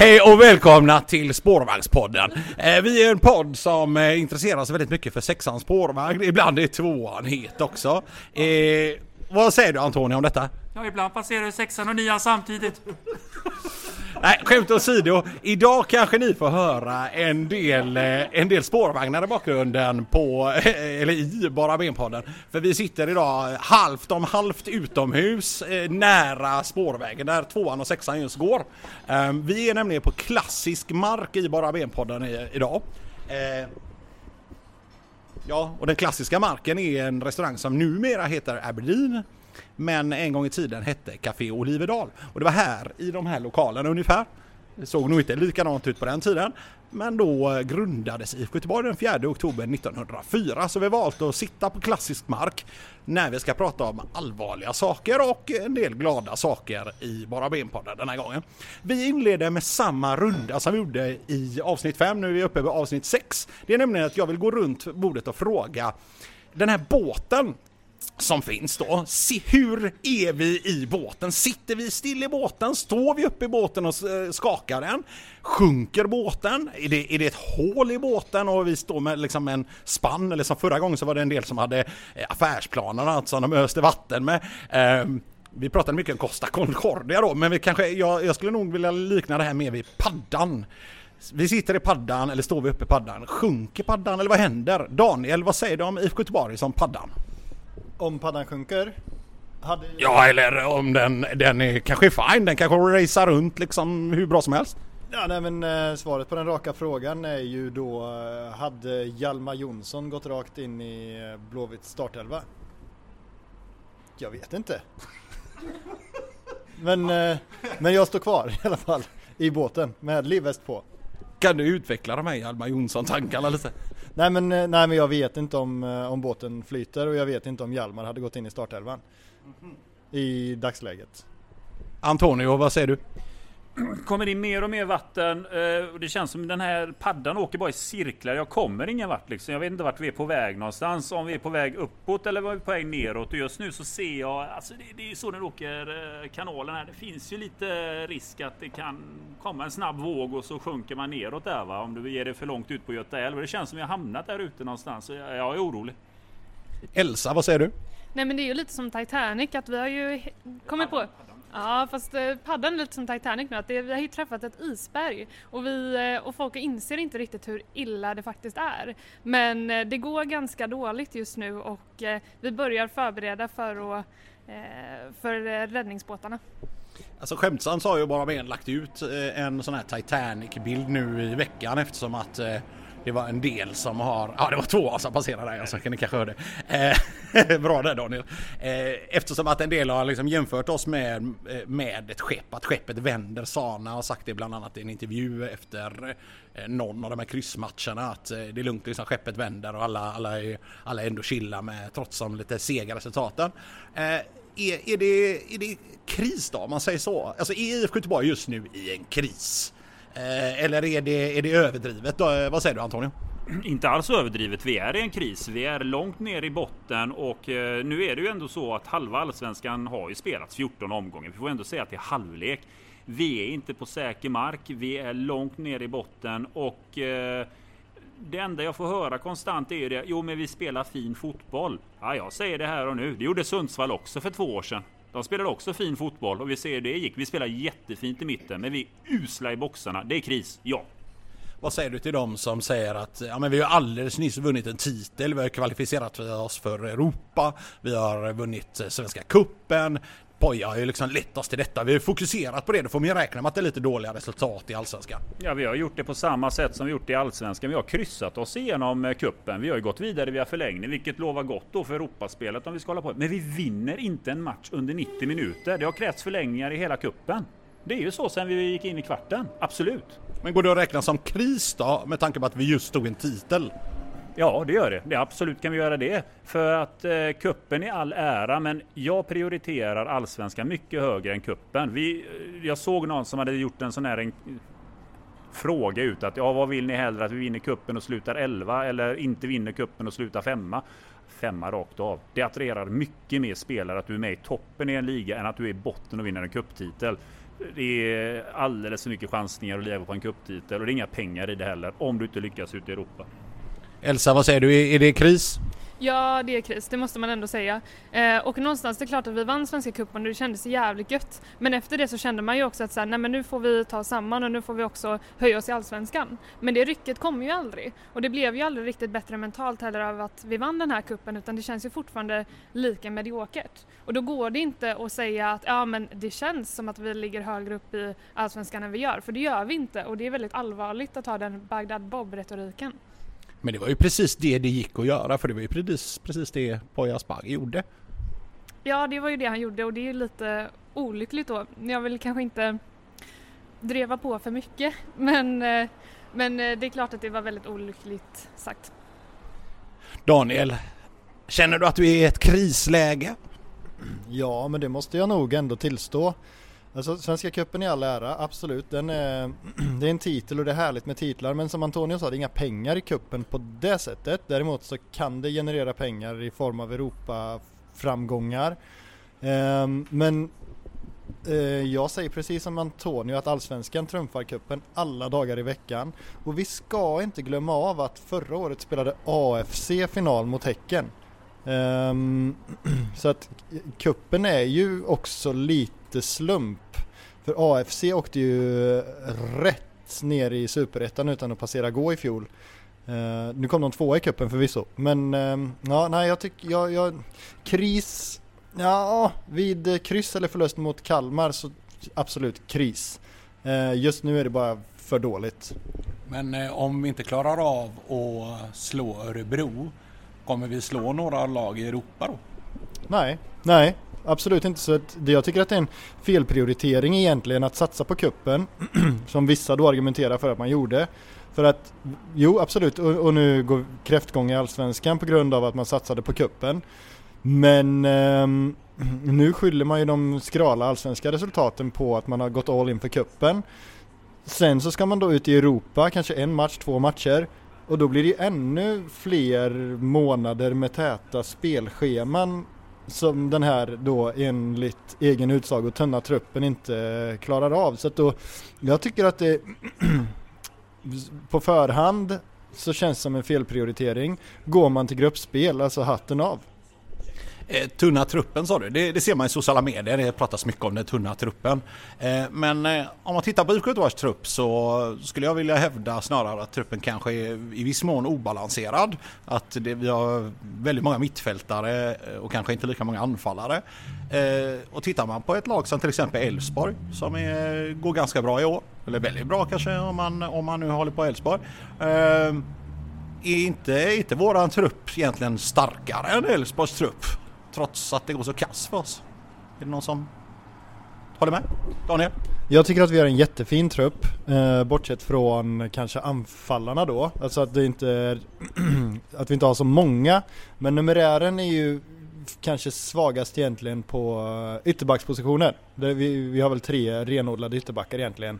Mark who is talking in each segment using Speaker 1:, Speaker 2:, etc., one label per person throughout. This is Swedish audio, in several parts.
Speaker 1: Hej och välkomna till Spårvagnspodden. Eh, vi är en podd som eh, intresserar sig väldigt mycket för sexans spårvagn. Ibland är tvåan het också. Eh, vad säger du Antonija om detta?
Speaker 2: Ja, ibland passerar sexan och nian samtidigt.
Speaker 1: Nej, skämt åsido. Idag kanske ni får höra en del, eh, en del spårvagnar i bakgrunden på, eh, eller i Bara Ben-podden. För vi sitter idag halvt om halvt utomhus eh, nära spårvägen där tvåan och sexan just går. Ehm, vi är nämligen på klassisk mark i Bara Ben-podden idag. Ja, och den klassiska marken är en restaurang som numera heter Aberdeen. Men en gång i tiden hette Café Oliverdal. Och det var här i de här lokalerna ungefär. Det såg nog inte likadant ut på den tiden. Men då eh, grundades IFK Göteborg den 4 oktober 1904. Så vi har valt att sitta på klassisk mark när vi ska prata om allvarliga saker och en del glada saker i Bara ben den här gången. Vi inleder med samma runda som vi gjorde i avsnitt 5. Nu är vi uppe på avsnitt 6. Det är nämligen att jag vill gå runt bordet och fråga den här båten som finns då. Se, hur är vi i båten? Sitter vi still i båten? Står vi uppe i båten och eh, skakar den? Sjunker båten? Är det, är det ett hål i båten och vi står med liksom en spann? Eller som förra gången så var det en del som hade eh, affärsplanerna alltså, som de öste vatten med. Ehm, vi pratade mycket om Costa Concordia då, men vi kanske, jag, jag skulle nog vilja likna det här mer vid paddan. Vi sitter i paddan, eller står vi uppe i paddan? Sjunker paddan, eller vad händer? Daniel, vad säger du om IFK Göteborg som paddan?
Speaker 3: Om paddan sjunker. Hade...
Speaker 1: Ja, eller om den, den är kanske fine, den kanske racear runt liksom hur bra som helst.
Speaker 3: Ja, nej, men eh, svaret på den raka frågan är ju då eh, hade Hjalmar Jonsson gått rakt in i eh, Blåvitts startelva? Jag vet inte. men, men jag står kvar i alla fall i båten med livväst på.
Speaker 1: Kan du utveckla de här Hjalmar Jonsson-tankarna lite?
Speaker 3: Nej men, eh, nej men jag vet inte om, eh, om båten flyter och jag vet inte om Hjalmar hade gått in i startelvan. I dagsläget.
Speaker 1: Antonio, vad säger du?
Speaker 2: Kommer in mer och mer vatten eh, och det känns som den här paddan åker bara i cirklar. Jag kommer ingen vart liksom. Jag vet inte vart vi är på väg någonstans. Om vi är på väg uppåt eller var vi på väg neråt. Och just nu så ser jag, alltså det, det är ju så den åker eh, kanalen här. Det finns ju lite risk att det kan komma en snabb våg och så sjunker man neråt där va. Om du ger det för långt ut på Göta älv. Och Det känns som jag har hamnat där ute någonstans. Så jag, jag är orolig.
Speaker 1: Elsa, vad säger du?
Speaker 4: Nej men det är ju lite som Titanic att vi har ju kommit på Ja fast eh, paddan är lite som Titanic nu att det, vi har ju träffat ett isberg och, vi, eh, och folk inser inte riktigt hur illa det faktiskt är. Men eh, det går ganska dåligt just nu och vi börjar förbereda för, att, för räddningsbåtarna.
Speaker 1: Alltså skämtsamt så har ju bara Ben lagt ut en sån här Titanic-bild nu i veckan eftersom att eh, det var en del som har, ja det var två som passerade där, så kan ni kanske höra det. Eh, Bra där Daniel. Eh, Eftersom att en del har liksom jämfört oss med, eh, med ett skepp, att skeppet vänder. Sana har sagt det bland annat i en intervju efter eh, någon av de här kryssmatcherna att eh, det är lugnt, liksom, skeppet vänder och alla, alla, är, alla är ändå chilla med trots de lite sega resultaten. Eh, är, är, det, är det kris då, om man säger så? Alltså är IFK Göteborg just nu i en kris? Eh, eller är det, är det överdrivet? Då? Eh, vad säger du Antonio?
Speaker 2: Inte alls överdrivet. Vi är i en kris. Vi är långt ner i botten och eh, nu är det ju ändå så att halva allsvenskan har ju spelats 14 omgångar. Vi får ändå säga att det är halvlek. Vi är inte på säker mark. Vi är långt ner i botten och det enda jag får höra konstant är ju det. Jo, men vi spelar fin fotboll. Ja, jag säger det här och nu. Det gjorde Sundsvall också för två år sedan. De spelade också fin fotboll och vi ser hur det gick. Vi spelar jättefint i mitten, men vi är usla i boxarna. Det är kris, ja.
Speaker 1: Vad säger du till dem som säger att ja, men vi har alldeles nyss vunnit en titel, vi har kvalificerat oss för Europa, vi har vunnit eh, Svenska Kuppen Poja har ju liksom lett oss till detta. Vi har fokuserat på det. Då får man ju räkna med att det är lite dåliga resultat i Allsvenskan.
Speaker 2: Ja, vi har gjort det på samma sätt som vi gjort i Allsvenskan. Vi har kryssat oss igenom eh, kuppen. Vi har ju gått vidare via förlängning, vilket lovar gott då för Europaspelet om vi ska hålla på. Men vi vinner inte en match under 90 minuter. Det har krävts förlängningar i hela kuppen. Det är ju så sen vi gick in i kvarten. Absolut.
Speaker 1: Men går det att räkna som kris då, med tanke på att vi just tog en titel?
Speaker 2: Ja, det gör det. det absolut kan vi göra det. För att eh, kuppen är all ära, men jag prioriterar allsvenskan mycket högre än kuppen. Vi, eh, jag såg någon som hade gjort en sån här en, fråga ut att ja, vad vill ni hellre att vi vinner kuppen och slutar 11 eller inte vinner kuppen och slutar femma? femma rakt av. Det attraherar mycket mer spelare att du är med i toppen i en liga än att du är i botten och vinner en kupptitel. Det är alldeles för mycket chansningar att leva på en kupptitel och det är inga pengar i det heller om du inte lyckas ute i Europa.
Speaker 1: Elsa, vad säger du? Är det kris?
Speaker 4: Ja, det är kris, det måste man ändå säga. Eh, och någonstans, det är klart att vi vann Svenska cupen och det kändes jävligt gött. Men efter det så kände man ju också att så här, nej men nu får vi ta samman och nu får vi också höja oss i Allsvenskan. Men det rycket kom ju aldrig. Och det blev ju aldrig riktigt bättre mentalt heller av att vi vann den här kuppen utan det känns ju fortfarande lika mediokert. Och då går det inte att säga att ja men det känns som att vi ligger högre upp i Allsvenskan än vi gör, för det gör vi inte och det är väldigt allvarligt att ha den Bagdad Bob-retoriken.
Speaker 1: Men det var ju precis det det gick att göra för det var ju precis, precis det Poya Asbaghi gjorde.
Speaker 4: Ja, det var ju det han gjorde och det är ju lite olyckligt då. Jag vill kanske inte dreva på för mycket men, eh, men eh, det är klart att det var väldigt olyckligt sagt.
Speaker 1: Daniel, känner du att du är i ett krisläge?
Speaker 3: Ja, men det måste jag nog ändå tillstå. Alltså Svenska cupen i all ära, absolut. Den är, eh, det är en titel och det är härligt med titlar men som Antonio sa, det är inga pengar i kuppen på det sättet. Däremot så kan det generera pengar i form av Europa-framgångar. Ehm, men eh, jag säger precis som Antonio att Allsvenskan trumfar kuppen alla dagar i veckan. Och vi ska inte glömma av att förra året spelade AFC final mot Häcken. Ehm, så att eh, kuppen är ju också lite slump. För AFC åkte ju rätt ner i superettan utan att passera gå i fjol. Uh, nu kom de tvåa i kuppen förvisso. Men uh, ja, nej jag tycker, jag, jag, kris, ja vid kryss eller förlust mot Kalmar så absolut kris. Uh, just nu är det bara för dåligt.
Speaker 1: Men eh, om vi inte klarar av att slå Örebro Kommer vi slå några lag i Europa då?
Speaker 3: Nej, nej, absolut inte. Så att jag tycker att det är en felprioritering egentligen att satsa på kuppen som vissa då argumenterar för att man gjorde. För att, jo absolut, och, och nu går kräftgång i Allsvenskan på grund av att man satsade på kuppen. Men eh, nu skyller man ju de skrala allsvenska resultaten på att man har gått all in för kuppen. Sen så ska man då ut i Europa, kanske en match, två matcher och då blir det ännu fler månader med täta spelscheman som den här då enligt egen utsago tunna truppen inte klarar av. Så att då, jag tycker att det på förhand så känns det som en felprioritering. Går man till gruppspel, alltså hatten av.
Speaker 1: Eh, tunna truppen sa du, det, det, ser man i sociala medier, det pratas mycket om den tunna truppen. Eh, men eh, om man tittar på IFK Göteborgs trupp så skulle jag vilja hävda snarare att truppen kanske är i viss mån obalanserad. Att det, vi har väldigt många mittfältare eh, och kanske inte lika många anfallare. Eh, och tittar man på ett lag som till exempel Elfsborg som är, går ganska bra i år, eller väldigt bra kanske om man, om man nu håller på Elfsborg. Eh, är inte, är inte våran trupp egentligen starkare än Elfsborgs trupp? Trots att det går så kass för oss. Är det någon som håller med? Daniel?
Speaker 3: Jag tycker att vi har en jättefin trupp, eh, bortsett från kanske anfallarna då. Alltså att det inte är, att vi inte har så många. Men numerären är ju kanske svagast egentligen på eh, ytterbackspositioner. Vi, vi har väl tre renodlade ytterbackar egentligen.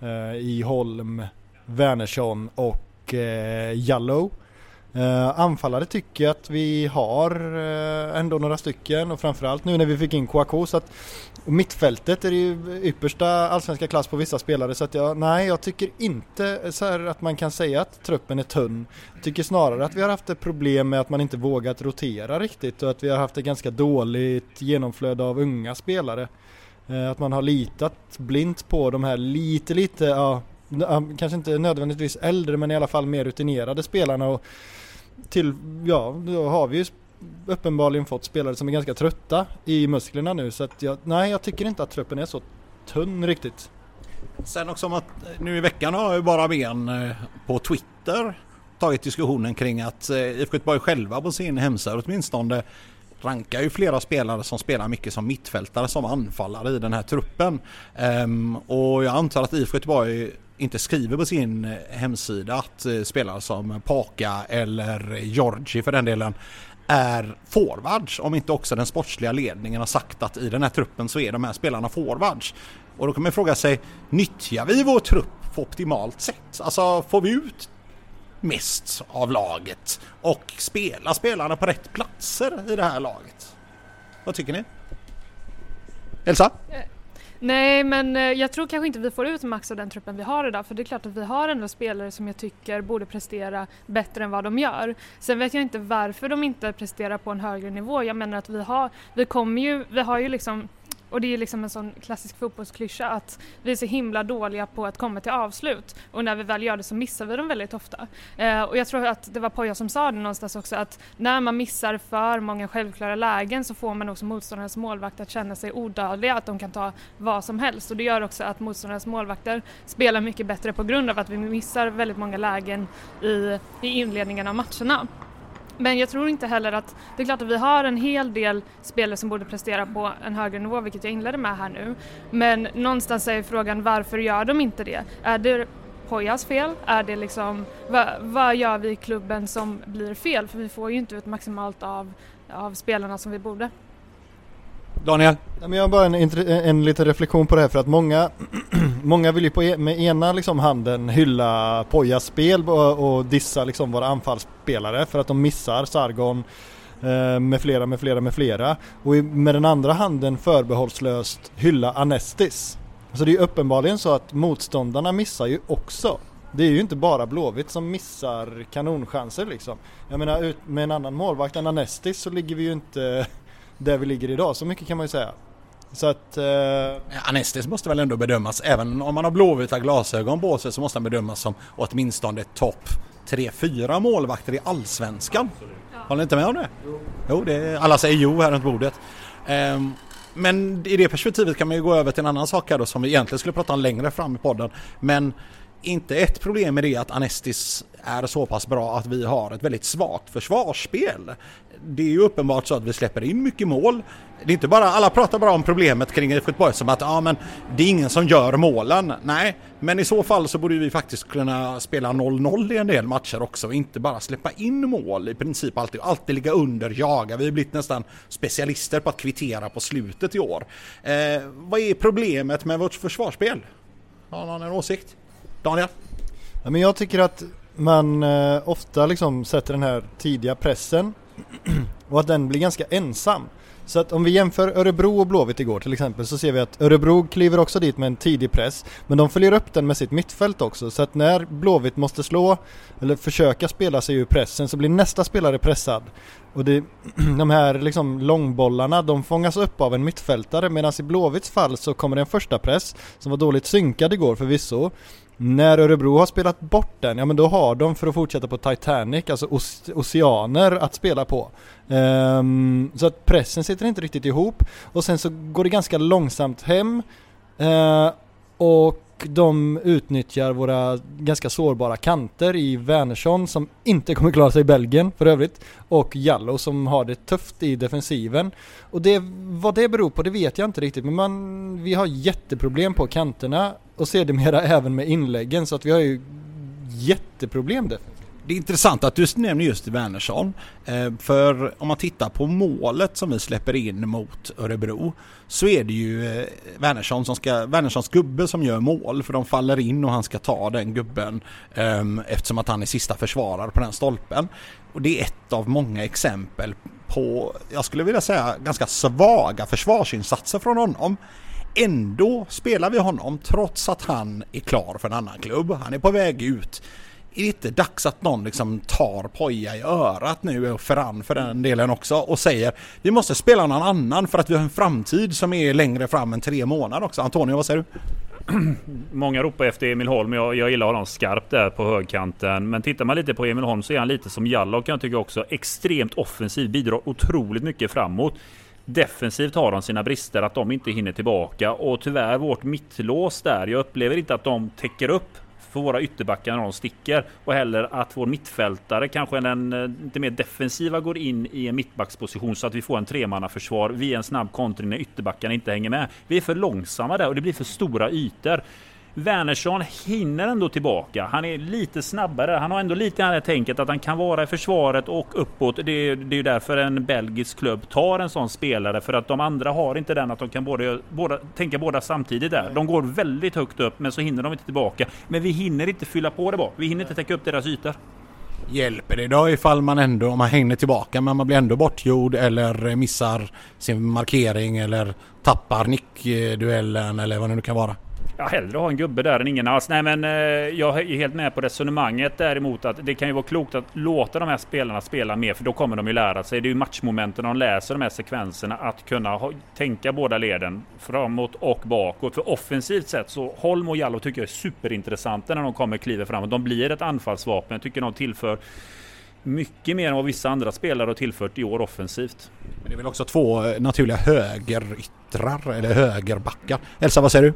Speaker 3: Eh, I Holm, Wernersson och eh, Jallow. Uh, anfallare tycker jag att vi har uh, ändå några stycken och framförallt nu när vi fick in Kouakou så att mittfältet är det ju yppersta allsvenska klass på vissa spelare så att jag, nej jag tycker inte så att man kan säga att truppen är tunn. Jag tycker snarare att vi har haft ett problem med att man inte vågat rotera riktigt och att vi har haft ett ganska dåligt genomflöde av unga spelare. Uh, att man har litat blint på de här lite lite, ja kanske inte nödvändigtvis äldre men i alla fall mer rutinerade spelarna och till, ja, då har vi ju uppenbarligen fått spelare som är ganska trötta i musklerna nu så att jag, nej jag tycker inte att truppen är så tunn riktigt.
Speaker 1: Sen också om att eh, nu i veckan har ju bara ben eh, på Twitter tagit diskussionen kring att eh, IFK Göteborg själva på sin hemsida åtminstone rankar ju flera spelare som spelar mycket som mittfältare som anfallare i den här truppen. Um, och jag antar att IFK Göteborg inte skriver på sin eh, hemsida att eh, spelare som Paka eller Georgi för den delen är forwards om inte också den sportsliga ledningen har sagt att i den här truppen så är de här spelarna forwards. Och då kan man fråga sig, nyttjar vi vår trupp på optimalt sätt? Alltså får vi ut mest av laget och spelar spelarna på rätt platser i det här laget? Vad tycker ni? Elsa?
Speaker 4: Eh, Nej, men eh, jag tror kanske inte vi får ut max av den truppen vi har idag för det är klart att vi har ändå spelare som jag tycker borde prestera bättre än vad de gör. Sen vet jag inte varför de inte presterar på en högre nivå. Jag menar att vi har, vi kommer ju, vi har ju liksom och det är liksom en sån klassisk fotbollsklyscha att vi är så himla dåliga på att komma till avslut och när vi väl gör det så missar vi dem väldigt ofta. Eh, och jag tror att det var Poja som sa det någonstans också att när man missar för många självklara lägen så får man också motståndarens målvakt att känna sig odödliga, att de kan ta vad som helst och det gör också att motståndarens målvakter spelar mycket bättre på grund av att vi missar väldigt många lägen i, i inledningen av matcherna. Men jag tror inte heller att, det är klart att vi har en hel del spelare som borde prestera på en högre nivå, vilket jag inledde med här nu. Men någonstans är frågan varför gör de inte det? Är det Pojas fel? Är det liksom, vad, vad gör vi i klubben som blir fel? För vi får ju inte ut maximalt av, av spelarna som vi borde.
Speaker 1: Daniel?
Speaker 3: jag har bara en, en liten reflektion på det här för att många, många vill ju på, e-, med ena liksom handen hylla Pojas spel och, och dissa liksom våra anfallsspelare för att de missar Sargon eh, med flera, med flera, med flera. Och med den andra handen förbehållslöst hylla Anestis. Så det är ju uppenbarligen så att motståndarna missar ju också. Det är ju inte bara Blåvitt som missar kanonchanser liksom. Jag menar med en annan målvakt än Anestis så ligger vi ju inte där vi ligger idag. Så mycket kan man ju säga. Så att... Eh...
Speaker 1: Anestis måste väl ändå bedömas, även om man har blåvita glasögon på sig så måste han bedömas som åtminstone topp 3-4 målvakter i Allsvenskan. Ja. Håller ni inte med om det? Jo. jo det, alla säger jo här runt bordet. Um, men i det perspektivet kan man ju gå över till en annan sak här då som vi egentligen skulle prata om längre fram i podden. Men inte ett problem med det att Anestis är så pass bra att vi har ett väldigt svagt försvarsspel. Det är ju uppenbart så att vi släpper in mycket mål. Det är inte bara, alla pratar bara om problemet kring IFK Göteborg som att ja, men det är ingen som gör målen. Nej, men i så fall så borde vi faktiskt kunna spela 0-0 i en del matcher också och inte bara släppa in mål i princip alltid. Alltid ligga under, jaga. Vi har blivit nästan specialister på att kvittera på slutet i år. Eh, vad är problemet med vårt försvarsspel? Har någon en åsikt? Daniel?
Speaker 3: Ja, men jag tycker att man eh, ofta liksom sätter den här tidiga pressen och att den blir ganska ensam. Så att om vi jämför Örebro och Blåvitt igår till exempel så ser vi att Örebro kliver också dit med en tidig press men de följer upp den med sitt mittfält också så att när Blåvitt måste slå eller försöka spela sig ur pressen så blir nästa spelare pressad. Och det, de här liksom långbollarna de fångas upp av en mittfältare medan i Blåvitts fall så kommer det en första press som var dåligt synkad igår förvisso när Örebro har spelat bort den, ja men då har de för att fortsätta på Titanic, alltså oceaner att spela på. Um, så att pressen sitter inte riktigt ihop och sen så går det ganska långsamt hem uh, och de utnyttjar våra ganska sårbara kanter i Wernersson som inte kommer klara sig i Belgien för övrigt och Jallo som har det tufft i defensiven. Och det, vad det beror på det vet jag inte riktigt men man, vi har jätteproblem på kanterna och sedermera även med inläggen så att vi har ju jätteproblem där.
Speaker 1: Det är intressant att du nämner just Wernersson. Eh, för om man tittar på målet som vi släpper in mot Örebro så är det ju eh, Wernersson som ska, Wernerssons gubbe som gör mål för de faller in och han ska ta den gubben ehm, eftersom att han är sista försvarare på den stolpen. Och det är ett av många exempel på, jag skulle vilja säga, ganska svaga försvarsinsatser från honom. Ändå spelar vi honom trots att han är klar för en annan klubb. Han är på väg ut är det inte dags att någon liksom tar Poja i örat nu och Ferran för den delen också och säger vi måste spela någon annan för att vi har en framtid som är längre fram än tre månader också. Antonio, vad säger du?
Speaker 2: Många ropar efter Emil Holm. Jag, jag gillar honom skarpt där på högkanten. Men tittar man lite på Emil Holm så är han lite som Jallow kan jag tycka också. Extremt offensiv, bidrar otroligt mycket framåt. Defensivt har de sina brister, att de inte hinner tillbaka och tyvärr vårt mittlås där. Jag upplever inte att de täcker upp för våra ytterbackar när de sticker och heller att vår mittfältare, kanske den eh, lite mer defensiva, går in i en mittbacksposition så att vi får en tremannaförsvar via en snabb kontring när ytterbackarna inte hänger med. Vi är för långsamma där och det blir för stora ytor. Wernersson hinner ändå tillbaka. Han är lite snabbare. Han har ändå lite det här tänket att han kan vara i försvaret och uppåt. Det är, det är därför en belgisk klubb tar en sån spelare. För att de andra har inte den att de kan både, båda, tänka båda samtidigt där. De går väldigt högt upp men så hinner de inte tillbaka. Men vi hinner inte fylla på det bak. Vi hinner inte täcka upp deras ytor.
Speaker 1: Hjälper det då ifall man ändå, om man hänger tillbaka men man blir ändå bortgjord eller missar sin markering eller tappar nickduellen eller vad det nu kan vara?
Speaker 2: Ja, hellre ha en gubbe där än ingen alls. Nej, men eh, jag är helt med på resonemanget däremot att det kan ju vara klokt att låta de här spelarna spela mer för då kommer de ju lära sig. Det är ju matchmomenten de läser de här sekvenserna att kunna ha, tänka båda leden framåt och bakåt. För offensivt sett så Holm och Jallow tycker jag är superintressanta när de kommer kliver framåt. De blir ett anfallsvapen. Jag tycker de tillför mycket mer än vad vissa andra spelare har tillfört i år offensivt.
Speaker 1: Men det är väl också två eh, naturliga högeryttrar eller högerbackar. Elsa, vad säger du?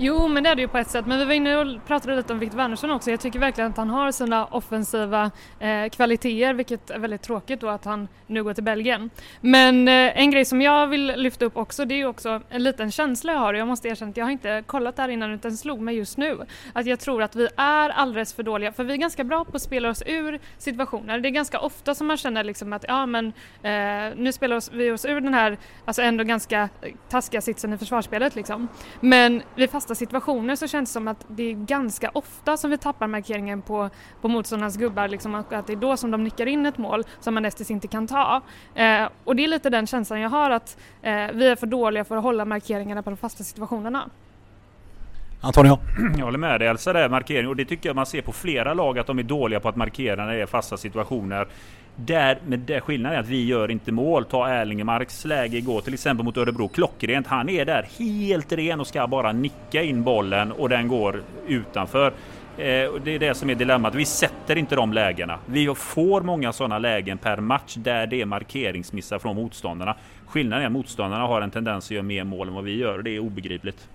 Speaker 4: Jo, men det är det ju på ett sätt. Men vi var inne och pratade lite om Victor Wernersson också. Jag tycker verkligen att han har sina offensiva eh, kvaliteter, vilket är väldigt tråkigt då att han nu går till Belgien. Men eh, en grej som jag vill lyfta upp också, det är ju också en liten känsla jag har. Jag måste erkänna att jag har inte kollat det här innan utan slog mig just nu. Att jag tror att vi är alldeles för dåliga, för vi är ganska bra på att spela oss ur situationer. Det är ganska ofta som man känner liksom att ja men eh, nu spelar vi oss ur den här, alltså ändå ganska taskiga sitsen i försvarsspelet liksom. Men vi fast fasta situationer så känns det som att det är ganska ofta som vi tappar markeringen på, på motståndarnas gubbar, liksom att det är då som de nickar in ett mål som man nästan inte kan ta. Eh, och det är lite den känslan jag har att eh, vi är för dåliga för att hålla markeringarna på de fasta situationerna.
Speaker 1: Antonio?
Speaker 2: Jag håller med dig Elsa, där markering och det tycker jag man ser på flera lag att de är dåliga på att markera när det är fasta situationer. Där, med det skillnaden är att vi gör inte mål. Ta Erlingemarks läge igår till exempel mot Örebro. Klockrent. Han är där helt ren och ska bara nicka in bollen och den går utanför. Eh, det är det som är dilemmat. Vi sätter inte de lägena. Vi får många sådana lägen per match där det är markeringsmissar från motståndarna. Skillnaden är att motståndarna har en tendens att göra mer mål än vad vi gör. Det är obegripligt.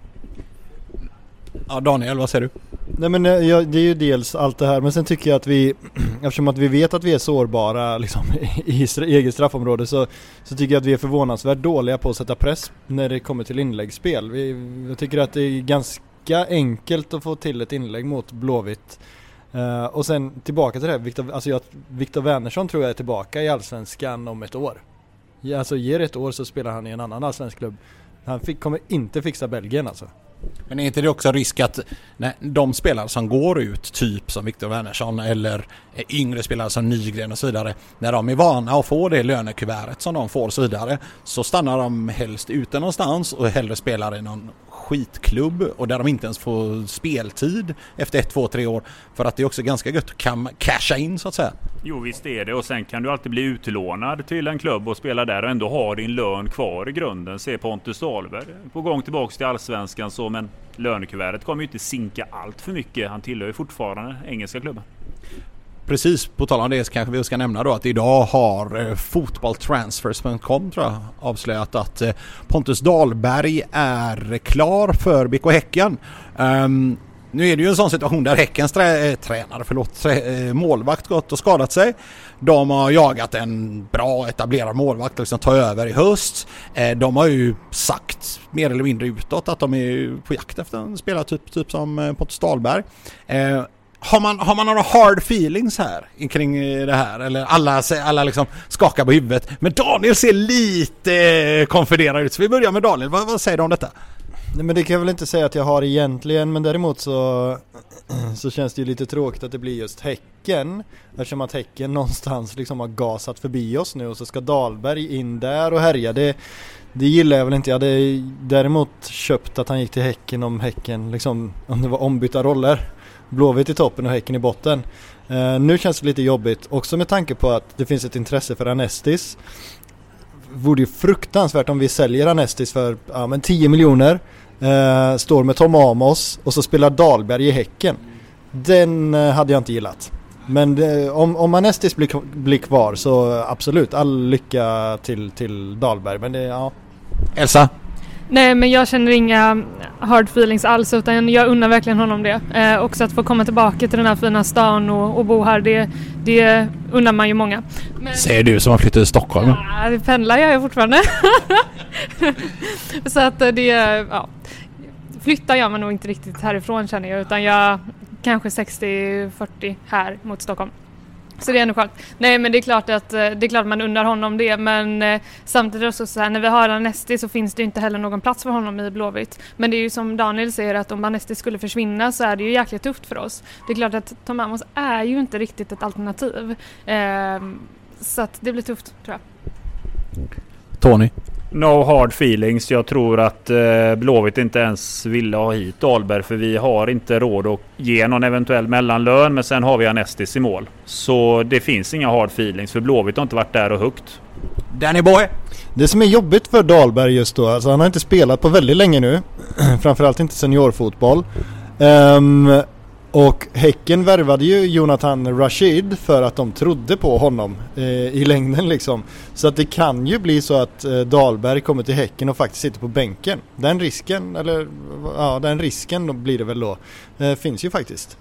Speaker 1: Ja, Daniel, vad säger du?
Speaker 3: Nej men eh, ja, det är ju dels allt det här, men sen tycker jag att vi, eftersom att vi vet att vi är sårbara liksom, i eget straffområde så, så tycker jag att vi är förvånansvärt dåliga på att sätta press när det kommer till inläggsspel. Vi, jag tycker att det är ganska enkelt att få till ett inlägg mot Blåvitt. Uh, och sen tillbaka till det, Victor, alltså jag, Victor Wernersson tror jag är tillbaka i Allsvenskan om ett år. Alltså ger ett år så spelar han i en annan allsvensk klubb. Han fick, kommer inte fixa Belgien alltså.
Speaker 1: Men är inte det också risk att nej, de spelare som går ut, typ som Viktor Wernersson eller eh, yngre spelare som Nygren och så vidare, när de är vana att få det lönekuvertet som de får och så vidare, så stannar de helst ute någonstans och hellre spelar i någon skitklubb och där de inte ens får speltid efter ett, två, tre år. För att det är också ganska gött att casha in så att säga.
Speaker 2: Jo visst är det och sen kan du alltid bli utlånad till en klubb och spela där och ändå ha din lön kvar i grunden. Se Pontus Dahlberg på gång tillbaks till Allsvenskan så men lönekuvertet kommer ju inte sinka allt för mycket. Han tillhör ju fortfarande engelska klubben.
Speaker 1: Precis, på tal om det så kanske vi ska nämna då att idag har eh, fotbolltransfers.com tror jag avslöjat att eh, Pontus Dahlberg är klar för BK Häcken. Um, nu är det ju en sån situation där Häckens trä, eh, tränare, förlåt, trä, målvakt gått och skadat sig. De har jagat en bra etablerad målvakt liksom ta över i höst. De har ju sagt mer eller mindre utåt att de är på jakt efter en spelartyp typ som Pontus Dahlberg. Har man, har man några hard feelings här kring det här? Eller alla, alla liksom skakar på huvudet. Men Daniel ser lite eh, konfunderad ut. Så vi börjar med Daniel. Vad, vad säger du om detta?
Speaker 3: Nej men det kan jag väl inte säga att jag har egentligen men däremot så, så känns det ju lite tråkigt att det blir just Häcken Eftersom att Häcken någonstans liksom har gasat förbi oss nu och så ska Dahlberg in där och härja det, det gillar jag väl inte. Jag hade däremot köpt att han gick till Häcken om Häcken liksom om det var ombytta roller Blåvitt i toppen och Häcken i botten. Eh, nu känns det lite jobbigt, också med tanke på att det finns ett intresse för Anestis. Vore ju fruktansvärt om vi säljer Anestis för ja, men 10 miljoner. Eh, står med Tom Amos och så spelar Dahlberg i Häcken. Den eh, hade jag inte gillat. Men det, om, om Anestis blir, blir kvar så absolut, all lycka till, till Dahlberg. Men det, ja.
Speaker 1: Elsa?
Speaker 4: Nej men jag känner inga hard feelings alls utan jag unnar verkligen honom det. Eh, också att få komma tillbaka till den här fina stan och, och bo här det, det unnar man ju många.
Speaker 1: Men, Säger du som har flyttat till Stockholm?
Speaker 4: Ja, det pendlar jag ju fortfarande. Så att det, ja. Flyttar jag mig nog inte riktigt härifrån känner jag utan jag kanske 60-40 här mot Stockholm. Så det är ändå skönt. Nej men det är klart att eh, det är klart man undrar honom det men eh, samtidigt också så här när vi har Anesti så finns det inte heller någon plats för honom i Blåvitt. Men det är ju som Daniel säger att om Anesti skulle försvinna så är det ju jäkligt tufft för oss. Det är klart att Tom Amos är ju inte riktigt ett alternativ. Ehm, så att det blir tufft tror jag.
Speaker 1: Tony?
Speaker 2: No hard feelings. Jag tror att eh, Blåvitt inte ens ville ha hit Dahlberg för vi har inte råd att ge någon eventuell mellanlön. Men sen har vi Anestis i mål. Så det finns inga hard feelings för Blåvitt har inte varit där och huggit.
Speaker 1: Danny Boy?
Speaker 3: Det som är jobbigt för Dahlberg just då, alltså han har inte spelat på väldigt länge nu. Framförallt inte seniorfotboll. Um, och Häcken värvade ju Jonathan Rashid för att de trodde på honom eh, i längden liksom. Så att det kan ju bli så att eh, Dahlberg kommer till Häcken och faktiskt sitter på bänken. Den risken, eller ja den risken då blir det väl då, eh, finns ju faktiskt.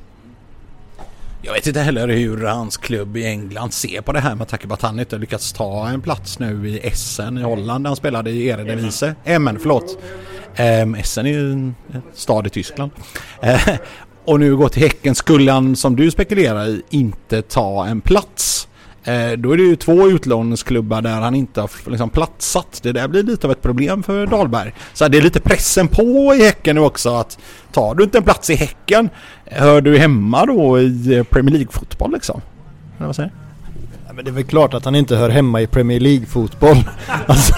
Speaker 1: Jag vet inte heller hur hans klubb i England ser på det här med tanke på att han inte lyckats ta en plats nu i Essen i Holland. Han spelade i Eredivisie. Eh, MN förlåt. Um, Essen är ju en stad i Tyskland. Eh, och nu går till Häcken. Skulle han, som du spekulerar i, inte ta en plats? Eh, då är det ju två utlåningsklubbar där han inte har liksom platsat. Det där blir lite av ett problem för Dahlberg. Så det är lite pressen på i Häcken nu också att tar du inte en plats i Häcken, hör du hemma då i eh, Premier League-fotboll liksom? Eller vad säger du?
Speaker 3: Men det är väl klart att han inte hör hemma i Premier League-fotboll. alltså,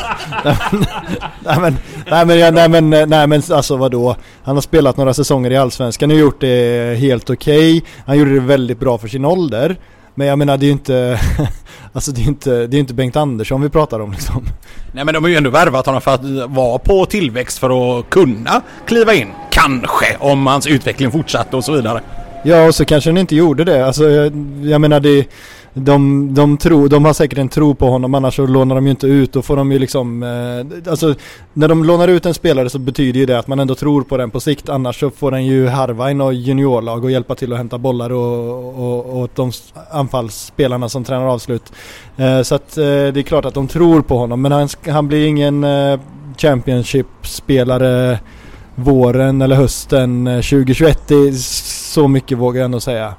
Speaker 3: nej, men, nej, men, nej, men, nej men alltså vadå? Han har spelat några säsonger i Allsvenskan och gjort det helt okej. Okay. Han gjorde det väldigt bra för sin ålder. Men jag menar det är ju inte, alltså det är inte, det är inte Bengt Andersson vi pratar om liksom.
Speaker 1: Nej men de har ju ändå värvat honom för att vara på tillväxt för att kunna kliva in. Kanske om hans utveckling fortsatte och så vidare.
Speaker 3: Ja och så kanske han inte gjorde det. Alltså jag, jag menar det de, de, tro, de har säkert en tro på honom annars så lånar de ju inte ut. Då får de ju liksom, eh, alltså när de lånar ut en spelare så betyder ju det att man ändå tror på den på sikt. Annars så får den ju harva i något juniorlag och hjälpa till att hämta bollar och, och, och de anfallsspelarna som tränar avslut. Eh, så att eh, det är klart att de tror på honom men han, han blir ingen eh, Championship-spelare våren eller hösten 2021. Eh, så mycket vågar jag ändå säga.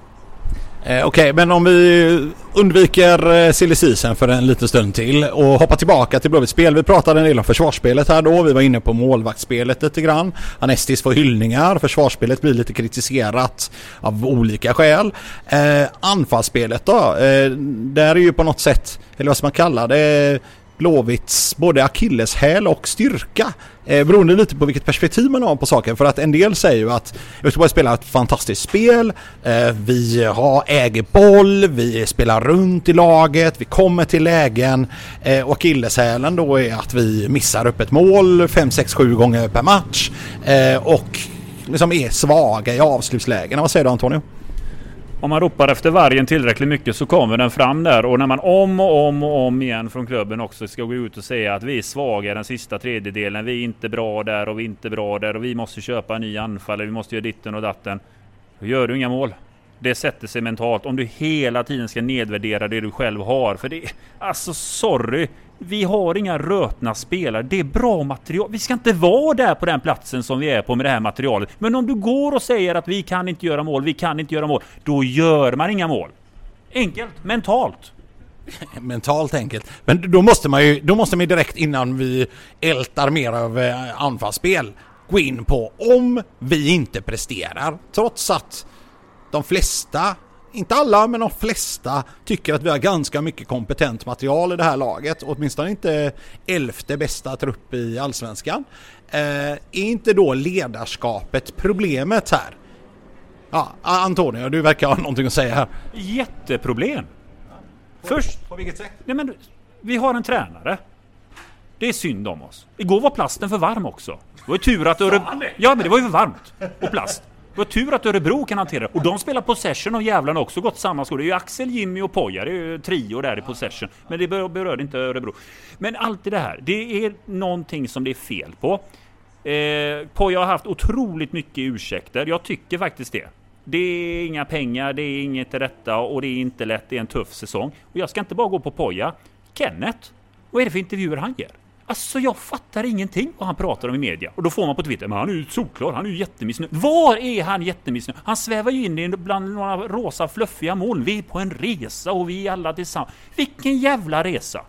Speaker 1: Eh, Okej, okay, men om vi undviker eh, silly season för en liten stund till och hoppar tillbaka till Blåvitts spel. Vi pratade en del om försvarsspelet här då. Vi var inne på målvaktsspelet lite grann. Anestis får hyllningar. Försvarsspelet blir lite kritiserat av olika skäl. Eh, anfallsspelet då? Eh, där är ju på något sätt, eller vad ska man kalla det, Blåvitts både akilleshäl och styrka. Eh, beroende lite på vilket perspektiv man har på saken. För att en del säger ju att Göteborg spelar ett fantastiskt spel. Eh, vi har, äger boll, vi spelar runt i laget, vi kommer till lägen. Eh, och akilleshälen då är att vi missar upp ett mål 5, 6, 7 gånger per match. Eh, och liksom är svaga i avslutslägena. Vad säger du Antonio?
Speaker 2: Om man ropar efter vargen tillräckligt mycket så kommer den fram där och när man om och om och om igen från klubben också ska gå ut och säga att vi är svaga den sista tredjedelen. Vi är inte bra där och vi är inte bra där och vi måste köpa en ny anfallare. Vi måste göra ditten och datten. Då gör du inga mål. Det sätter sig mentalt om du hela tiden ska nedvärdera det du själv har. För det, alltså sorry. Vi har inga rötna spelare. Det är bra material. Vi ska inte vara där på den platsen som vi är på med det här materialet. Men om du går och säger att vi kan inte göra mål, vi kan inte göra mål. Då gör man inga mål. Enkelt, mentalt.
Speaker 1: Mentalt enkelt. Men då måste man ju, då måste man direkt innan vi ältar mer av eh, anfallsspel gå in på om vi inte presterar. Trots att de flesta inte alla, men de flesta tycker att vi har ganska mycket kompetent material i det här laget. Åtminstone inte elfte bästa trupp i Allsvenskan. Eh, är inte då ledarskapet problemet här? Ja, Antonio, du verkar ha någonting att säga här.
Speaker 2: Jätteproblem! Först...
Speaker 1: På vilket sätt?
Speaker 2: Nej men, vi har en tränare. Det är synd om oss. Igår var plasten för varm också. Det var ju tur att Örebro... Ja men det var ju för varmt. Och plast. Det var tur att Örebro kan hantera det. Och de spelar possession och jävlarna också gått samma skor. Det är ju Axel, Jimmy och Poja. Det är ju trio där i possession. Men det berörde inte Örebro. Men allt det här, det är någonting som det är fel på. Eh, Poja har haft otroligt mycket ursäkter. Jag tycker faktiskt det. Det är inga pengar, det är inget rätta och det är inte lätt. Det är en tuff säsong. Och jag ska inte bara gå på Poja. Kenneth, vad är det för intervjuer han ger? Alltså jag fattar ingenting vad han pratar om i media. Och då får man på Twitter, men han är ju solklar, han är ju jättemissnöjd. Var är han jättemissnöjd? Han svävar ju in bland några rosa fluffiga moln. Vi är på en resa och vi är alla tillsammans. Vilken jävla resa!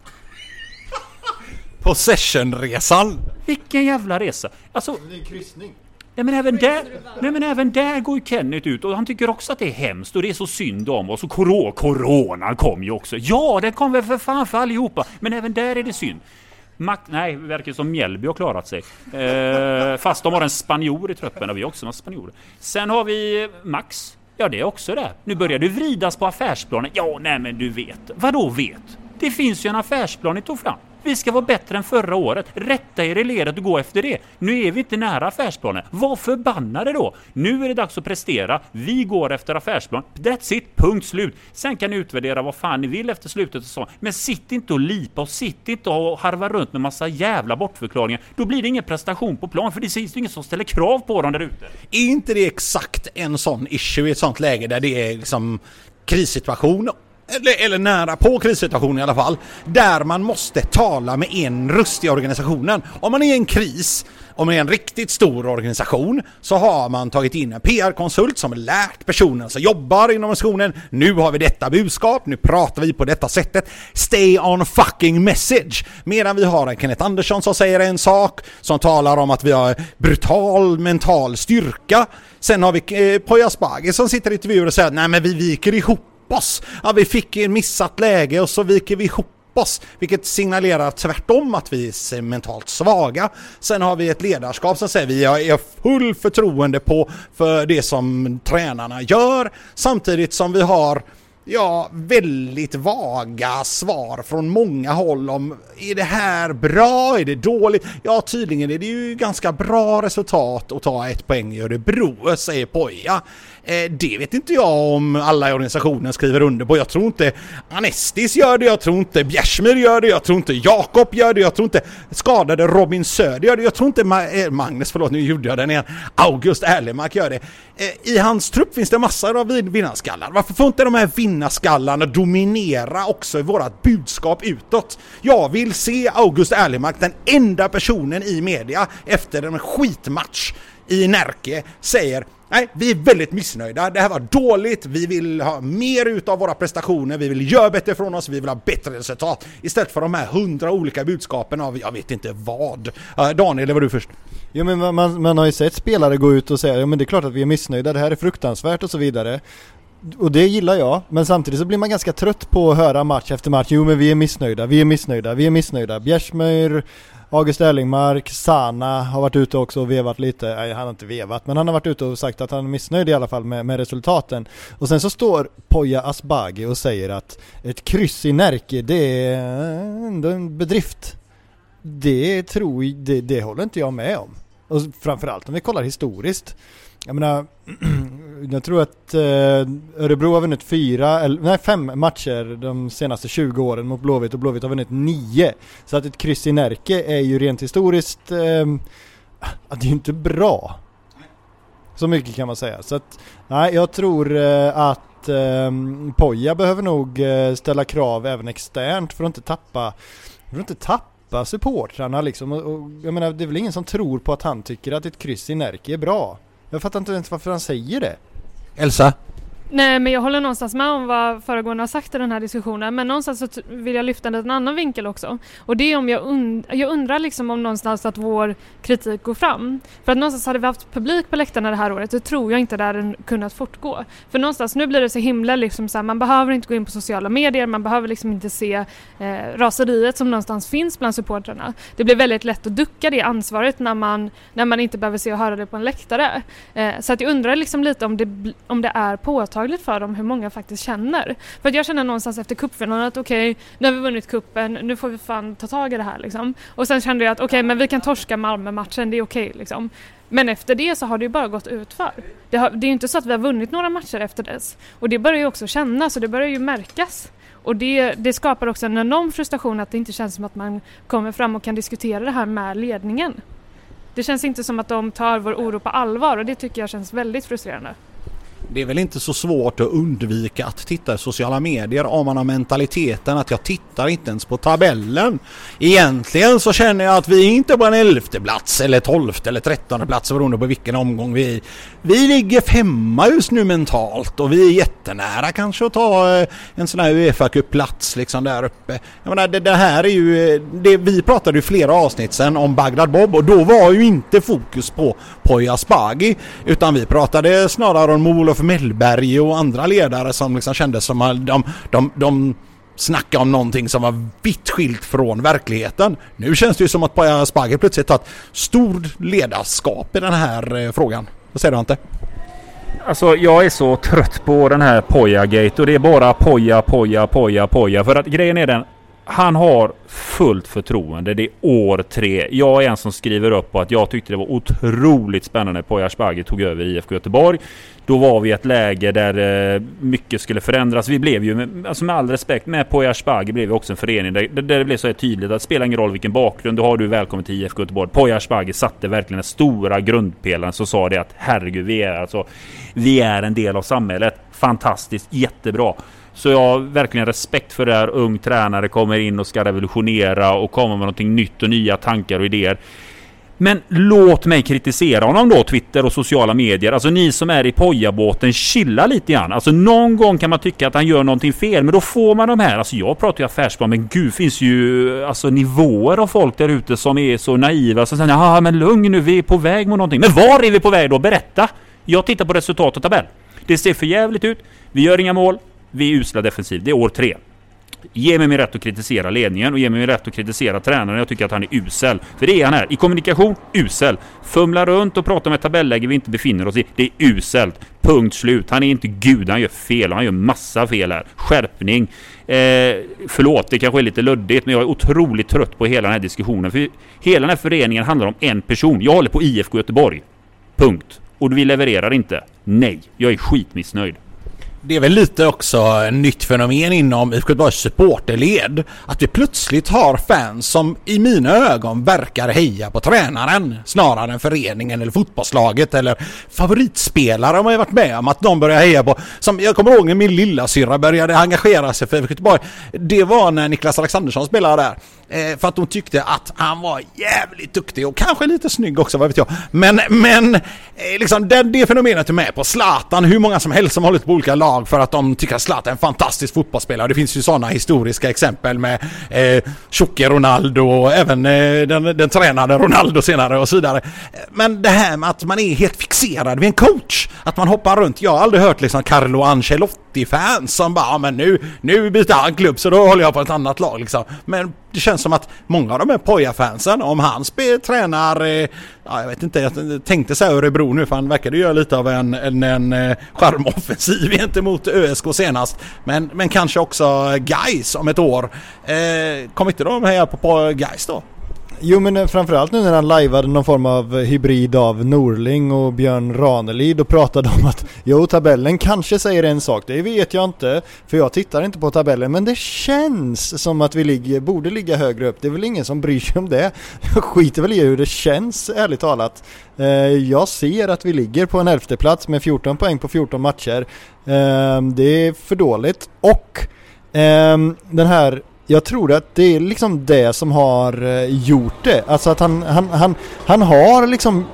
Speaker 1: Possession-resan!
Speaker 2: Vilken jävla resa! Alltså,
Speaker 3: Det är en kryssning.
Speaker 2: Nej men, även där, nej men även där går ju Kenneth ut och han tycker också att det är hemskt och det är så synd om oss. Och corona, coronan kom ju också. Ja, den kom väl för fan för allihopa. Men även där är det synd. Mac, nej, det verkar som Mjällby har klarat sig. Eh, fast de har en spanjor i truppen och vi har också en spanjor. Sen har vi Max. Ja, det är också det. Nu börjar det vridas på affärsplanen. Ja, nej men du vet. Vadå vet? Det finns ju en affärsplan ni tog fram. Vi ska vara bättre än förra året. Rätta er i ledet och gå efter det. Nu är vi inte nära affärsplanen. Var förbannade då! Nu är det dags att prestera. Vi går efter affärsplan. That's it, punkt slut. Sen kan ni utvärdera vad fan ni vill efter slutet av säsongen. Men sitt inte och lipa och sitt inte och harva runt med massa jävla bortförklaringar. Då blir det ingen prestation på plan för det finns ju ingen som ställer krav på dem där ute.
Speaker 1: Är inte det exakt en sån issue i ett sånt läge där det är liksom krissituation eller, eller nära på krissituation i alla fall, där man måste tala med en röst i organisationen. Om man är i en kris, om man är en riktigt stor organisation, så har man tagit in en PR-konsult som lärt personen som jobbar inom organisationen, nu har vi detta budskap, nu pratar vi på detta sättet, stay on fucking message! Medan vi har en Kenneth Andersson som säger en sak, som talar om att vi har brutal mental styrka, sen har vi eh, Poya Asbaghi som sitter i intervjuer och säger nej men vi viker ihop oss. Ja, vi fick ett missat läge och så viker vi ihop oss, vilket signalerar tvärtom att vi är mentalt svaga. Sen har vi ett ledarskap som säger vi har full förtroende på för det som tränarna gör, samtidigt som vi har ja, väldigt vaga svar från många håll om är det här bra, är det dåligt? Ja, tydligen är det ju ganska bra resultat att ta ett poäng i Örebro, säger Poja. Eh, det vet inte jag om alla i organisationen skriver under på. Jag tror inte Anestis gör det, jag tror inte Bjärsmyr gör det, jag tror inte Jakob gör det, jag tror inte skadade Robin Söder gör det, jag tror inte Ma eh, Magnus, förlåt nu gjorde jag den igen, August Erlemark gör det. Eh, I hans trupp finns det massor av vinnarskallar. Varför får inte de här vinnarskallarna dominera också i vårat budskap utåt? Jag vill se August Erlemark, den enda personen i media efter en skitmatch i Närke säger Nej, vi är väldigt missnöjda. Det här var dåligt. Vi vill ha mer utav våra prestationer. Vi vill göra bättre från oss. Vi vill ha bättre resultat. Istället för de här hundra olika budskapen av jag vet inte vad. Uh, Daniel, det var du först.
Speaker 3: Jo men man, man, man har ju sett spelare gå ut och säga ja men det är klart att vi är missnöjda, det här är fruktansvärt och så vidare. Och det gillar jag, men samtidigt så blir man ganska trött på att höra match efter match. Jo men vi är missnöjda, vi är missnöjda, vi är missnöjda. Bjärsmyr, August Erlingmark, Sana har varit ute också och vevat lite, nej han har inte vevat, men han har varit ute och sagt att han är missnöjd i alla fall med, med resultaten. Och sen så står Poya Asbaghi och säger att ett kryss i Närke, det är ändå en bedrift. Det tror det, det håller inte jag med om. Och framförallt om vi kollar historiskt. Jag menar, jag tror att eh, Örebro har vunnit fyra, eller nej fem matcher de senaste 20 åren mot Blåvitt och Blåvitt har vunnit nio. Så att ett kryss i Närke är ju rent historiskt, eh, att det är ju inte bra. Så mycket kan man säga. Så att, nej jag tror eh, att eh, Poja behöver nog eh, ställa krav även externt för att inte tappa, för att inte tappa supportrarna liksom. Och, och, jag menar det är väl ingen som tror på att han tycker att ett kryss i Närke är bra. Jag fattar inte ens varför han säger det.
Speaker 1: Elsa?
Speaker 4: Nej men jag håller någonstans med om vad föregående har sagt i den här diskussionen men någonstans så vill jag lyfta en annan vinkel också. Och det är om jag, und jag undrar liksom om någonstans att vår kritik går fram. För att någonstans hade vi haft publik på läktarna det här året så tror jag inte det hade kunnat fortgå. För någonstans nu blir det så himla liksom så här, man behöver inte gå in på sociala medier, man behöver liksom inte se eh, raseriet som någonstans finns bland supportrarna. Det blir väldigt lätt att ducka det ansvaret när man, när man inte behöver se och höra det på en läktare. Eh, så att jag undrar liksom lite om det, om det är påtagligt påtagligt för dem hur många faktiskt känner. För att jag känner någonstans efter cupfinalen att okej, okay, nu har vi vunnit kuppen, nu får vi fan ta tag i det här liksom. Och sen kände jag att okej, okay, men vi kan torska Malmö-matchen, det är okej okay, liksom. Men efter det så har det ju bara gått utför. Det, har, det är ju inte så att vi har vunnit några matcher efter dess. Och det börjar ju också kännas och det börjar ju märkas. Och det, det skapar också en enorm frustration att det inte känns som att man kommer fram och kan diskutera det här med ledningen. Det känns inte som att de tar vår oro på allvar och det tycker jag känns väldigt frustrerande.
Speaker 1: Det är väl inte så svårt att undvika att titta i sociala medier om man har mentaliteten att jag tittar inte ens på tabellen. Egentligen så känner jag att vi är inte på en elfte plats eller tolfte eller trettonde plats beroende på vilken omgång vi är i. Vi ligger femma just nu mentalt och vi är jättenära kanske att ta eh, en sån här Uefa Cup-plats liksom där uppe. Jag menar det, det här är ju, eh, det, vi pratade ju flera avsnitt sen om Bagdad Bob och då var ju inte fokus på Poya Asbaghi utan vi pratade snarare om Olof Mellberg och andra ledare som liksom kändes som att de, de, de snackade om någonting som var vitt skilt från verkligheten. Nu känns det ju som att Poya Asbaghi plötsligt tagit ett stort ledarskap i den här eh, frågan. Vad säger du Ante?
Speaker 2: Alltså jag är så trött på den här Poja-gate och det är bara Poja, Poja, Poja, Poja. För att grejen är den. Han har fullt förtroende. Det är år tre. Jag är en som skriver upp på att jag tyckte det var otroligt spännande när Poya tog över IFK Göteborg. Då var vi i ett läge där eh, mycket skulle förändras. Vi blev ju, alltså med all respekt, med Poya Ashbagi blev vi också en förening där, där det blev så här tydligt att det spelar ingen roll vilken bakgrund du har, du är välkommen till IFK Göteborg. Poya Ashbagi satte verkligen den stora grundpelaren som sa det att herregud, vi är alltså, vi är en del av samhället. Fantastiskt, jättebra. Så jag har verkligen respekt för det här. Ung tränare kommer in och ska revolutionera och komma med någonting nytt och nya tankar och idéer. Men låt mig kritisera honom då, Twitter och sociala medier. Alltså ni som är i pojabåten, chilla lite grann. Alltså någon gång kan man tycka att han gör någonting fel, men då får man de här. Alltså jag pratar ju affärsplan, men gud finns ju alltså nivåer av folk där ute som är så naiva. Så säger ja men lugn nu, vi är på väg mot någonting. Men var är vi på väg då? Berätta! Jag tittar på resultat och tabell. Det ser för jävligt ut. Vi gör inga mål. Vi är usla defensiv. Det är år tre. Ge mig min rätt att kritisera ledningen och ge mig min rätt att kritisera tränaren. Jag tycker att han är usel. För det är han här. I kommunikation, usel. Fumla runt och prata med tabelläge vi inte befinner oss i. Det är uselt. Punkt slut. Han är inte gud. Han gör fel. Han gör massa fel här. Skärpning. Eh, förlåt, det kanske är lite luddigt, men jag är otroligt trött på hela den här diskussionen. För hela den här föreningen handlar om en person. Jag håller på IFK Göteborg. Punkt. Och vi levererar inte. Nej, jag är skitmissnöjd
Speaker 1: det är väl lite också ett nytt fenomen inom IFK Göteborgs supporterled. Att vi plötsligt har fans som i mina ögon verkar heja på tränaren snarare än föreningen eller fotbollslaget eller favoritspelare har man ju varit med om att de börjar heja på. Som jag kommer ihåg när min lillasyrra började engagera sig för IFK Göteborg. Det var när Niklas Alexandersson spelade där. Eh, för att de tyckte att han var jävligt duktig och kanske lite snygg också, vad vet jag. Men, men eh, liksom det, det fenomenet är med på. Zlatan, hur många som helst som hållit på olika lag för att de tycker att Zlatan är en fantastisk fotbollsspelare. Det finns ju sådana historiska exempel med eh, Tjocke Ronaldo och även eh, den, den tränade Ronaldo senare och så vidare. Eh, men det här med att man är helt fixerad vid en coach, att man hoppar runt. Jag har aldrig hört liksom Carlo Ancelotti City-fans som bara, ja, men nu, nu byter han klubb så då håller jag på ett annat lag liksom. Men det känns som att många av de här Poja-fansen, om han tränar, eh, ja jag vet inte, jag tänkte säga Örebro nu för han verkade göra lite av en, en, en eh, charmoffensiv gentemot ÖSK senast. Men, men kanske också Geis om ett år. Eh, kommer inte de heja på, på då?
Speaker 3: Jo men eh, framförallt nu när han lajvade någon form av eh, hybrid av Norling och Björn Ranelid och pratade om att Jo tabellen kanske säger en sak, det vet jag inte för jag tittar inte på tabellen men det känns som att vi ligger, borde ligga högre upp. Det är väl ingen som bryr sig om det. Jag skiter väl i hur det känns ärligt talat. Eh, jag ser att vi ligger på en elfte plats med 14 poäng på 14 matcher. Det är för dåligt och ehm, den här jag tror att det är liksom det som har eh, gjort det. Alltså att han, han, han, han har liksom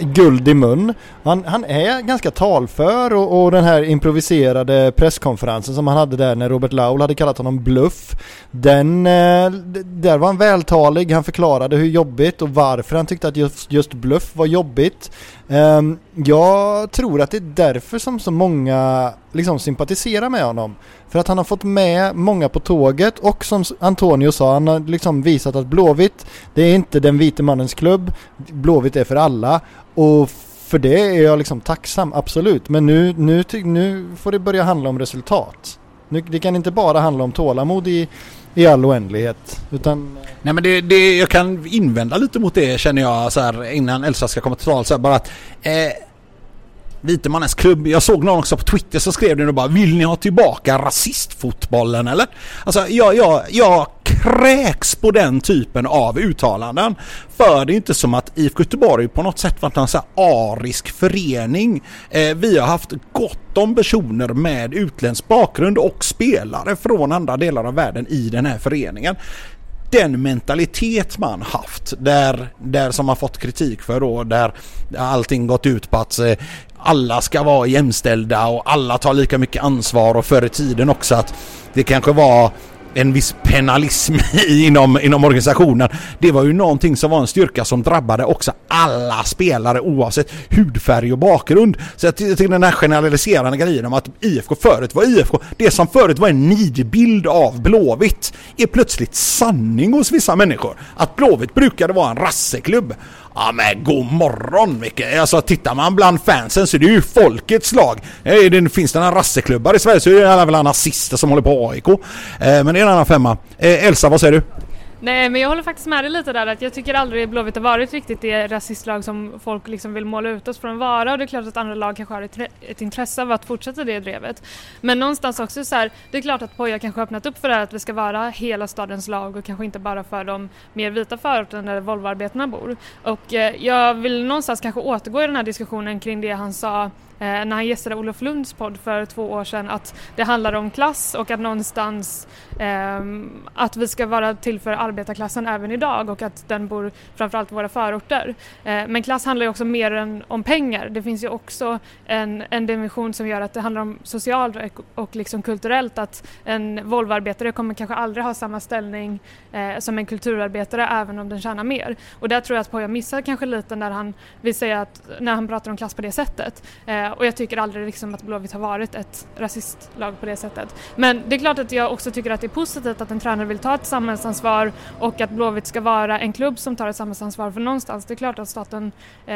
Speaker 3: guld i mun. Han, han är ganska talför och, och, den här improviserade presskonferensen som han hade där när Robert Laul hade kallat honom bluff. Den, eh, där var han vältalig, han förklarade hur jobbigt och varför han tyckte att just, just bluff var jobbigt. Ehm, jag tror att det är därför som så många liksom sympatiserar med honom. För att han har fått med många på tåget och som Antonio sa, han har liksom visat att Blåvitt, det är inte den vite mannens klubb. Blåvitt är för alla. Och för det är jag liksom tacksam, absolut. Men nu, nu, nu får det börja handla om resultat. Nu, det kan inte bara handla om tålamod i, i all oändlighet. Utan...
Speaker 1: Eh, Nej men det, det, jag kan invända lite mot det känner jag så här innan Elsa ska komma till tal. Så här, bara att eh, Vitemannens klubb. Jag såg någon också på Twitter som skrev det och bara Vill ni ha tillbaka rasistfotbollen eller? Alltså jag, jag, jag kräks på den typen av uttalanden. För det är inte som att IFK Göteborg på något sätt varit en så arisk förening. Eh, vi har haft gott om personer med utländsk bakgrund och spelare från andra delar av världen i den här föreningen den mentalitet man haft där, där som man fått kritik för då där allting gått ut på att eh, alla ska vara jämställda och alla tar lika mycket ansvar och förr i tiden också att det kanske var en viss penalism inom, inom organisationen. Det var ju någonting som var en styrka som drabbade också alla spelare oavsett hudfärg och bakgrund. Så jag tycker den här generaliserande grejen om att IFK förut var IFK, det som förut var en nidbild av Blåvitt, är plötsligt sanning hos vissa människor. Att Blåvitt brukade vara en rasseklubb. Ja men god morgon Micke! Alltså tittar man bland fansen så är det ju folkets lag. Eh, det finns det några rasseklubbar i Sverige så är det alla nazister som håller på AIK. Eh, men det är en annan femma. Eh, Elsa, vad säger du?
Speaker 4: Nej men jag håller faktiskt med dig lite där att jag tycker aldrig Blåvitt har varit riktigt det rasistlag som folk liksom vill måla ut oss från att vara och det är klart att andra lag kanske har ett, ett intresse av att fortsätta det drevet. Men någonstans också så här, det är klart att Poja kanske öppnat upp för det här att vi ska vara hela stadens lag och kanske inte bara för de mer vita förorten där Volvoarbetarna bor. Och eh, jag vill någonstans kanske återgå i den här diskussionen kring det han sa Eh, när han gästade Olof Lunds podd för två år sedan att det handlar om klass och att någonstans eh, att vi ska vara till för arbetarklassen även idag och att den bor framförallt i våra förorter. Eh, men klass handlar ju också mer än om pengar. Det finns ju också en, en dimension som gör att det handlar om socialt och, och liksom kulturellt att en Volvoarbetare kommer kanske aldrig ha samma ställning eh, som en kulturarbetare även om den tjänar mer. Och där tror jag att Poya missar kanske lite när han vill säga att när han pratar om klass på det sättet. Eh, Eh, och jag tycker aldrig liksom att Blåvitt har varit ett rasistlag på det sättet. Men det är klart att jag också tycker att det är positivt att en tränare vill ta ett samhällsansvar och att Blåvitt ska vara en klubb som tar ett samhällsansvar för någonstans. Det är klart att staten, eh,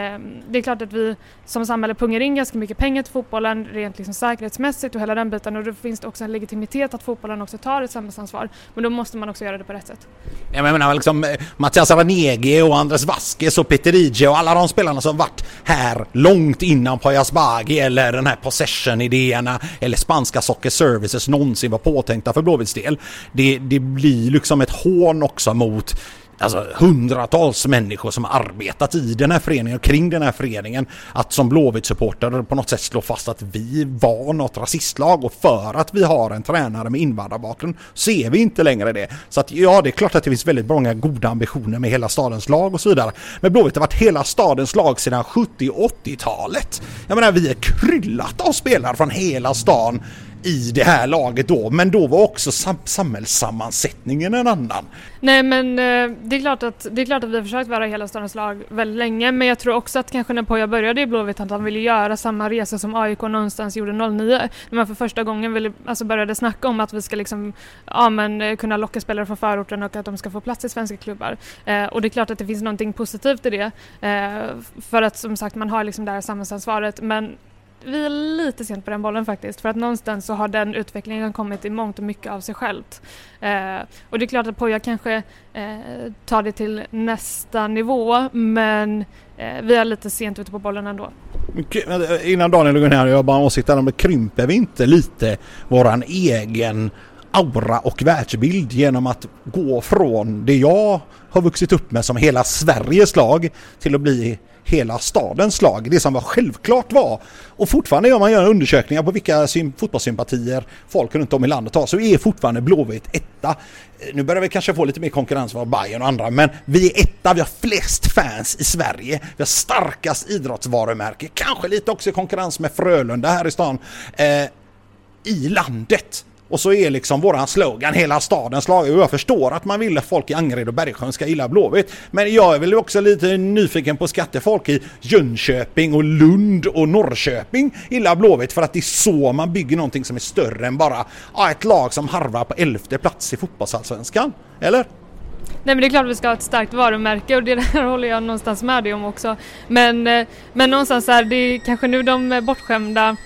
Speaker 4: det är klart att vi som samhälle pungar in ganska mycket pengar till fotbollen rent liksom säkerhetsmässigt och hela den biten och då finns det också en legitimitet att fotbollen också tar ett samhällsansvar. Men då måste man också göra det på rätt sätt.
Speaker 1: Jag menar liksom eh, Mattias Aranege och Andres Vasquez och Peter Ije och alla de spelarna som varit här långt innan Pajas Bar Draghi eller den här possession-idéerna eller spanska Soccer Services någonsin var påtänkta för Blåvitts del. Det, det blir liksom ett hån också mot alltså hundratals människor som har arbetat i den här föreningen och kring den här föreningen att som Blåvitt-supporter på något sätt slå fast att vi var något rasistlag och för att vi har en tränare med invandrarbakgrund så är vi inte längre det. Så att ja, det är klart att det finns väldigt många goda ambitioner med hela stadens lag och så vidare. Men Blåvitt har varit hela stadens lag sedan 70 80-talet. Jag menar, vi är kryllat av spelare från hela stan i det här laget då, men då var också sam samhällssammansättningen en annan.
Speaker 4: Nej men eh, det är, klart att, det är klart att vi har försökt vara hela stadens lag väldigt länge, men jag tror också att kanske när Poja började i Blåvitt att han ville göra samma resa som AIK någonstans gjorde 09, när man för första gången ville, alltså började snacka om att vi ska liksom, ja, men, eh, kunna locka spelare från förorten och att de ska få plats i svenska klubbar. Eh, och det är klart att det finns någonting positivt i det, eh, för att som sagt man har liksom det här samhällsansvaret, men vi är lite sent på den bollen faktiskt för att någonstans så har den utvecklingen kommit i mångt och mycket av sig självt. Eh, och det är klart att Poja kanske eh, tar det till nästa nivå men eh, vi är lite sent ute på bollen ändå.
Speaker 1: Eh, innan Daniel går ner, jag bara en om det. krymper vi inte lite våran egen aura och världsbild genom att gå från det jag har vuxit upp med som hela Sveriges lag till att bli hela stadens lag. Det som var självklart var, och fortfarande gör man gör undersökningar på vilka fotbollssympatier folk runt om i landet har, så är fortfarande Blåvitt etta. Eh, nu börjar vi kanske få lite mer konkurrens från Bayern och andra, men vi är etta, vi har flest fans i Sverige, vi har starkast idrottsvarumärke, kanske lite också i konkurrens med Frölunda här i stan, eh, i landet. Och så är liksom våran slogan hela stadens lag. Och jag förstår att man vill att folk i Angered och Bergsjön ska gilla Blåvitt. Men jag är väl också lite nyfiken på skattefolk i Jönköping och Lund och Norrköping gillar Blåvitt för att det är så man bygger någonting som är större än bara ja, ett lag som harvar på elfte plats i fotbollsallsvenskan. Eller?
Speaker 4: Nej men det är klart att vi ska ha ett starkt varumärke och det där håller jag någonstans med dig om också. Men, eh, men någonstans är det kanske nu de bortskämda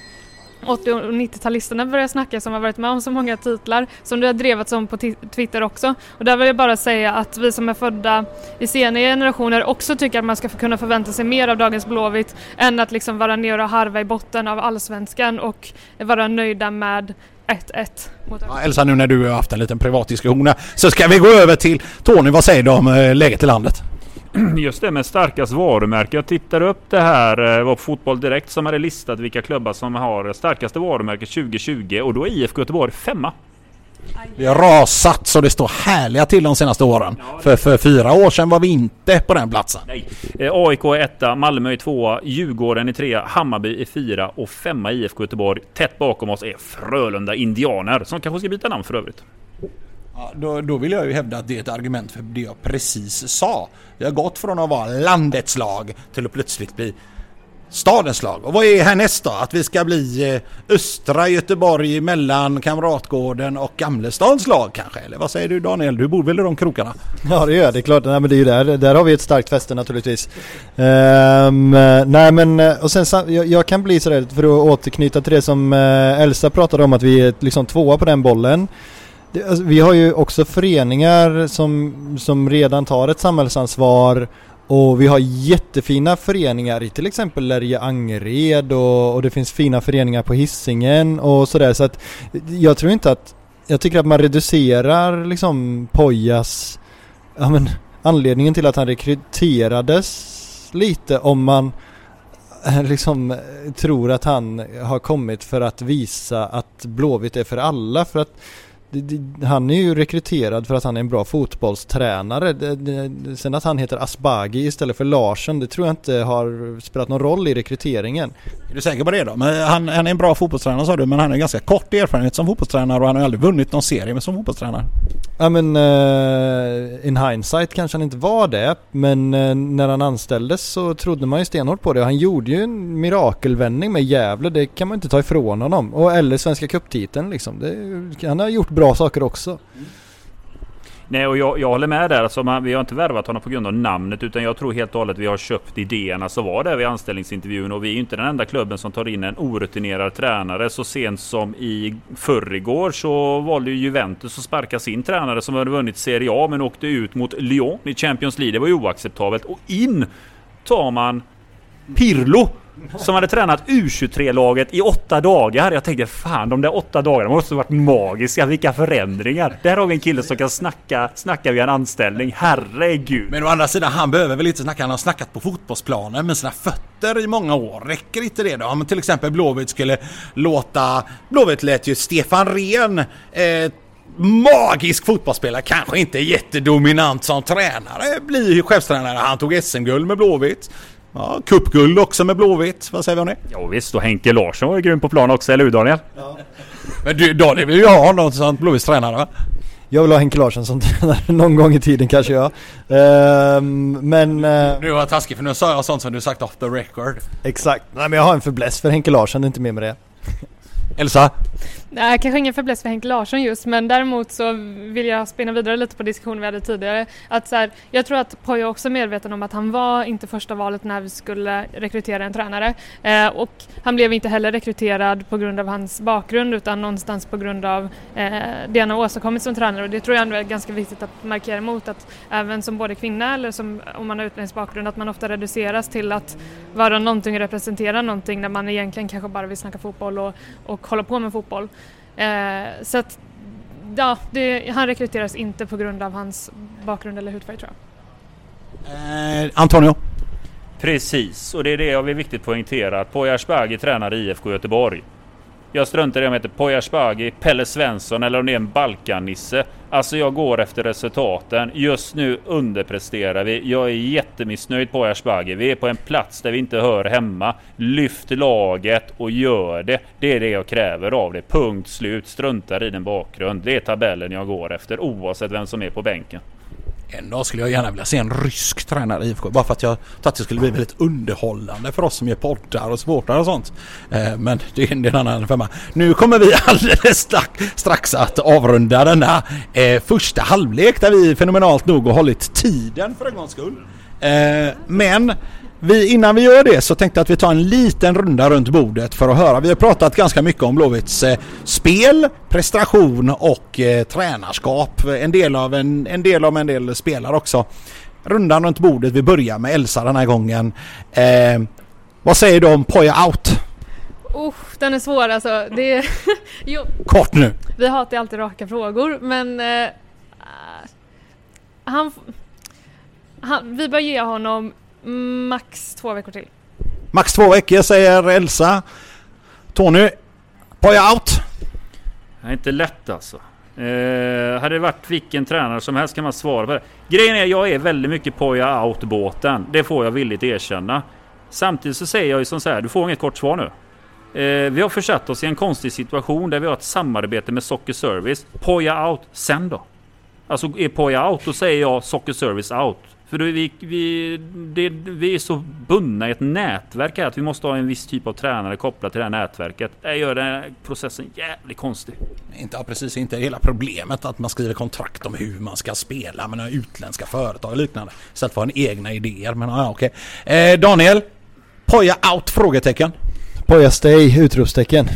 Speaker 4: 80 och 90-talisterna börjar snacka som har varit med om så många titlar som du har drevat som på Twitter också. Och där vill jag bara säga att vi som är födda i senare generationer också tycker att man ska kunna förvänta sig mer av dagens Blåvitt än att liksom vara nere och harva i botten av allsvenskan och vara nöjda med 1-1.
Speaker 1: Ja, Elsa, nu när du har haft en liten privat diskussion här, så ska vi gå över till Tony. Vad säger du om eh, läget i landet?
Speaker 2: Just det med starkast varumärke. Jag tittar upp det här. Det var Fotboll Direkt som hade listat vilka klubbar som har starkaste varumärke 2020 och då är IFK Göteborg femma.
Speaker 1: Vi har rasat så det står härliga till de senaste åren. För, för fyra år sedan var vi inte på den platsen.
Speaker 2: Nej. Eh, AIK är etta, Malmö är tvåa, Djurgården är trea, Hammarby är fyra och femma IFK Göteborg. Tätt bakom oss är Frölunda Indianer som kanske ska byta namn för övrigt.
Speaker 1: Ja, då, då vill jag ju hävda att det är ett argument för det jag precis sa. Vi har gått från att vara landets lag till att plötsligt bli stadens lag. Och vad är härnäst då? Att vi ska bli eh, östra Göteborg mellan Kamratgården och Gamlestans lag kanske? Eller vad säger du Daniel? Du bor väl i de krokarna?
Speaker 3: Ja det gör jag, det är klart. Nej men det är ju där, där har vi ett starkt fäste naturligtvis. Um, nej men och sen jag, jag kan bli sådär för att återknyta till det som eh, Elsa pratade om att vi är liksom tvåa på den bollen. Det, alltså, vi har ju också föreningar som, som redan tar ett samhällsansvar och vi har jättefina föreningar i till exempel Lärje Angered och, och det finns fina föreningar på Hissingen och sådär. Så att jag tror inte att jag tycker att man reducerar liksom Pojas ja men anledningen till att han rekryterades lite om man eh, liksom eh, tror att han har kommit för att visa att Blåvitt är för alla. För att han är ju rekryterad för att han är en bra fotbollstränare. Sen att han heter Asbagi istället för Larsson, det tror jag inte har spelat någon roll i rekryteringen.
Speaker 1: Är du säker på det då? Men han, han är en bra fotbollstränare sa du, men han har ganska kort erfarenhet som fotbollstränare och han har aldrig vunnit någon serie med som fotbollstränare.
Speaker 3: Ja men uh, in hindsight kanske han inte var det, men uh, när han anställdes så trodde man ju stenhårt på det han gjorde ju en mirakelvändning med Gävle, det kan man inte ta ifrån honom. Och eller Svenska Cuptiteln liksom. Det, han har gjort bra Bra saker också. Mm.
Speaker 2: Nej, och jag, jag håller med där. Alltså, man, vi har inte värvat honom på grund av namnet, utan jag tror helt och hållet vi har köpt idéerna som var där vid anställningsintervjun. Och vi är ju inte den enda klubben som tar in en orutinerad tränare. Så sent som i förrgår så valde ju Juventus att sparka sin tränare som hade vunnit Serie A men åkte ut mot Lyon i Champions League. Det var ju oacceptabelt. Och in tar man Pirlo som hade tränat U23-laget i åtta dagar. Jag tänkte fan de där åtta dagarna måste varit magiska. Vilka förändringar. Där har vi en kille som kan snacka, snacka vid en anställning. Herregud.
Speaker 1: Men å andra sidan, han behöver väl inte snacka. Han har snackat på fotbollsplanen med sina fötter i många år. Räcker inte det då? Om till exempel Blåvitt skulle låta... Blåvitt lät ju Stefan Rehn eh, magisk fotbollsspelare, kanske inte jättedominant som tränare, blir ju chefstränare. Han tog SM-guld med Blåvitt. Ja, cupguld också med Blåvitt. Vad säger vi om det?
Speaker 2: Ja, visst, och Henke Larsson var ju grym på plan också, eller hur Daniel? Ja.
Speaker 1: Men du Daniel vill ju ha någon som Blåvitts tränare va?
Speaker 3: Jag vill ha Henke Larsson som tränare någon gång i tiden kanske jag. Ehm, men... Uh,
Speaker 1: nu var jag taskig för nu sa jag sånt som du sagt off the record.
Speaker 3: Exakt. Nej men jag har en förbläss för Henke Larsson, inte mer med det.
Speaker 1: Elsa?
Speaker 4: Nej, kanske ingen fäbless för Henke Larsson just, men däremot så vill jag spinna vidare lite på diskussionen vi hade tidigare. Att så här, jag tror att Poyo också är medveten om att han var inte första valet när vi skulle rekrytera en tränare. Eh, och han blev inte heller rekryterad på grund av hans bakgrund utan någonstans på grund av eh, det han har åstadkommit som tränare. Och det tror jag ändå är ganska viktigt att markera emot att även som både kvinna eller som om man har utländsk bakgrund att man ofta reduceras till att vara någonting och representera någonting när man egentligen kanske bara vill snacka fotboll och, och hålla på med fotboll. Eh, så att, ja, det, han rekryteras inte på grund av hans bakgrund eller hudfärg tror
Speaker 1: jag. Eh, Antonio?
Speaker 2: Precis, och det är det jag vill viktigt poängtera. Att Poya Asbaghi tränar IFK Göteborg. Jag struntar i om jag heter Poya Asbaghi, Pelle Svensson eller om det är en Balkan-Nisse. Alltså jag går efter resultaten. Just nu underpresterar vi. Jag är jättemissnöjd på Asbaghi. Vi är på en plats där vi inte hör hemma. Lyft laget och gör det. Det är det jag kräver av det. Punkt slut. Struntar i din bakgrund. Det är tabellen jag går efter oavsett vem som är på bänken.
Speaker 1: En dag skulle jag gärna vilja se en rysk tränare i IFK. Bara för att jag tror att det skulle bli väldigt underhållande för oss som gör poddar och supportrar och sånt. Eh, men det är en annan femma. Nu kommer vi alldeles strax att avrunda denna eh, första halvlek där vi fenomenalt nog har hållit tiden för en gångs skull. Eh, men vi, innan vi gör det så tänkte jag att vi tar en liten runda runt bordet för att höra. Vi har pratat ganska mycket om Blåvitts eh, spel, prestation och eh, tränarskap. En del av en, en del av en del spelare också. Rundan runt bordet, vi börjar med Elsa den här gången. Eh, vad säger du om Poja Out?
Speaker 4: Oh, den är svår alltså. Det är jo,
Speaker 1: Kort nu.
Speaker 4: vi hatar alltid raka frågor men eh, han, han, vi bör ge honom max två veckor till.
Speaker 1: Max två veckor säger Elsa. Tony, Poja Out?
Speaker 2: Det är inte lätt alltså. Eh, hade det varit vilken tränare som helst kan man svara på det. Grejen är jag är väldigt mycket Poja out-båten. Det får jag villigt erkänna. Samtidigt så säger jag ju som så här, du får inget kort svar nu. Eh, vi har försatt oss i en konstig situation där vi har ett samarbete med Socker Service. Poja out, sen då? Alltså är Poja out, då säger jag Socker Service out. För då är vi, vi, det, vi är så bundna i ett nätverk här att vi måste ha en viss typ av tränare kopplat till det här nätverket. Det gör den här processen jävligt konstig.
Speaker 1: Inte, ja, precis, inte hela problemet att man skriver kontrakt om hur man ska spela med några utländska företag och liknande. Istället för att ha en egna idéer. Men ja, okej. Eh, Daniel, Poja out? Frågetecken.
Speaker 3: Poja stay! Utropstecken.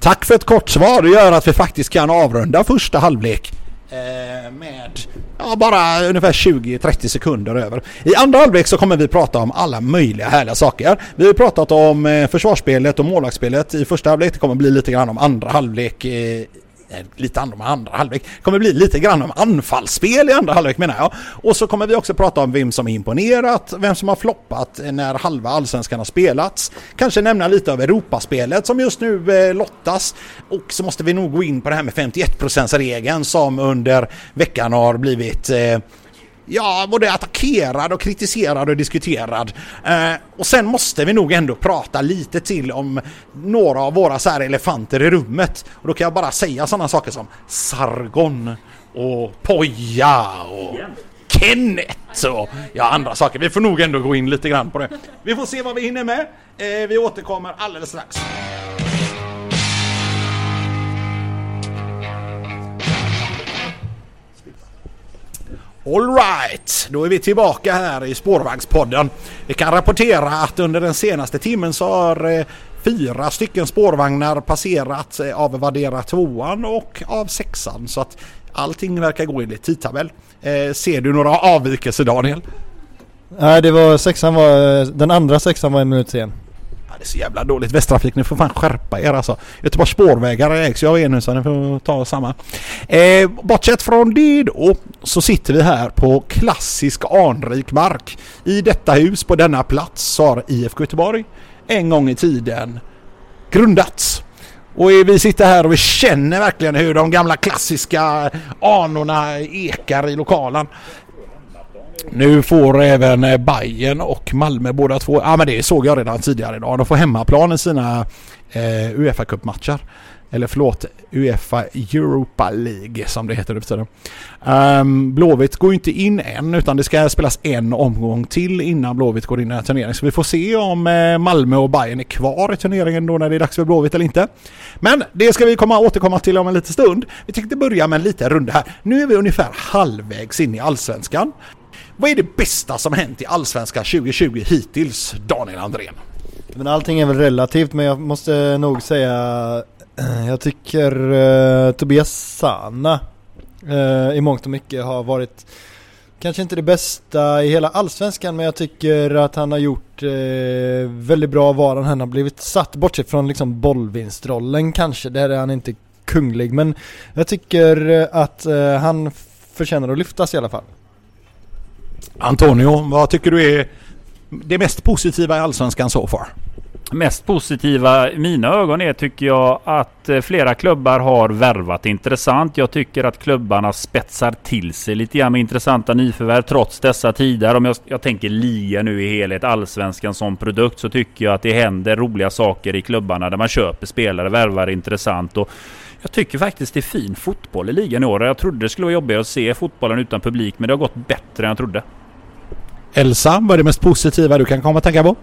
Speaker 1: Tack för ett kort svar. Det gör att vi faktiskt kan avrunda första halvlek. Eh, med ja, bara ungefär 20-30 sekunder över. I andra halvlek så kommer vi prata om alla möjliga härliga saker. Vi har pratat om eh, försvarsspelet och målvaktsspelet i första halvlek. Det kommer bli lite grann om andra halvlek eh, Eh, lite andra om andra halvlek. kommer bli lite grann om anfallsspel i andra halvlek menar jag. Och så kommer vi också prata om vem som imponerat, vem som har floppat när halva allsvenskan har spelats. Kanske nämna lite av Europaspelet som just nu eh, lottas. Och så måste vi nog gå in på det här med 51% regeln som under veckan har blivit eh, ja, både attackerad och kritiserad och diskuterad. Eh, och sen måste vi nog ändå prata lite till om några av våra så här elefanter i rummet. Och då kan jag bara säga sådana saker som Sargon och Poja och Kenneth och ja, andra saker. Vi får nog ändå gå in lite grann på det. Vi får se vad vi hinner med. Eh, vi återkommer alldeles strax. Alright, då är vi tillbaka här i spårvagnspodden. Vi kan rapportera att under den senaste timmen så har eh, fyra stycken spårvagnar passerat eh, av Vadera tvåan och av sexan så att allting verkar gå enligt tidtabell. Eh, ser du några avvikelser Daniel?
Speaker 3: Nej det var sexan var, eh, den andra sexan var en minut sen.
Speaker 1: Ja, det är så jävla dåligt. Västtrafik, ni får fan skärpa er alltså. Göteborgs spårvägar ägs ju av er nu så ni får ta samma. Eh, bortsett från det då så sitter vi här på klassisk anrik mark. I detta hus på denna plats har IFK Göteborg en gång i tiden grundats. Och vi sitter här och vi känner verkligen hur de gamla klassiska anorna ekar i lokalen. Nu får även eh, Bayern och Malmö båda två, ja men det såg jag redan tidigare idag, de får hemmaplan i sina eh, Uefa Cup-matcher. Eller förlåt, Uefa Europa League som det heter nu för tiden. Um, Blåvitt går inte in än utan det ska spelas en omgång till innan Blåvitt går in i den här turneringen. Så vi får se om eh, Malmö och Bayern är kvar i turneringen då när det är dags för Blåvitt eller inte. Men det ska vi komma, återkomma till om en liten stund. Vi tänkte börja med en liten runda här. Nu är vi ungefär halvvägs in i Allsvenskan. Vad är det bästa som hänt i Allsvenskan 2020 hittills, Daniel Andrén?
Speaker 3: Men allting är väl relativt men jag måste nog säga eh, Jag tycker uh, Tobias Sana uh, i mångt och mycket har varit Kanske inte det bästa i hela allsvenskan men jag tycker att han har gjort uh, väldigt bra var han har blivit satt bortsett från liksom bollvinstrollen kanske, där är han inte kunglig men jag tycker att han förtjänar att lyftas i alla fall.
Speaker 1: Antonio, vad tycker du är det mest positiva i Allsvenskan så far?
Speaker 2: Mest positiva i mina ögon är tycker jag att eh, flera klubbar har värvat intressant. Jag tycker att klubbarna spetsar till sig lite grann med intressanta nyförvärv trots dessa tider. Om jag, jag tänker LIA nu i helhet, allsvenskan som produkt, så tycker jag att det händer roliga saker i klubbarna där man köper spelare, värvar intressant. Och jag tycker faktiskt det är fin fotboll i ligan i år. Jag trodde det skulle vara jobbigare att se fotbollen utan publik, men det har gått bättre än jag trodde.
Speaker 1: Elsa, vad är det mest positiva du kan komma att tänka på?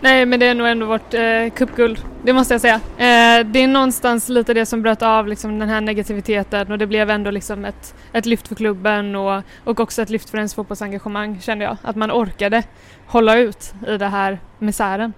Speaker 4: Nej, men det är nog ändå vårt eh, cupguld. Det måste jag säga. Eh, det är någonstans lite det som bröt av liksom, den här negativiteten och det blev ändå liksom ett, ett lyft för klubben och, och också ett lyft för ens fotbollsengagemang kände jag. Att man orkade hålla ut i det här misären.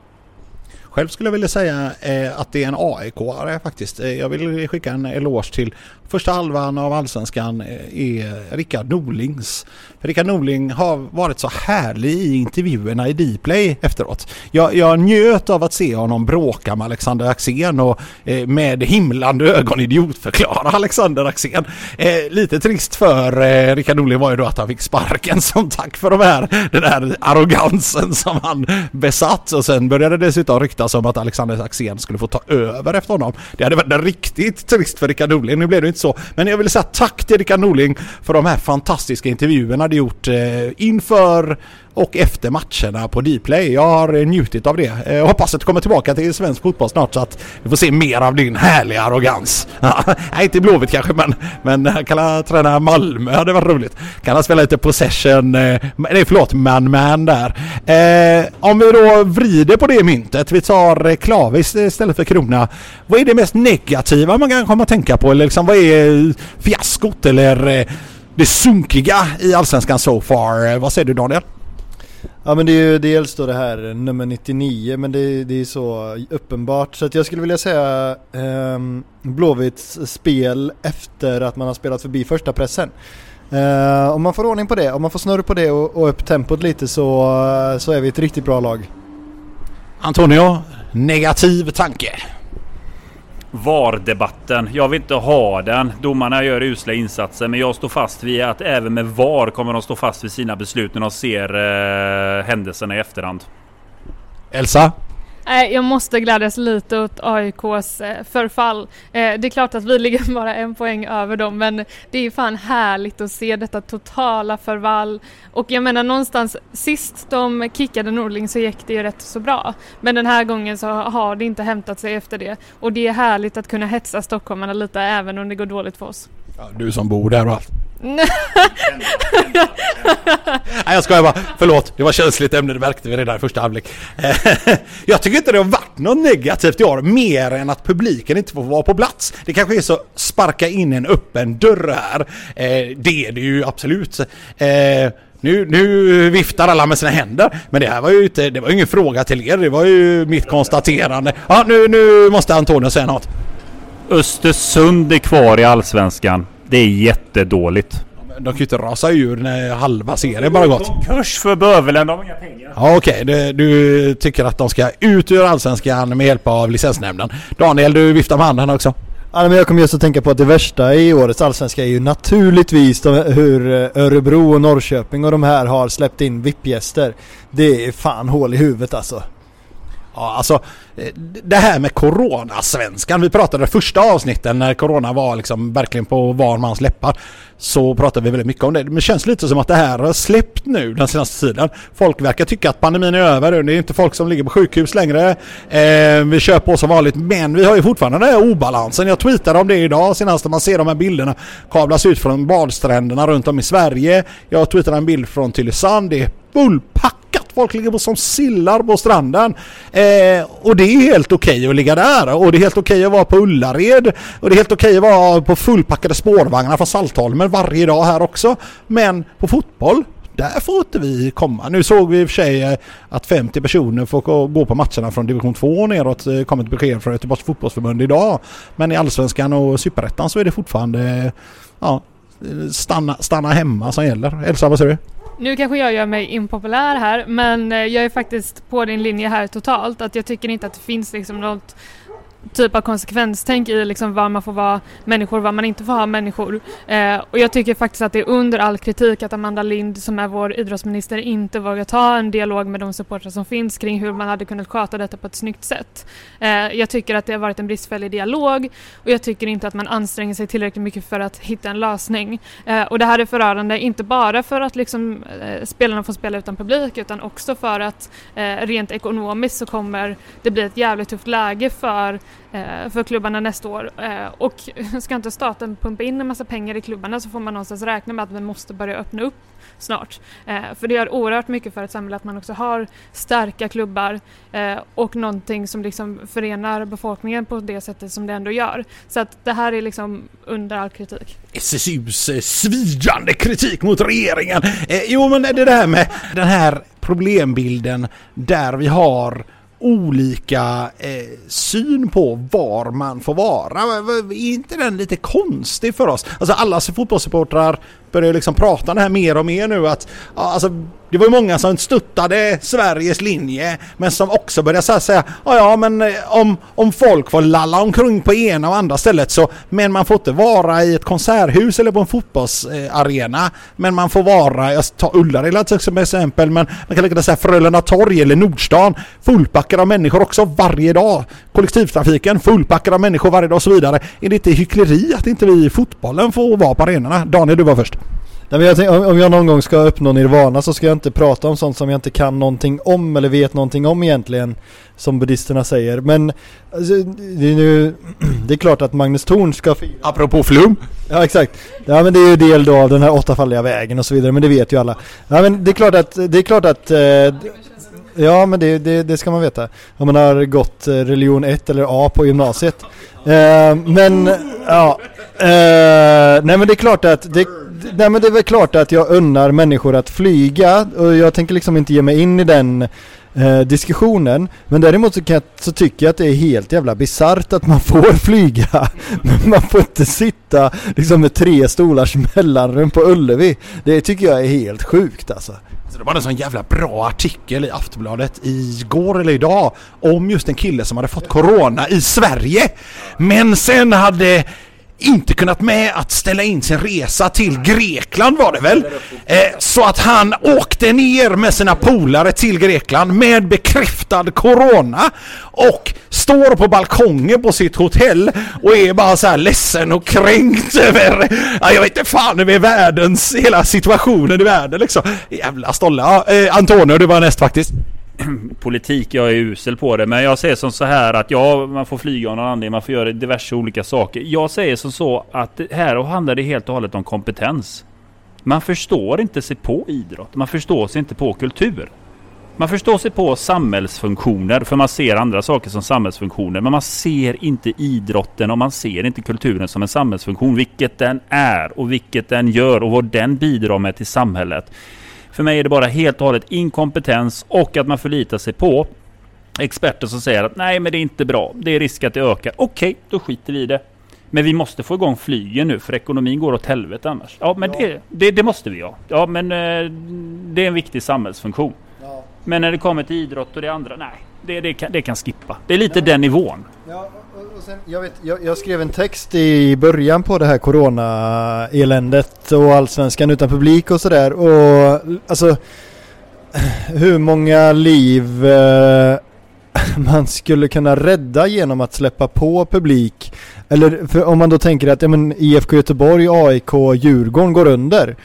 Speaker 1: Själv skulle jag vilja säga eh, att det är en AIK-are faktiskt. Eh, jag vill skicka en eloge till första halvan av Allsvenskan eh, är Rickard Norlings. Rickard Norling har varit så härlig i intervjuerna i Dplay efteråt. Jag, jag njöt av att se honom bråka med Alexander Axén och eh, med himlande ögon idiotförklara Alexander Axén. Eh, lite trist för eh, Rickard Norling var ju då att han fick sparken som tack för de här, den här arrogansen som han besatt och sen började det dessutom ryktas om att Alexander Axén skulle få ta över efter honom. Det hade varit riktigt trist för Rickard Norling. Nu blev det inte så. Men jag vill säga tack till Rickard Norling för de här fantastiska intervjuerna du gjort eh, inför och efter matcherna på Dplay. Jag har njutit av det. Jag hoppas att du kommer tillbaka till svensk fotboll snart så att vi får se mer av din härliga arrogans. Nej, inte Blåvitt kanske men, men eh, kan jag träna Malmö hade varit roligt. Kan jag spela lite possession, eh, nej förlåt, man-man där. Eh, om vi då vrider på det myntet, vi tar Klavis istället för Krona. Vad är det mest negativa man kan komma att tänka på? Eller liksom, vad är fiaskot eller det sunkiga i Allsvenskan so far? Vad säger du Daniel?
Speaker 3: Ja men det är ju dels då det här eh, nummer 99 men det, det är så uppenbart så att jag skulle vilja säga eh, Blåvitts spel efter att man har spelat förbi första pressen. Eh, om man får ordning på det, om man får snurr på det och, och upp tempot lite så, eh, så är vi ett riktigt bra lag.
Speaker 1: Antonio, negativ tanke?
Speaker 2: VAR-debatten. Jag vill inte ha den. Domarna gör usla insatser, men jag står fast vid att även med VAR kommer de stå fast vid sina beslut när de ser eh, händelserna i efterhand.
Speaker 1: Elsa?
Speaker 4: Jag måste glädjas lite åt AIKs eh, förfall. Eh, det är klart att vi ligger bara en poäng över dem men det är fan härligt att se detta totala förfall. Och jag menar någonstans sist de kickade Norling så gick det ju rätt så bra. Men den här gången så har det inte hämtat sig efter det. Och det är härligt att kunna hetsa stockholmarna lite även om det går dåligt för oss.
Speaker 1: Ja, du som bor där och allt. Nej jag skojar bara, förlåt. Det var känsligt ämne, det märkte vi redan i första halvlek. Eh, jag tycker inte det har varit något negativt i år, mer än att publiken inte får vara på plats. Det kanske är så sparka in en öppen dörr här. Eh, det är det ju absolut. Eh, nu, nu viftar alla med sina händer. Men det här var ju inte, det var ingen fråga till er. Det var ju mitt konstaterande. Ja, nu, nu måste Antonio säga något.
Speaker 2: Östersund är kvar i Allsvenskan. Det är jättedåligt.
Speaker 1: De kan ju inte rasa ur när halva serien bara gått.
Speaker 2: Konkurs för Bövelen, de har inga pengar.
Speaker 1: Ja okej, okay. du tycker att de ska ut ur Allsvenskan med hjälp av licensnämnden. Daniel, du viftar med handen också.
Speaker 3: Ja, men jag kommer just att tänka på att det värsta i årets allsvenska är ju naturligtvis de, hur Örebro och Norrköping och de här har släppt in VIP-gäster. Det är fan hål i huvudet alltså.
Speaker 1: Ja, alltså eh, det här med Corona-svenskan. Vi pratade första avsnitten när Corona var liksom verkligen på var mans läppar. Så pratade vi väldigt mycket om det. Men det känns lite som att det här har släppt nu den senaste tiden. Folk verkar tycka att pandemin är över. Det är inte folk som ligger på sjukhus längre. Eh, vi kör på som vanligt. Men vi har ju fortfarande den här obalansen. Jag tweetade om det idag senast när man ser de här bilderna kablas ut från badstränderna runt om i Sverige. Jag tweetade en bild från Tylösand. Det är fullpackat Folk ligger som sillar på stranden. Eh, och det är helt okej okay att ligga där. Och det är helt okej okay att vara på Ullared. Och det är helt okej okay att vara på fullpackade spårvagnar från Saltholmen varje dag här också. Men på fotboll, där får inte vi komma. Nu såg vi i och för sig eh, att 50 personer får gå på matcherna från division 2 och neråt. Eh, Kom ett besked från Göteborgs fotbollsförbund idag. Men i allsvenskan och superettan så är det fortfarande eh, ja, stanna, stanna hemma som gäller. Elsa, vad säger du?
Speaker 4: Nu kanske jag gör mig impopulär här men eh, jag är faktiskt på din linje här totalt att jag tycker inte att det finns liksom något typ av konsekvenstänk i liksom var man får vara människor och var man inte får ha människor. Eh, och jag tycker faktiskt att det är under all kritik att Amanda Lind som är vår idrottsminister inte vågar ta en dialog med de supportrar som finns kring hur man hade kunnat sköta detta på ett snyggt sätt. Eh, jag tycker att det har varit en bristfällig dialog och jag tycker inte att man anstränger sig tillräckligt mycket för att hitta en lösning. Eh, och det här är förödande, inte bara för att liksom, eh, spelarna får spela utan publik utan också för att eh, rent ekonomiskt så kommer det bli ett jävligt tufft läge för Eh, för klubbarna nästa år. Eh, och ska inte staten pumpa in en massa pengar i klubbarna så får man någonstans räkna med att vi måste börja öppna upp snart. Eh, för det gör oerhört mycket för ett samhälle att man också har starka klubbar och någonting som liksom förenar befolkningen på det sättet som det ändå gör. Så att det här är liksom under all kritik.
Speaker 1: SSUs svidande kritik mot regeringen. Jo men det där med den här problembilden där vi har olika eh, syn på var man får vara. Är inte den lite konstig för oss? Alltså alla fotbollssupportrar börjar liksom prata det här mer och mer nu att alltså, det var ju många som stöttade Sveriges linje men som också började säga ja ja men eh, om, om folk får lalla omkring på ena och andra stället så men man får inte vara i ett konserthus eller på en fotbollsarena men man får vara, jag tar Ullared som exempel men man kan lägga säga Frölunda torg eller Nordstan fullpackade av människor också varje dag. Kollektivtrafiken fullpackade av människor varje dag och så vidare. Är det inte hyckleri att inte vi i fotbollen får vara på arenorna? Daniel du var först.
Speaker 3: Nej, men jag tänk, om jag någon gång ska uppnå nirvana så ska jag inte prata om sånt som jag inte kan någonting om eller vet någonting om egentligen. Som buddhisterna säger. Men alltså, det, är nu, det är klart att Magnus Thorn ska fira.
Speaker 1: Apropå flum.
Speaker 3: Ja exakt. Ja men det är ju del då av den här åttafaldiga vägen och så vidare. Men det vet ju alla. Ja men det är klart att, det är klart att eh, Ja men det, det, det, ska man veta. Om man har gått religion 1 eller A på gymnasiet. Eh, men ja. Eh, nej men det är klart att det, nej men det är väl klart att jag unnar människor att flyga och jag tänker liksom inte ge mig in i den eh, diskussionen. Men däremot så, jag, så, tycker jag att det är helt jävla bisarrt att man får flyga. Men man får inte sitta liksom med tre stolars mellanrum på Ullevi. Det tycker jag är helt sjukt alltså.
Speaker 1: Så det var en sån jävla bra artikel i Aftonbladet igår eller idag om just en kille som hade fått Corona i Sverige. Men sen hade inte kunnat med att ställa in sin resa till Grekland var det väl? Eh, så att han åkte ner med sina polare till Grekland med bekräftad Corona och står på balkongen på sitt hotell och är bara så här ledsen och kränkt över, ja, jag vet inte fan över världens, hela situationen i världen liksom. Jävla stolle. Ja, eh, Antonio, du var näst faktiskt.
Speaker 2: politik, jag är usel på det. Men jag säger som så här att ja, man får flyga av någon anledning, man får göra diverse olika saker. Jag säger som så att här handlar det helt och hållet om kompetens. Man förstår inte sig på idrott. Man förstår sig inte på kultur. Man förstår sig på samhällsfunktioner, för man ser andra saker som samhällsfunktioner. Men man ser inte idrotten och man ser inte kulturen som en samhällsfunktion, vilket den är och vilket den gör och vad den bidrar med till samhället. För mig är det bara helt och hållet inkompetens och att man förlitar sig på experter som säger att nej men det är inte bra. Det är risk att det ökar. Okej, okay, då skiter vi i det. Men vi måste få igång flygen nu för ekonomin går åt helvete annars. Ja men ja. Det, det, det, måste vi ha. Ja men eh, det är en viktig samhällsfunktion. Ja. Men när det kommer till idrott och det andra, nej. Det, det, kan, kan skippa. Det är lite ja. den nivån. Ja,
Speaker 3: sen, jag, vet, jag, jag, skrev en text i början på det här corona-eländet och allsvenskan utan publik och sådär. Och alltså hur många liv eh, man skulle kunna rädda genom att släppa på publik. Eller om man då tänker att ja, men IFK Göteborg, AIK, Djurgården går under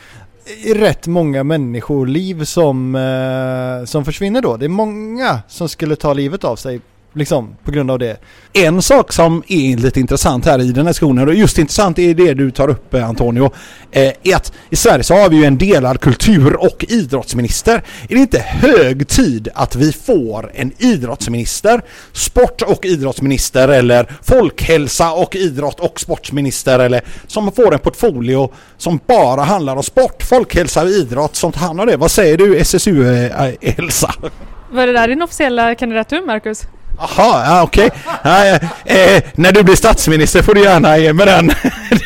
Speaker 3: rätt många människoliv som, eh, som försvinner då. Det är många som skulle ta livet av sig Liksom på grund av det.
Speaker 1: En sak som är lite intressant här i den här skolan och just intressant är det du tar upp eh, Antonio. Eh, är att i Sverige så har vi ju en delad kultur och idrottsminister. Är det inte hög tid att vi får en idrottsminister, sport och idrottsminister eller folkhälsa och idrott och sportsminister eller som får en portfolio som bara handlar om sport, folkhälsa och idrott som tar hand om det. Vad säger du SSU-Elsa? Eh,
Speaker 4: Var det där din officiella kandidatur Marcus?
Speaker 1: Jaha, ja, okej. Okay. Ja, eh, när du blir statsminister får du gärna ge mig den,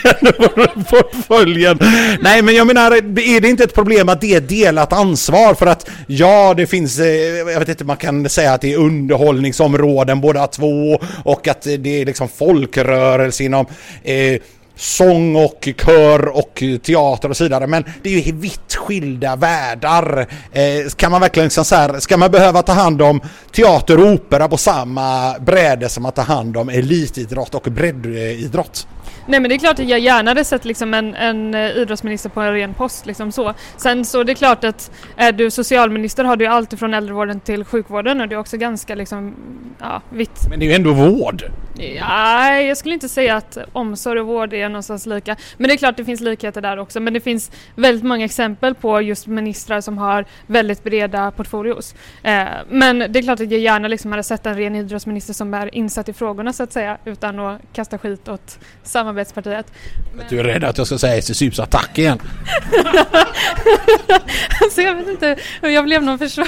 Speaker 1: den portföljen. Nej, men jag menar, är det inte ett problem att det är delat ansvar? För att ja, det finns, eh, jag vet inte, man kan säga att det är underhållningsområden båda två och att det är liksom folkrörelse inom eh, sång och kör och teater och så vidare. Men det är ju vitt skilda världar. Eh, kan man verkligen liksom så här, ska man behöva ta hand om teater och opera på samma bräde som att ta hand om elitidrott och breddidrott?
Speaker 4: Nej men det är klart att jag gärna hade sett liksom en, en eh, idrottsminister på en ren post. Liksom så. Sen så det är klart att är du socialminister har du allt från äldrevården till sjukvården och det är också ganska liksom, ja, vitt.
Speaker 1: Men det är ju ändå vård.
Speaker 4: Ja, jag skulle inte säga att omsorg och vård är någonstans lika. Men det är klart det finns likheter där också. Men det finns väldigt många exempel på just ministrar som har väldigt breda portfolios. Eh, men det är klart att jag gärna liksom hade sett en ren idrottsminister som är insatt i frågorna så att säga utan att kasta skit åt samarbetspartiet.
Speaker 1: Men... Du är rädd att jag ska säga SSUs attack igen?
Speaker 4: alltså jag vet inte hur jag blev någon försvar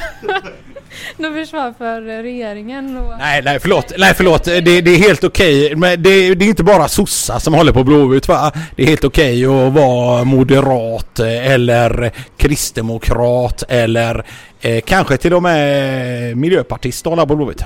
Speaker 4: någon försvar för regeringen. Och...
Speaker 1: Nej, nej förlåt, nej förlåt. Det, det är helt okej. Okay. Men det, det, är inte bara sossar som håller på Blåvitt va? Det är helt okej okay att vara moderat eller kristdemokrat eller eh, kanske till och med miljöpartist och hålla på Blåvitt.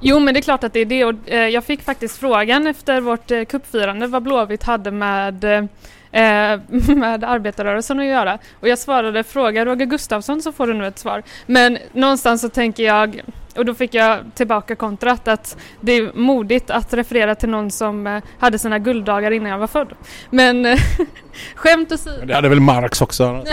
Speaker 4: Jo men det är klart att det är det och eh, jag fick faktiskt frågan efter vårt eh, kuppfirande vad Blåvitt hade med eh, med arbetarrörelsen att göra. Och jag svarade fråga Roger Gustafsson så får du nu ett svar. Men någonstans så tänker jag och då fick jag tillbaka kontrat att det är modigt att referera till någon som eh, hade sina gulddagar innan jag var född. Men eh, skämt åsido.
Speaker 1: Det hade väl Marx också?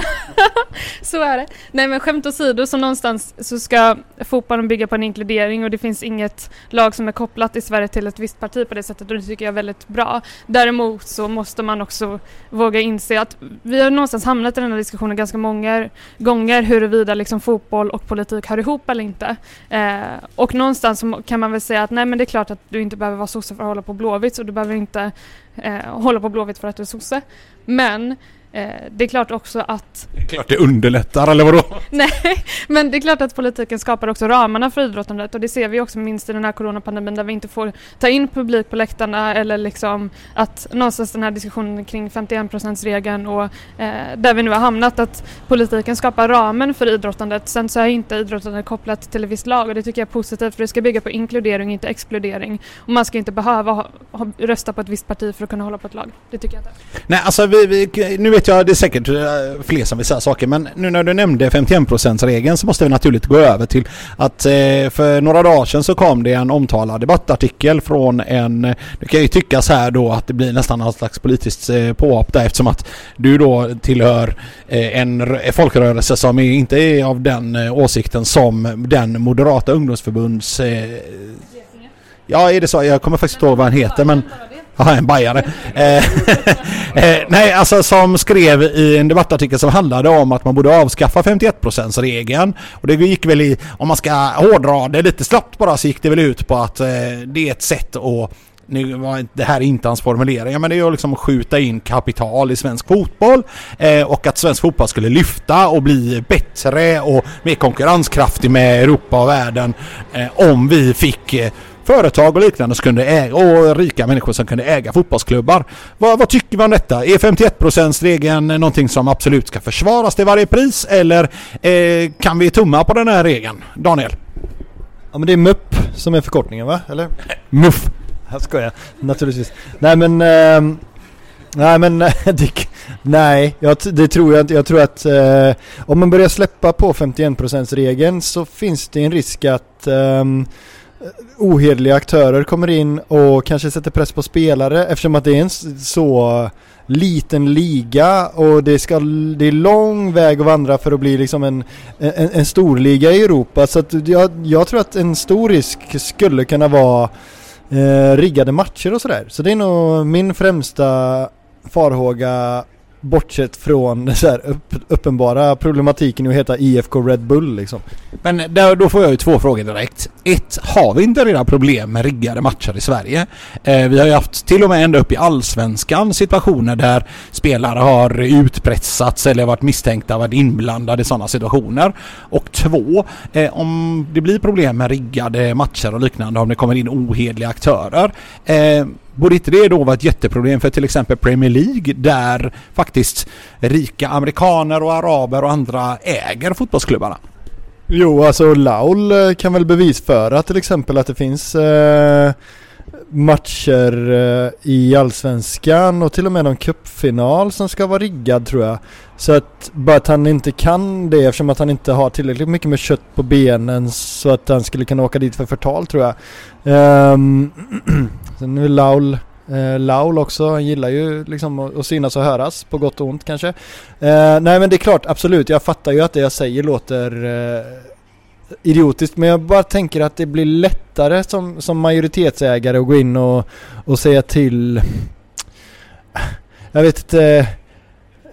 Speaker 4: så är det. Nej men skämt åsido så någonstans så ska fotbollen bygga på en inkludering och det finns inget lag som är kopplat i Sverige till ett visst parti på det sättet och det tycker jag är väldigt bra. Däremot så måste man också våga inse att vi har någonstans hamnat i den här diskussionen ganska många gånger huruvida liksom fotboll och politik hör ihop eller inte. Eh, Eh, och någonstans kan man väl säga att nej men det är klart att du inte behöver vara sosse för att hålla på Blåvitt och du behöver inte eh, hålla på Blåvitt för att du är sosse. Men det är klart också att...
Speaker 1: Det är klart det underlättar, eller vadå?
Speaker 4: Nej, men det är klart att politiken skapar också ramarna för idrottandet och det ser vi också minst i den här coronapandemin där vi inte får ta in publik på läktarna eller liksom att någonstans den här diskussionen kring 51%-regeln och eh, där vi nu har hamnat att politiken skapar ramen för idrottandet. Sen så är inte idrottandet kopplat till ett visst lag och det tycker jag är positivt för det ska bygga på inkludering, inte exkludering. Och man ska inte behöva ha, ha, rösta på ett visst parti för att kunna hålla på ett lag. Det tycker jag inte.
Speaker 1: Nej, alltså vi, vi, nu vet vet jag, det är säkert eh, fler som vill säga saker men nu när du nämnde 51%-regeln så måste vi naturligt gå över till att eh, för några dagar sedan så kom det en omtalad debattartikel från en, det kan ju tyckas här då att det blir nästan något slags politiskt eh, påhopp där eftersom att du då tillhör en folkrörelse som inte är av den åsikten som den moderata ungdomsförbunds Ja, är det så? Jag kommer faktiskt inte ihåg vad han heter men Ja, en bajare. Eh, eh, nej, alltså som skrev i en debattartikel som handlade om att man borde avskaffa 51%-regeln. Och det gick väl i, om man ska hårdra det lite slappt bara, så gick det väl ut på att eh, det är ett sätt att nu var det här är inte hans formulering, men det är ju liksom att skjuta in kapital i svensk fotboll eh, och att svensk fotboll skulle lyfta och bli bättre och mer konkurrenskraftig med Europa och världen eh, om vi fick eh, företag och liknande som kunde äga, och rika människor som kunde äga fotbollsklubbar. Vad, vad tycker vi om detta? Är 51%-regeln någonting som absolut ska försvaras till varje pris eller eh, kan vi tumma på den här regeln? Daniel?
Speaker 3: Ja men det är MUP som är förkortningen va? Eller?
Speaker 1: MUF.
Speaker 3: Jag skojar, naturligtvis. Nej men eh, Nej men nej, jag, det tror jag inte. Jag tror att eh, om man börjar släppa på 51% regeln så finns det en risk att eh, ohederliga aktörer kommer in och kanske sätter press på spelare eftersom att det är en så liten liga och det, ska, det är lång väg att vandra för att bli liksom en, en, en stor liga i Europa. Så att jag, jag tror att en stor risk skulle kunna vara eh, riggade matcher och sådär. Så det är nog min främsta farhåga Bortsett från den så här upp, uppenbara problematiken i att heta IFK Red Bull liksom.
Speaker 1: Men där, då får jag ju två frågor direkt. Ett, har vi inte redan problem med riggade matcher i Sverige? Eh, vi har ju haft till och med ända upp i allsvenskan situationer där spelare har utpressats eller varit misstänkta, varit inblandade i sådana situationer. Och två, eh, om det blir problem med riggade matcher och liknande, om det kommer in ohedliga aktörer. Eh, Borde inte det då vara ett jätteproblem för till exempel Premier League där faktiskt rika amerikaner och araber och andra äger fotbollsklubbarna?
Speaker 3: Jo, alltså Laul eh, kan väl bevisföra till exempel att det finns eh, matcher eh, i Allsvenskan och till och med någon cupfinal som ska vara riggad tror jag. Så att bara att han inte kan det eftersom att han inte har tillräckligt mycket med kött på benen så att han skulle kunna åka dit för förtal tror jag. Um, sen är Laul Eh, Laul också, han gillar ju liksom att, att synas och höras på gott och ont kanske. Eh, nej men det är klart, absolut, jag fattar ju att det jag säger låter eh, idiotiskt men jag bara tänker att det blir lättare som, som majoritetsägare att gå in och, och säga till jag vet inte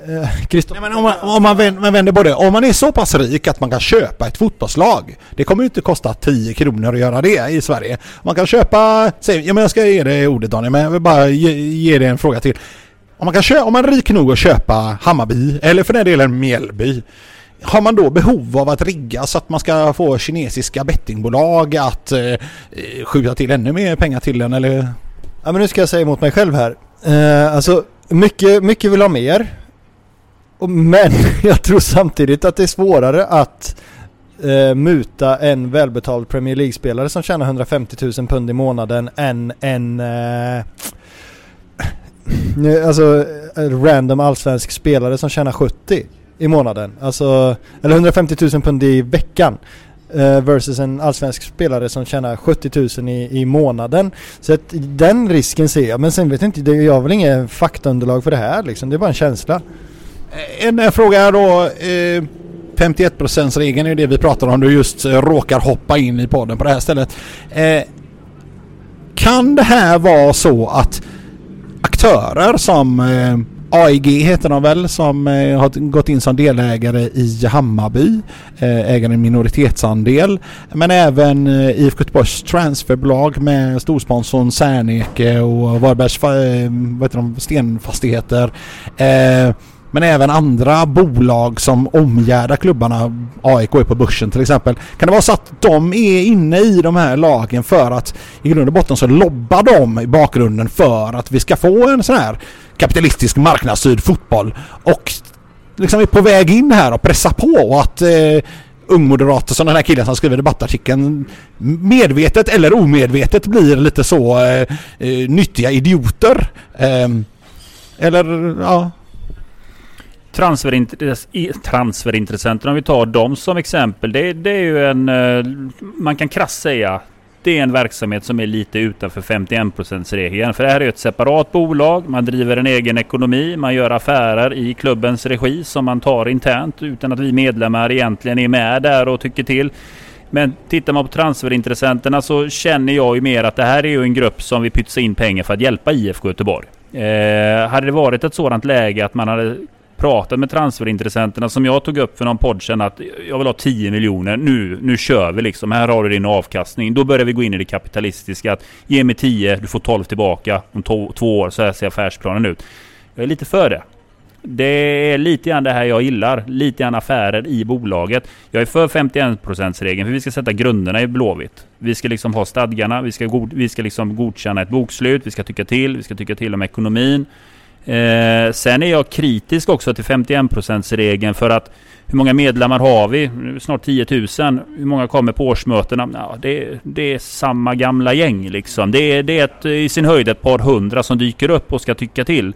Speaker 1: Eh, Nej, men om, man, om man, vänder, på det, om man är så pass rik att man kan köpa ett fotbollslag. Det kommer ju inte kosta 10 kronor att göra det i Sverige. Man kan köpa, säg, ja, men jag ska ge dig ordet Daniel, men jag vill bara ge, ge dig en fråga till. Om man, kan köpa, om man är rik nog att köpa Hammarby, eller för den delen Mjällby, har man då behov av att rigga så att man ska få kinesiska bettingbolag att eh, eh skjuta till ännu mer pengar till den eller?
Speaker 3: Ja men nu ska jag säga emot mig själv här. Eh, alltså mycket, mycket vill ha mer. Men jag tror samtidigt att det är svårare att eh, muta en välbetald Premier League-spelare som tjänar 150 000 pund i månaden än en eh, alltså eh, random allsvensk spelare som tjänar 70 i månaden. Alltså, eller 150 000 pund i veckan. Eh, versus en allsvensk spelare som tjänar 70 000 i, i månaden. Så att den risken ser jag. Men sen vet jag inte, jag har väl inget faktaunderlag för det här liksom. Det är bara en känsla.
Speaker 1: Eh, en fråga då. 51 eh, regeln är det vi pratar om. Du just eh, råkar hoppa in i podden på det här stället. Kan det här vara så att aktörer som AIG heter de väl som eh, har gått in som delägare i Hammarby, eh, äger en minoritetsandel. Men även eh, IFK Göteborgs transferbolag med storsponsorn Serneke och Varbergs vad heter de, stenfastigheter. Men även andra bolag som omgärdar klubbarna. AIK är på börsen till exempel. Kan det vara så att de är inne i de här lagen för att i grund och botten så lobbar de i bakgrunden för att vi ska få en sån här kapitalistisk marknadsstyrd fotboll och liksom är på väg in här och pressar på och att eh, ungmoderater som den här killen som skriver debattartikeln medvetet eller omedvetet blir lite så eh, eh, nyttiga idioter. Eh, eller ja,
Speaker 2: transferintressenter, om vi tar dem som exempel. Det, det, är ju en, eh, man kan krasst säga, det är en verksamhet som är lite utanför 51%-regeln. För det här är ett separat bolag, man driver en egen ekonomi, man gör affärer i klubbens regi som man tar internt utan att vi medlemmar egentligen är med där och tycker till. Men tittar man på transferintressenterna så känner jag ju mer att det här är ju en grupp som vill pytsa in pengar för att hjälpa IFK Göteborg. Eh, hade det varit ett sådant läge att man hade pratat med transferintressenterna som jag tog upp för någon podd sedan att jag vill ha 10 miljoner. Nu, nu kör vi liksom. Här har du din avkastning. Då börjar vi gå in i det kapitalistiska. Att ge mig 10, du får 12 tillbaka om två år. Så här ser affärsplanen ut. Jag är lite för det. Det är lite grann det här jag gillar. Lite grann affärer i bolaget. Jag är för 51%-regeln för vi ska sätta grunderna i Blåvitt. Vi ska liksom ha stadgarna, vi ska, god, vi ska liksom godkänna ett bokslut, vi ska tycka till, vi ska tycka till om ekonomin. Eh, sen är jag kritisk också till 51%-regeln för att hur många medlemmar har vi? Snart 10 000. Hur många kommer på årsmötena? Ja, det, det är samma gamla gäng liksom. Det är, det är ett, i sin höjd ett par hundra som dyker upp och ska tycka till.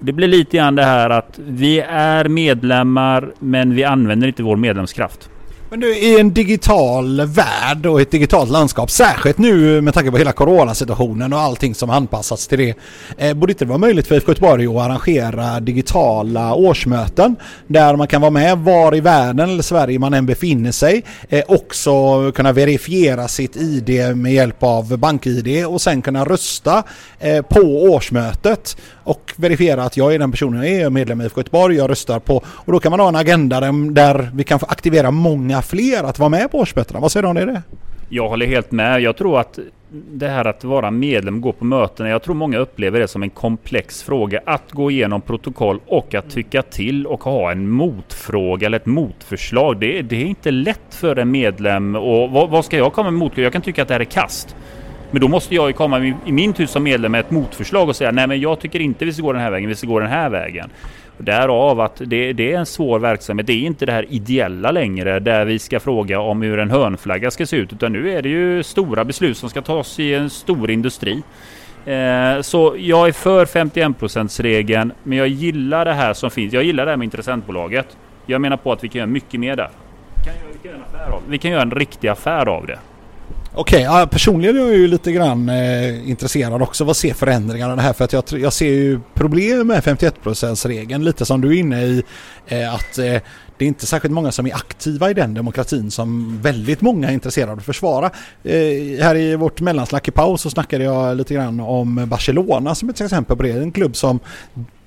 Speaker 2: Det blir lite grann det här att vi är medlemmar men vi använder inte vår medlemskraft.
Speaker 1: Men du, i en digital värld och ett digitalt landskap, särskilt nu med tanke på hela coronasituationen och allting som anpassats till det, eh, borde inte det vara möjligt för IFK Göteborg att arrangera digitala årsmöten där man kan vara med var i världen eller Sverige man än befinner sig, eh, också kunna verifiera sitt ID med hjälp av BankID och sen kunna rösta eh, på årsmötet och verifiera att jag är den personen, jag är medlem i IFK Göteborg, jag röstar på och då kan man ha en agenda där vi kan få aktivera många fler att vara med på årsmötena. Vad säger du om det?
Speaker 2: Jag håller helt med. Jag tror att det här att vara medlem, gå på mötena, jag tror många upplever det som en komplex fråga. Att gå igenom protokoll och att tycka till och ha en motfråga eller ett motförslag. Det, det är inte lätt för en medlem. Och vad, vad ska jag komma med mot? Jag kan tycka att det här är kast. Men då måste jag ju komma i, min tur som medlem med ett motförslag och säga nej men jag tycker inte vi ska gå den här vägen, vi ska gå den här vägen. Därav att det, det, är en svår verksamhet. Det är inte det här ideella längre där vi ska fråga om hur en hörnflagga ska se ut utan nu är det ju stora beslut som ska tas i en stor industri. Eh, så jag är för 51 regeln men jag gillar det här som finns. Jag gillar det här med intressentbolaget. Jag menar på att vi kan göra mycket mer där. Vi kan göra, vi kan göra en, affär av. Vi kan göra en riktig affär av det.
Speaker 1: Okej, ja, personligen är jag ju lite grann eh, intresserad också av att se förändringarna i det här för att jag, jag ser ju problem med 51%-regeln lite som du är inne i eh, att eh, det är inte särskilt många som är aktiva i den demokratin som väldigt många är intresserade av att försvara. Eh, här i vårt mellanslack i paus så snackade jag lite grann om Barcelona som ett exempel på det. En klubb som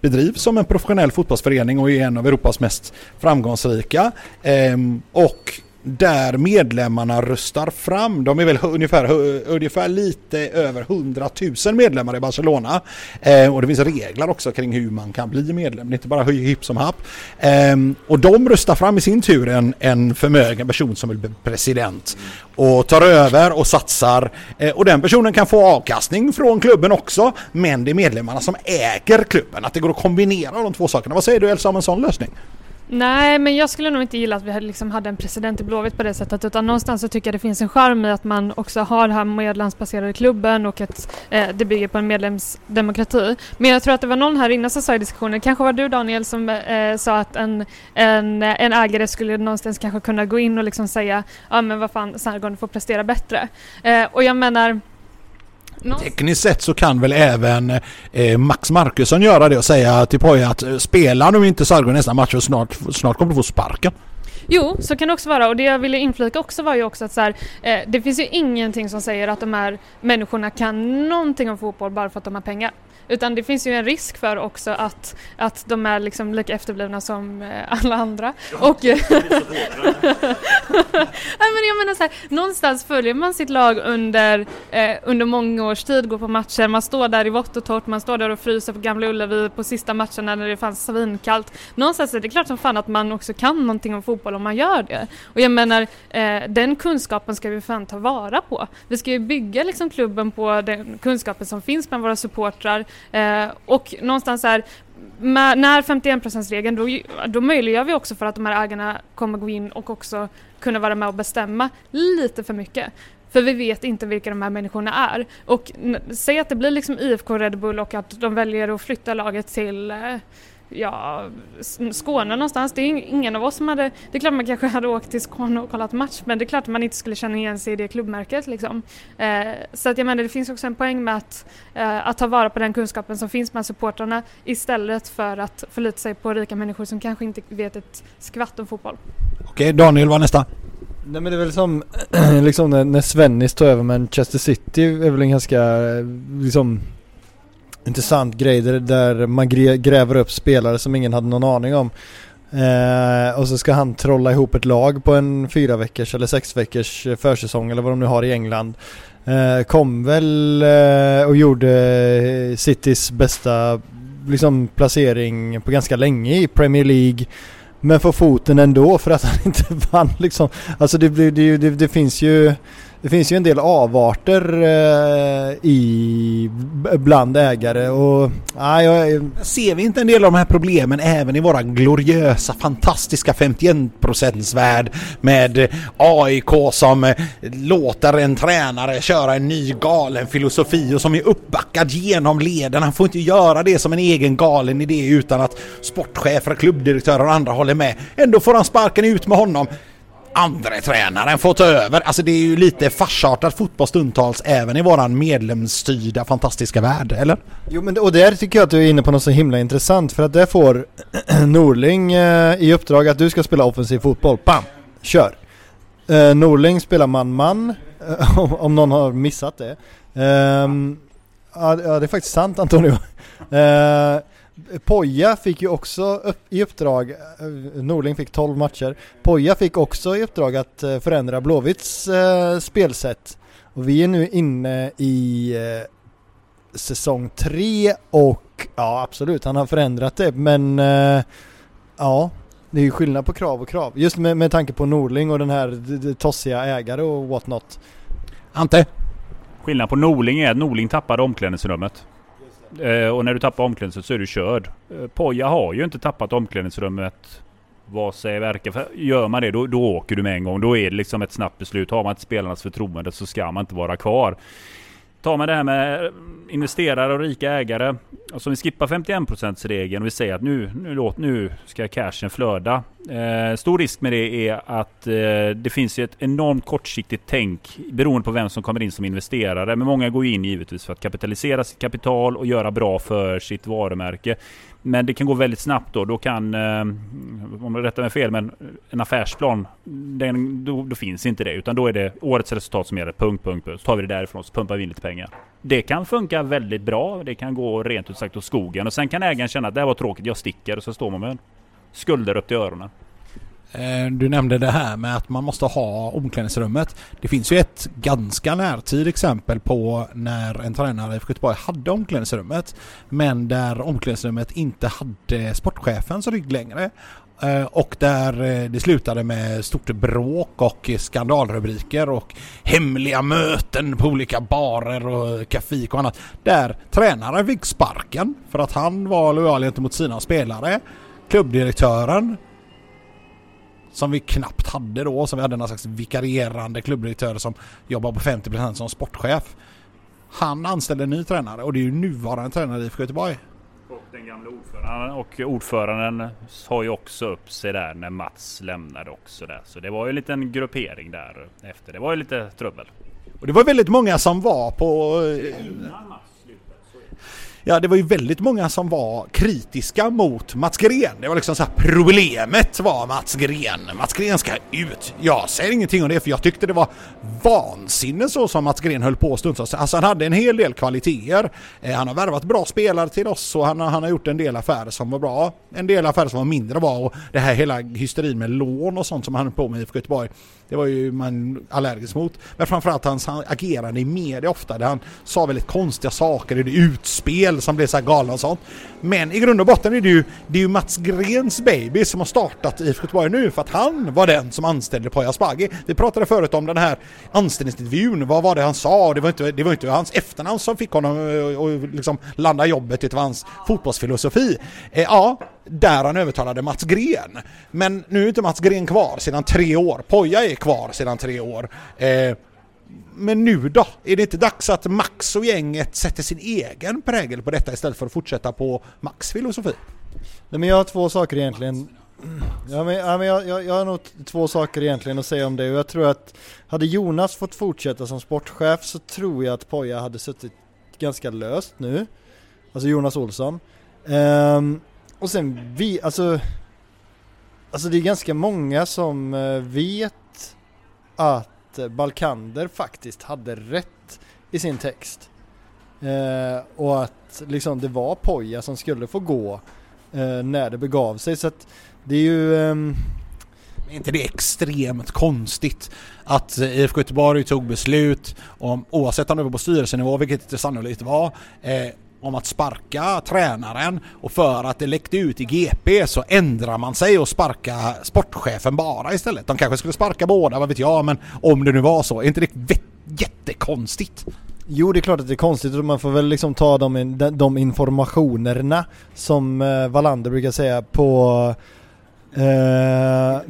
Speaker 1: bedrivs som en professionell fotbollsförening och är en av Europas mest framgångsrika. Eh, och där medlemmarna röstar fram. De är väl ungefär, ungefär lite över 100 000 medlemmar i Barcelona. Eh, och det finns regler också kring hur man kan bli medlem. Det är inte bara hipp som happ. Eh, och de röstar fram i sin tur en, en förmögen person som vill bli president. Och tar över och satsar. Eh, och den personen kan få avkastning från klubben också. Men det är medlemmarna som äger klubben. Att det går att kombinera de två sakerna. Vad säger du Elsa om en sån lösning?
Speaker 4: Nej, men jag skulle nog inte gilla att vi hade, liksom hade en president i Blåvitt på det sättet utan någonstans så tycker jag det finns en charm i att man också har den här medlemsbaserade klubben och att eh, det bygger på en medlemsdemokrati. Men jag tror att det var någon här innan som sa i diskussionen, kanske var du Daniel som eh, eh, sa att en, en, en ägare skulle någonstans kanske kunna gå in och liksom säga ja men vad fan, Sargon får prestera bättre. Eh, och jag menar
Speaker 1: Tekniskt sett så kan väl även eh, Max Markusson göra det och säga till Poja att spelar spela nu inte Sargon nästa match och snart, snart kommer du få sparken.
Speaker 4: Jo, så kan det också vara och det jag ville inflika också var ju också att så här, eh, det finns ju ingenting som säger att de här människorna kan någonting om fotboll bara för att de har pengar. Utan det finns ju en risk för också att, att de är liksom lika efterblivna som eh, alla andra. Ja, och Nej, men jag menar så här, någonstans följer man sitt lag under, eh, under många års tid, går på matcher, man står där i vått och torrt, man står där och fryser på Gamla Ullevi på sista matcherna när det fanns svinkallt. Någonstans är det klart som fan att man också kan någonting om fotboll om man gör det. Och jag menar, eh, den kunskapen ska vi fan ta vara på. Vi ska ju bygga liksom klubben på den kunskapen som finns bland våra supportrar Eh, och någonstans här, med, när 51%-regeln, då, då möjliggör vi också för att de här ägarna kommer gå in och också kunna vara med och bestämma lite för mycket. För vi vet inte vilka de här människorna är. Och säg att det blir liksom IFK Red Bull och att de väljer att flytta laget till eh, ja, Skåne någonstans. Det är ingen av oss som hade, det är klart man kanske hade åkt till Skåne och kollat match men det är klart att man inte skulle känna igen sig i det klubbmärket liksom. Eh, så att jag menar det finns också en poäng med att, eh, att ta vara på den kunskapen som finns bland supportrarna istället för att förlita sig på rika människor som kanske inte vet ett skvatt om fotboll.
Speaker 1: Okej, Daniel var nästa.
Speaker 3: Nej men det är väl som liksom när, när Svennis tog över Manchester City är väl en ganska liksom intressant grej där, där man gräver upp spelare som ingen hade någon aning om. Eh, och så ska han trolla ihop ett lag på en fyra veckors eller sex veckors eh, försäsong eller vad de nu har i England. Eh, kom väl eh, och gjorde eh, Citys bästa liksom, placering på ganska länge i Premier League. Men får foten ändå för att han inte vann liksom. Alltså det, det, det, det finns ju det finns ju en del avarter eh, i, bland ägare och
Speaker 1: Ah, jag, Ser vi inte en del av de här problemen även i våra gloriösa fantastiska 51% värld med AIK som eh, låter en tränare köra en ny galen filosofi och som är uppbackad genom leden. Han får inte göra det som en egen galen idé utan att sportchefer, klubbdirektörer och andra håller med. Ändå får han sparken ut med honom andra tränaren får ta över. Alltså det är ju lite farsartat fotboll stundtals även i våran medlemsstyrda fantastiska värld, eller?
Speaker 3: Jo men och där tycker jag att du är inne på något så himla intressant för att det får Norling eh, i uppdrag att du ska spela offensiv fotboll. Bam! Kör! Eh, Norling spelar man-man eh, om någon har missat ehm, det. Ja, det är faktiskt sant Antonio. Poja fick ju också upp, i uppdrag, eh, Norling fick 12 matcher, Poja fick också i uppdrag att eh, förändra Blåvitts eh, spelsätt. Och vi är nu inne i eh, säsong 3 och ja absolut, han har förändrat det men eh, ja, det är ju skillnad på krav och krav. Just med, med tanke på Norling och den här tossiga ägare och what not.
Speaker 1: Ante?
Speaker 2: Skillnaden på Norling är att Norling tappade omklädningsrummet. Eh, och när du tappar omklädningsrummet så är du körd. Eh, Poja har ju inte tappat omklädningsrummet vad sig verkar. För gör man det då, då åker du med en gång. Då är det liksom ett snabbt beslut. Har man inte spelarnas förtroende så ska man inte vara kvar. Tar man det här med investerare och rika ägare. Alltså vi skippar 51% regeln och vi säger att nu, nu, låt, nu ska cashen flöda. Eh, stor risk med det är att eh, det finns ett enormt kortsiktigt tänk beroende på vem som kommer in som investerare. Men många går in givetvis för att kapitalisera sitt kapital och göra bra för sitt varumärke. Men det kan gå väldigt snabbt då. Då kan, eh, om jag rättar mig fel, men en affärsplan, den, då, då, finns inte det. Utan då är det årets resultat som gäller. Punkt, punkt, punkt. Så tar vi det därifrån så pumpar vi in lite pengar. Det kan funka väldigt bra. Det kan gå rent ut sagt åt skogen. Och sen kan ägaren känna att det här var tråkigt, jag sticker. Och så står man med skulder upp till öronen.
Speaker 1: Eh, du nämnde det här med att man måste ha omklädningsrummet. Det finns ju ett ganska närtid exempel på när en tränare i Göteborg hade omklädningsrummet men där omklädningsrummet inte hade sportchefens rygg längre. Eh, och där eh, det slutade med stort bråk och skandalrubriker och hemliga möten på olika barer och kafik och annat. Där tränaren fick sparken för att han var lojal gentemot sina spelare. Klubbdirektören som vi knappt hade då, som vi hade någon slags vikarierande klubbdirektör som jobbar på 50% som sportchef. Han anställde en ny tränare och det är ju nuvarande tränare i IFK Göteborg.
Speaker 2: Och den gamla ordföranden och ordföranden har ju också upp sig där när Mats lämnade också där. Så det var ju en liten gruppering där efter. Det var ju lite trubbel.
Speaker 1: Och det var väldigt många som var på... Innan Mats Ja, det var ju väldigt många som var kritiska mot Mats Gren. Det var liksom så här, problemet var Mats Gren. Mats Gren ska ut. Jag säger ingenting om det för jag tyckte det var vansinne så som Mats Gren höll på stundtals. Alltså han hade en hel del kvaliteter. Eh, han har värvat bra spelare till oss och han har, han har gjort en del affärer som var bra. En del affärer som var mindre bra och det här hela hysterin med lån och sånt som han höll på med i IFK Göteborg. Det var ju man allergisk mot. Men framförallt hans agerande i media ofta där han sa väldigt konstiga saker i det utspel som blir så här galna och sånt. Men i grund och botten är det ju, det är ju Mats Grens baby som har startat IFK Göteborg nu för att han var den som anställde Poya Asbaghi. Vi pratade förut om den här anställningsintervjun, vad var det han sa? Det var inte, det var inte hans efternamn som fick honom eh, att liksom landa jobbet, det var hans fotbollsfilosofi. Eh, ja, där han övertalade Mats Gren. Men nu är inte Mats Gren kvar sedan tre år. Poja är kvar sedan tre år. Eh, men nu då? Är det inte dags att Max och gänget sätter sin egen prägel på detta istället för att fortsätta på Max filosofi?
Speaker 3: Nej men jag har två saker egentligen. Ja, men, ja, men jag, jag, jag har nog två saker egentligen att säga om det och jag tror att hade Jonas fått fortsätta som sportchef så tror jag att Poja hade suttit ganska löst nu. Alltså Jonas Olsson. Um, och sen vi, alltså Alltså det är ganska många som eh, vet att att eh, Balkander faktiskt hade rätt i sin text. Eh, och att liksom det var Poja som skulle få gå eh, när det begav sig. Så att det är ju... Eh,
Speaker 1: är inte det extremt konstigt att eh, IFK Göteborg tog beslut om, oavsett om det var på styrelsenivå, vilket det sannolikt var, eh, om att sparka tränaren och för att det läckte ut i GP så ändrar man sig och sparka sportchefen bara istället. De kanske skulle sparka båda, vad vet jag, men om det nu var så, är inte det jättekonstigt?
Speaker 3: Jo det är klart att det är konstigt och man får väl liksom ta de, de informationerna som eh, Wallander brukar säga på eh,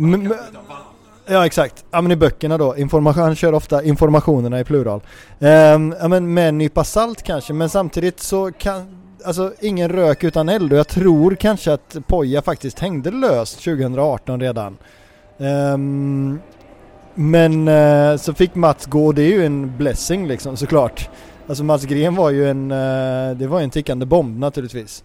Speaker 3: Ja exakt, ja men i böckerna då, information, han kör ofta informationerna i plural. Ehm, ja men med en nypa salt kanske, men samtidigt så kan, alltså ingen rök utan eld och jag tror kanske att Poja faktiskt hängde löst 2018 redan. Ehm, men eh, så fick Mats gå och det är ju en blessing liksom såklart. Alltså Mats Gren var ju en, eh, det var ju en tickande bomb naturligtvis.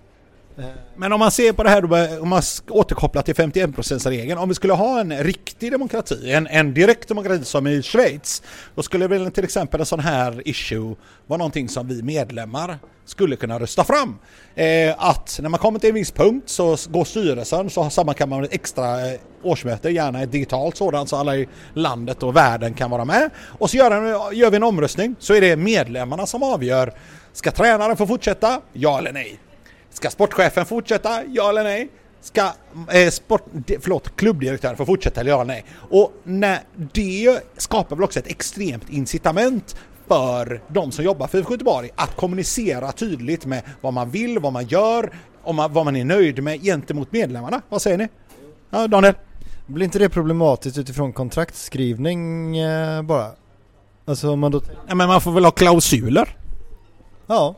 Speaker 1: Eh, men om man ser på det här, då, eh, om man återkopplar till 51%-regeln, om vi skulle ha en riktig demokrati, en, en direkt demokrati som i Schweiz, då skulle väl till exempel en sån här issue vara någonting som vi medlemmar skulle kunna rösta fram. Eh, att när man kommer till en viss punkt så går styrelsen, så sammankallar man ett extra eh, årsmöte, gärna ett digitalt sådant så alla i landet och världen kan vara med. Och så gör, gör vi en omröstning, så är det medlemmarna som avgör Ska tränaren få fortsätta? Ja eller nej? Ska sportchefen fortsätta? Ja eller nej? Ska eh, sport, förlåt, klubbdirektören få fortsätta eller ja eller nej? Och när det skapar väl också ett extremt incitament för de som jobbar för IFK Göteborg att kommunicera tydligt med vad man vill, vad man gör, om man, vad man är nöjd med gentemot medlemmarna. Vad säger ni? Ja, Daniel?
Speaker 3: Blir inte det problematiskt utifrån kontraktskrivning eh, bara? Alltså om man då...
Speaker 1: Ja, men man får väl ha klausuler?
Speaker 3: Ja.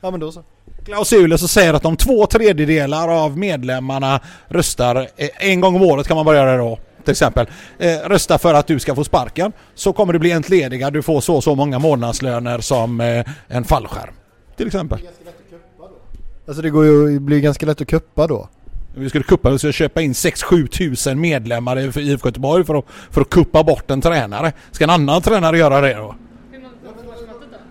Speaker 3: Ja men då så.
Speaker 1: Klausuler som säger att om två tredjedelar av medlemmarna röstar eh, en gång om året kan man bara göra det då till exempel, eh, rösta för att du ska få sparken så kommer du bli entledigad, du får så och så många månadslöner som eh, en fallskärm. Till exempel.
Speaker 3: Alltså det går ju, blir ganska lätt att kuppa då.
Speaker 1: Vi skulle kuppa, vi skulle köpa in 6-7 tusen medlemmar för IFK Göteborg för att, för att kuppa bort en tränare. Ska en annan tränare göra det då?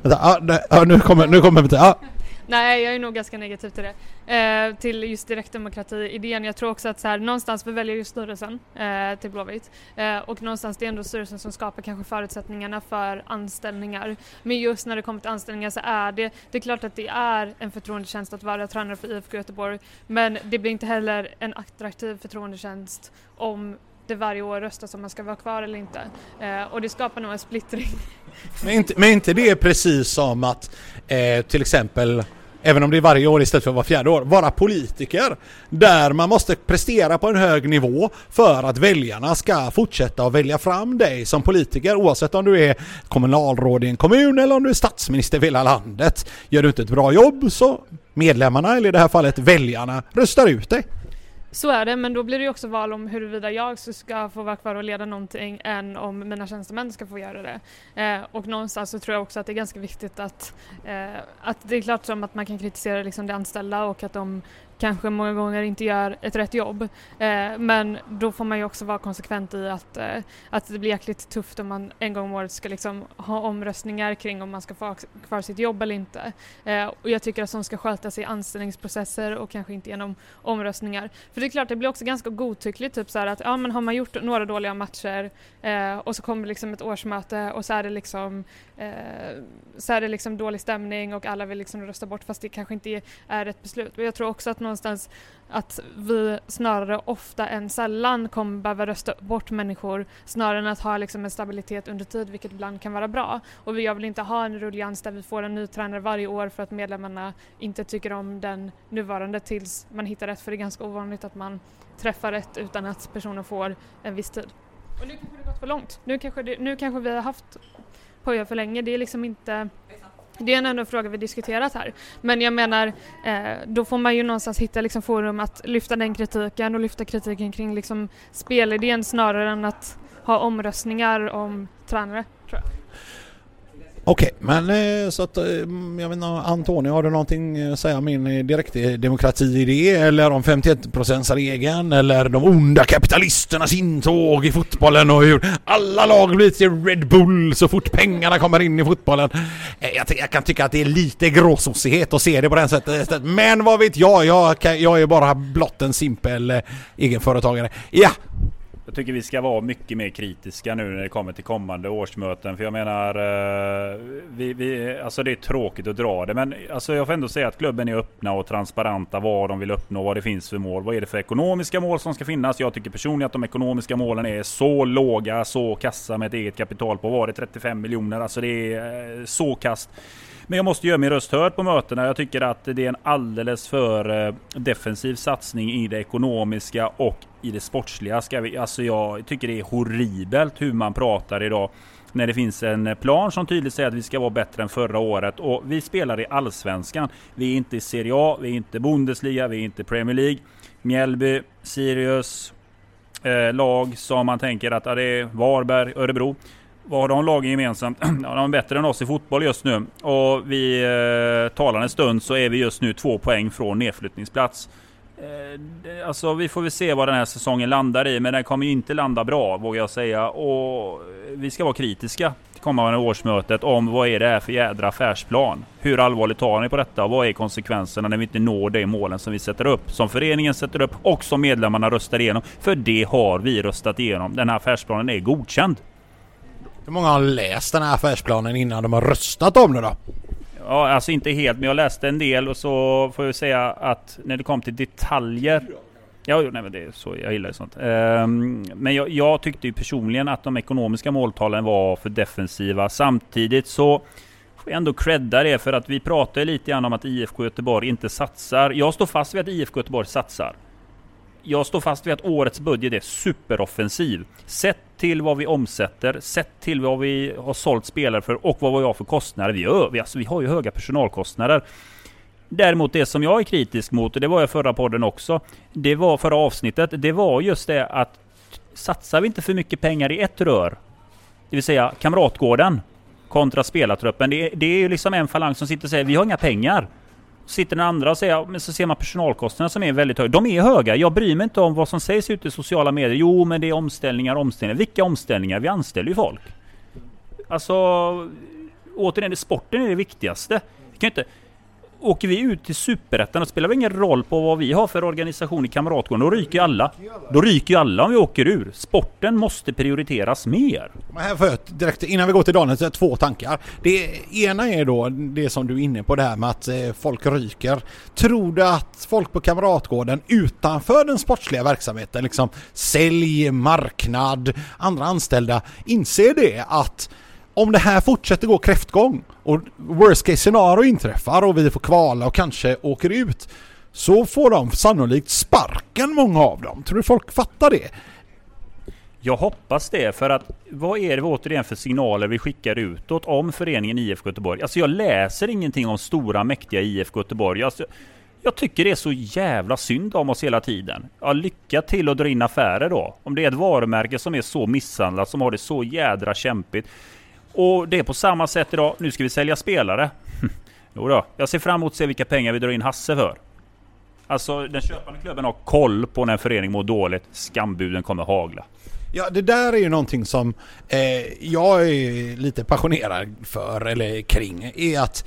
Speaker 1: Ja, ja, nu kommer, nu kommer vi ja.
Speaker 4: Nej, jag är nog ganska negativ till det. Eh, till just direktdemokrati-idén. Jag tror också att så här, någonstans vi väljer ju styrelsen eh, till Blåvitt eh, och någonstans det är ändå styrelsen som skapar kanske förutsättningarna för anställningar. Men just när det kommer till anställningar så är det, det är klart att det är en förtroendetjänst att vara tränare för IFK Göteborg men det blir inte heller en attraktiv förtroendetjänst om det varje år röstas om man ska vara kvar eller inte. Eh, och det skapar nog en splittring.
Speaker 1: Men inte, men inte det precis som att eh, till exempel även om det är varje år istället för var fjärde år, vara politiker. Där man måste prestera på en hög nivå för att väljarna ska fortsätta att välja fram dig som politiker oavsett om du är kommunalråd i en kommun eller om du är statsminister för hela landet. Gör du inte ett bra jobb så medlemmarna, eller i det här fallet väljarna, röstar ut dig.
Speaker 4: Så är det, men då blir det ju också val om huruvida jag ska få vara kvar och leda någonting än om mina tjänstemän ska få göra det. Eh, och någonstans så tror jag också att det är ganska viktigt att, eh, att det är klart som att man kan kritisera liksom de anställda och att de kanske många gånger inte gör ett rätt jobb. Eh, men då får man ju också vara konsekvent i att, eh, att det blir jäkligt tufft om man en gång om året ska liksom ha omröstningar kring om man ska få kvar sitt jobb eller inte. Eh, och jag tycker att sånt ska skötas i anställningsprocesser och kanske inte genom omröstningar. För det är klart, det blir också ganska godtyckligt, typ så att ja men har man gjort några dåliga matcher eh, och så kommer liksom ett årsmöte och så är det liksom eh, så är det liksom dålig stämning och alla vill liksom rösta bort fast det kanske inte är ett beslut. Och jag tror också att någonstans att vi snarare ofta än sällan kommer behöva rösta bort människor snarare än att ha liksom en stabilitet under tid vilket ibland kan vara bra. Och jag vill inte ha en ruljans där vi får en ny tränare varje år för att medlemmarna inte tycker om den nuvarande tills man hittar rätt för det är ganska ovanligt att man träffar rätt utan att personen får en viss tid. Och nu kanske det gått för långt. Nu kanske, det, nu kanske vi har haft Poja för länge. Det är liksom inte det är en annan fråga vi diskuterat här. Men jag menar, eh, då får man ju någonstans hitta liksom forum att lyfta den kritiken och lyfta kritiken kring liksom spelidén snarare än att ha omröstningar om tränare. Tror jag.
Speaker 1: Okej, men eh, så att eh, jag vet inte, Antonio, har du någonting eh, att säga om min direktdemokrati-idé eller om 51%-regeln eller de onda kapitalisternas intåg i fotbollen och hur alla lag blir till Red Bull så fort pengarna kommer in i fotbollen. Jag, jag kan tycka att det är lite gråsossighet att se det på det sättet. Men vad vet jag? Jag, jag är bara blott en simpel egenföretagare. Ja,
Speaker 2: jag tycker vi ska vara mycket mer kritiska nu när det kommer till kommande årsmöten. För jag menar, eh, vi, vi, alltså det är tråkigt att dra det. Men alltså jag får ändå säga att klubben är öppna och transparenta vad de vill uppnå, vad det finns för mål. Vad är det för ekonomiska mål som ska finnas? Jag tycker personligen att de ekonomiska målen är så låga, så kassa med ett eget kapital på, var det 35 miljoner? Alltså det är eh, så kast. Men jag måste göra min röst hörd på mötena. Jag tycker att det är en alldeles för eh, defensiv satsning i det ekonomiska och i det sportsliga. Ska vi, alltså jag tycker det är horribelt hur man pratar idag när det finns en plan som tydligt säger att vi ska vara bättre än förra året. Och vi spelar i Allsvenskan. Vi är inte i Serie A, vi är inte Bundesliga, vi är inte Premier League. Mjällby, Sirius, eh, lag som man tänker att ja, det är Varberg, Örebro. Vad har de lagen gemensamt? Ja, de är bättre än oss i fotboll just nu. Och vi eh, talar en stund så är vi just nu två poäng från nedflyttningsplats. Eh, alltså vi får väl se vad den här säsongen landar i, men den kommer ju inte landa bra vågar jag säga. Och eh, vi ska vara kritiska till kommande årsmötet om vad är det här för jädra affärsplan? Hur allvarligt tar ni på detta och vad är konsekvenserna när vi inte når de målen som vi sätter upp? Som föreningen sätter upp och som medlemmarna röstar igenom. För det har vi röstat igenom. Den här affärsplanen är godkänd.
Speaker 1: Hur många har läst den här affärsplanen innan de har röstat om det då?
Speaker 2: Ja, alltså inte helt, men jag läste en del och så får jag säga att när det kom till detaljer Ja, nej, men det är så. Jag gillar sånt. Um, men jag, jag, tyckte ju personligen att de ekonomiska måltalen var för defensiva. Samtidigt så får jag ändå credda det för att vi pratar lite grann om att IFK Göteborg inte satsar. Jag står fast vid att IFK Göteborg satsar. Jag står fast vid att årets budget är superoffensiv. Sett till vad vi omsätter, sett till vad vi har sålt spelare för och vad vi har för kostnader. Vi, har, vi, alltså, vi har ju höga personalkostnader. Däremot det som jag är kritisk mot, och det var jag förra podden också, det var förra avsnittet, det var just det att satsar vi inte för mycket pengar i ett rör, det vill säga Kamratgården kontra spelartruppen, det, det är ju liksom en falang som sitter och säger vi har inga pengar. Sitter den andra och säger, men så ser man personalkostnaderna som är väldigt höga. De är höga. Jag bryr mig inte om vad som sägs ute i sociala medier. Jo, men det är omställningar, omställningar. Vilka omställningar? Vi anställer ju folk. Alltså, återigen, sporten är det viktigaste. Vi kan inte, åker vi ut till Superettan, då spelar det ingen roll på vad vi har för organisation i Kamratgården. Då ryker ju alla. Då ryker ju alla om vi åker ur. Sporten måste prioriteras mer.
Speaker 1: Men här får jag direkt, innan vi går till Daniel, så två tankar. Det ena är då det som du är inne på det här med att eh, folk ryker. Tror du att folk på Kamratgården utanför den sportsliga verksamheten, liksom sälj, marknad, andra anställda, inser det att om det här fortsätter gå kräftgång och worst case scenario inträffar och vi får kvala och kanske åker ut så får de sannolikt sparken många av dem. Tror du folk fattar det?
Speaker 2: Jag hoppas det, för att vad är det återigen för signaler vi skickar utåt om föreningen IFK Göteborg? Alltså jag läser ingenting om stora mäktiga IFK Göteborg. Alltså, jag tycker det är så jävla synd om oss hela tiden. Ja, lycka till att dra in affärer då. Om det är ett varumärke som är så misshandlat, som har det så jädra kämpigt. Och det är på samma sätt idag. Nu ska vi sälja spelare. jo då, jag ser fram emot att se vilka pengar vi drar in Hasse för. Alltså den köpande klubben har koll på när en förening mår dåligt. Skambuden kommer hagla.
Speaker 1: Ja, det där är ju någonting som eh, jag är lite passionerad för, eller kring, är att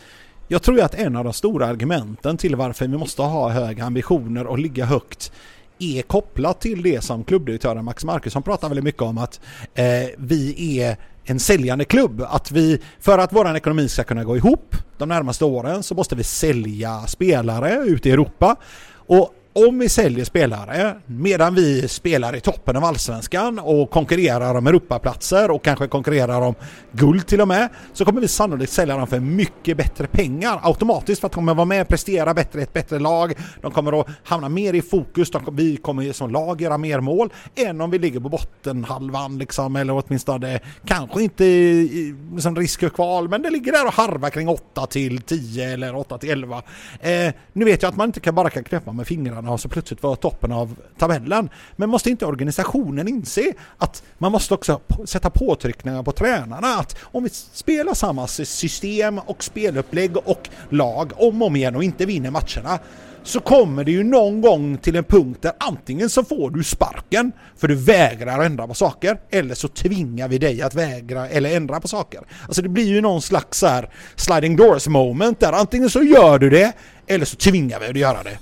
Speaker 1: jag tror att en av de stora argumenten till varför vi måste ha höga ambitioner och ligga högt är kopplat till det som klubbdirektören Max Markusson pratar väldigt mycket om att eh, vi är en säljande klubb. Att vi, för att vår ekonomi ska kunna gå ihop de närmaste åren så måste vi sälja spelare ute i Europa. Och om vi säljer spelare medan vi spelar i toppen av allsvenskan och konkurrerar om Europaplatser och kanske konkurrerar om guld till och med så kommer vi sannolikt sälja dem för mycket bättre pengar automatiskt för att de kommer vara med och prestera bättre i ett bättre lag. De kommer att hamna mer i fokus, de, vi kommer som lag göra mer mål än om vi ligger på bottenhalvan liksom eller åtminstone kanske inte i, som risk för kval men det ligger där och harvar kring 8 till 10 eller 8 till 11. Eh, nu vet jag att man inte kan bara kan knäppa med fingrarna och så plötsligt vara toppen av tabellen. Men måste inte organisationen inse att man måste också sätta påtryckningar på tränarna att om vi spelar samma system och spelupplägg och lag om och om igen och inte vinner matcherna så kommer det ju någon gång till en punkt där antingen så får du sparken för du vägrar ändra på saker eller så tvingar vi dig att vägra eller ändra på saker. Alltså det blir ju någon slags så här sliding doors moment där antingen så gör du det eller så tvingar vi dig att göra det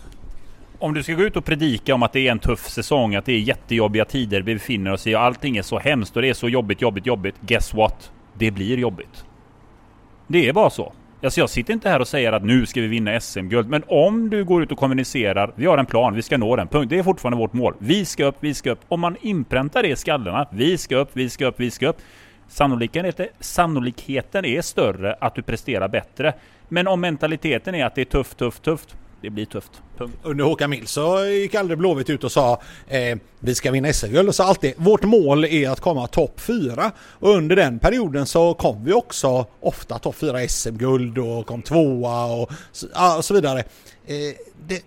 Speaker 2: om du ska gå ut och predika om att det är en tuff säsong, att det är jättejobbiga tider vi befinner oss i och allting är så hemskt och det är så jobbigt, jobbigt, jobbigt. Guess what? Det blir jobbigt. Det är bara så. Alltså jag sitter inte här och säger att nu ska vi vinna SM-guld. Men om du går ut och kommunicerar, vi har en plan, vi ska nå den. Punkt. Det är fortfarande vårt mål. Vi ska upp, vi ska upp. Om man inpräntar det i skallarna, vi ska upp, vi ska upp, vi ska upp. Sannolikheten, sannolikheten är större att du presterar bättre. Men om mentaliteten är att det är tufft, tufft, tufft det blir tufft.
Speaker 1: Punkt. Under Håkan Mild så gick aldrig Blåvitt ut och sa eh, vi ska vinna SM-guld och sa alltid vårt mål är att komma topp 4 och under den perioden så kom vi också ofta topp 4 SM-guld och kom tvåa och så, och så vidare. Eh, det,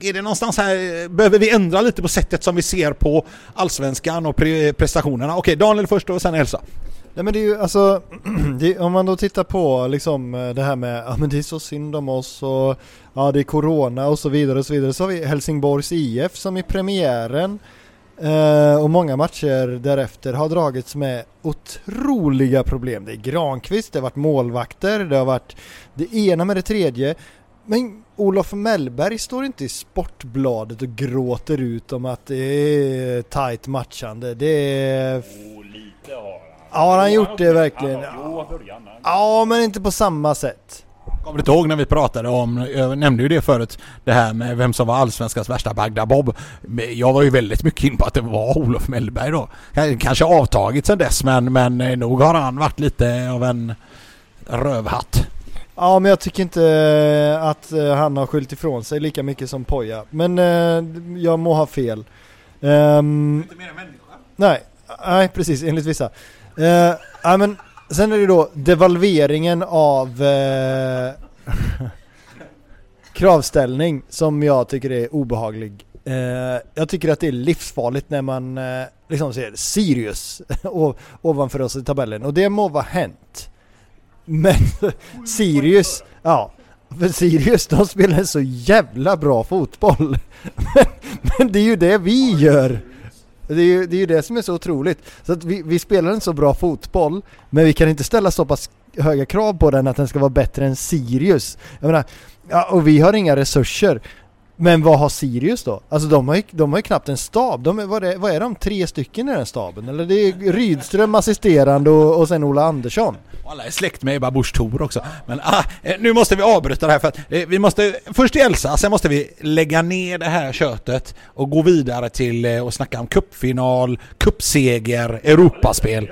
Speaker 1: är det någonstans här, behöver vi ändra lite på sättet som vi ser på allsvenskan och pre prestationerna? Okej, Daniel först och sen Elsa.
Speaker 3: Nej men det är ju alltså, det, om man då tittar på liksom eh, det här med, ja men det är så synd om oss och ja det är Corona och så vidare och så vidare. Så har vi Helsingborgs IF som i premiären eh, och många matcher därefter har dragits med otroliga problem. Det är Granqvist, det har varit målvakter, det har varit det ena med det tredje. Men Olof Mellberg står inte i Sportbladet och gråter ut om att det är tight matchande. Det är...
Speaker 2: Oh, lite har
Speaker 3: Ja, har han gjort det verkligen? Ja, men inte på samma sätt.
Speaker 1: Kommer du inte ihåg när vi pratade om, jag nämnde ju det förut, det här med vem som var allsvenskans värsta Bagda-Bob. Jag var ju väldigt mycket in på att det var Olof Mellberg då. Kanske avtagit sedan dess men, men eh, nog har han varit lite av en rövhatt.
Speaker 3: Ja men jag tycker inte eh, att eh, han har skyllt ifrån sig lika mycket som Poja. Men jag må ha fel. Um, inte mer än människa? Nej, nej precis enligt vissa. Uh, ja, men sen är det då devalveringen av uh, kravställning som jag tycker är obehaglig. Uh, jag tycker att det är livsfarligt när man uh, liksom ser Sirius ovanför oss i tabellen och det må vara hänt. Men Sirius, ja, för Sirius de spelar så jävla bra fotboll. Men, men det är ju det vi gör. Det är ju det, är ju det som är så otroligt. Så att vi, vi spelar en så bra fotboll, men vi kan inte ställa så pass höga krav på den att den ska vara bättre än Sirius. Jag menar, ja, och vi har inga resurser. Men vad har Sirius då? Alltså de har ju, de har ju knappt en stab. De, vad, är, vad är de? Tre stycken i den staben? Eller det är Rydström assisterande och, och sen Ola Andersson.
Speaker 1: Alla är släkt med Ebba Busch Thor också. Men ah, eh, nu måste vi avbryta det här för att eh, vi måste först till Elsa, sen måste vi lägga ner det här köttet och gå vidare till eh, och snacka om cupfinal, cupseger, Europaspel.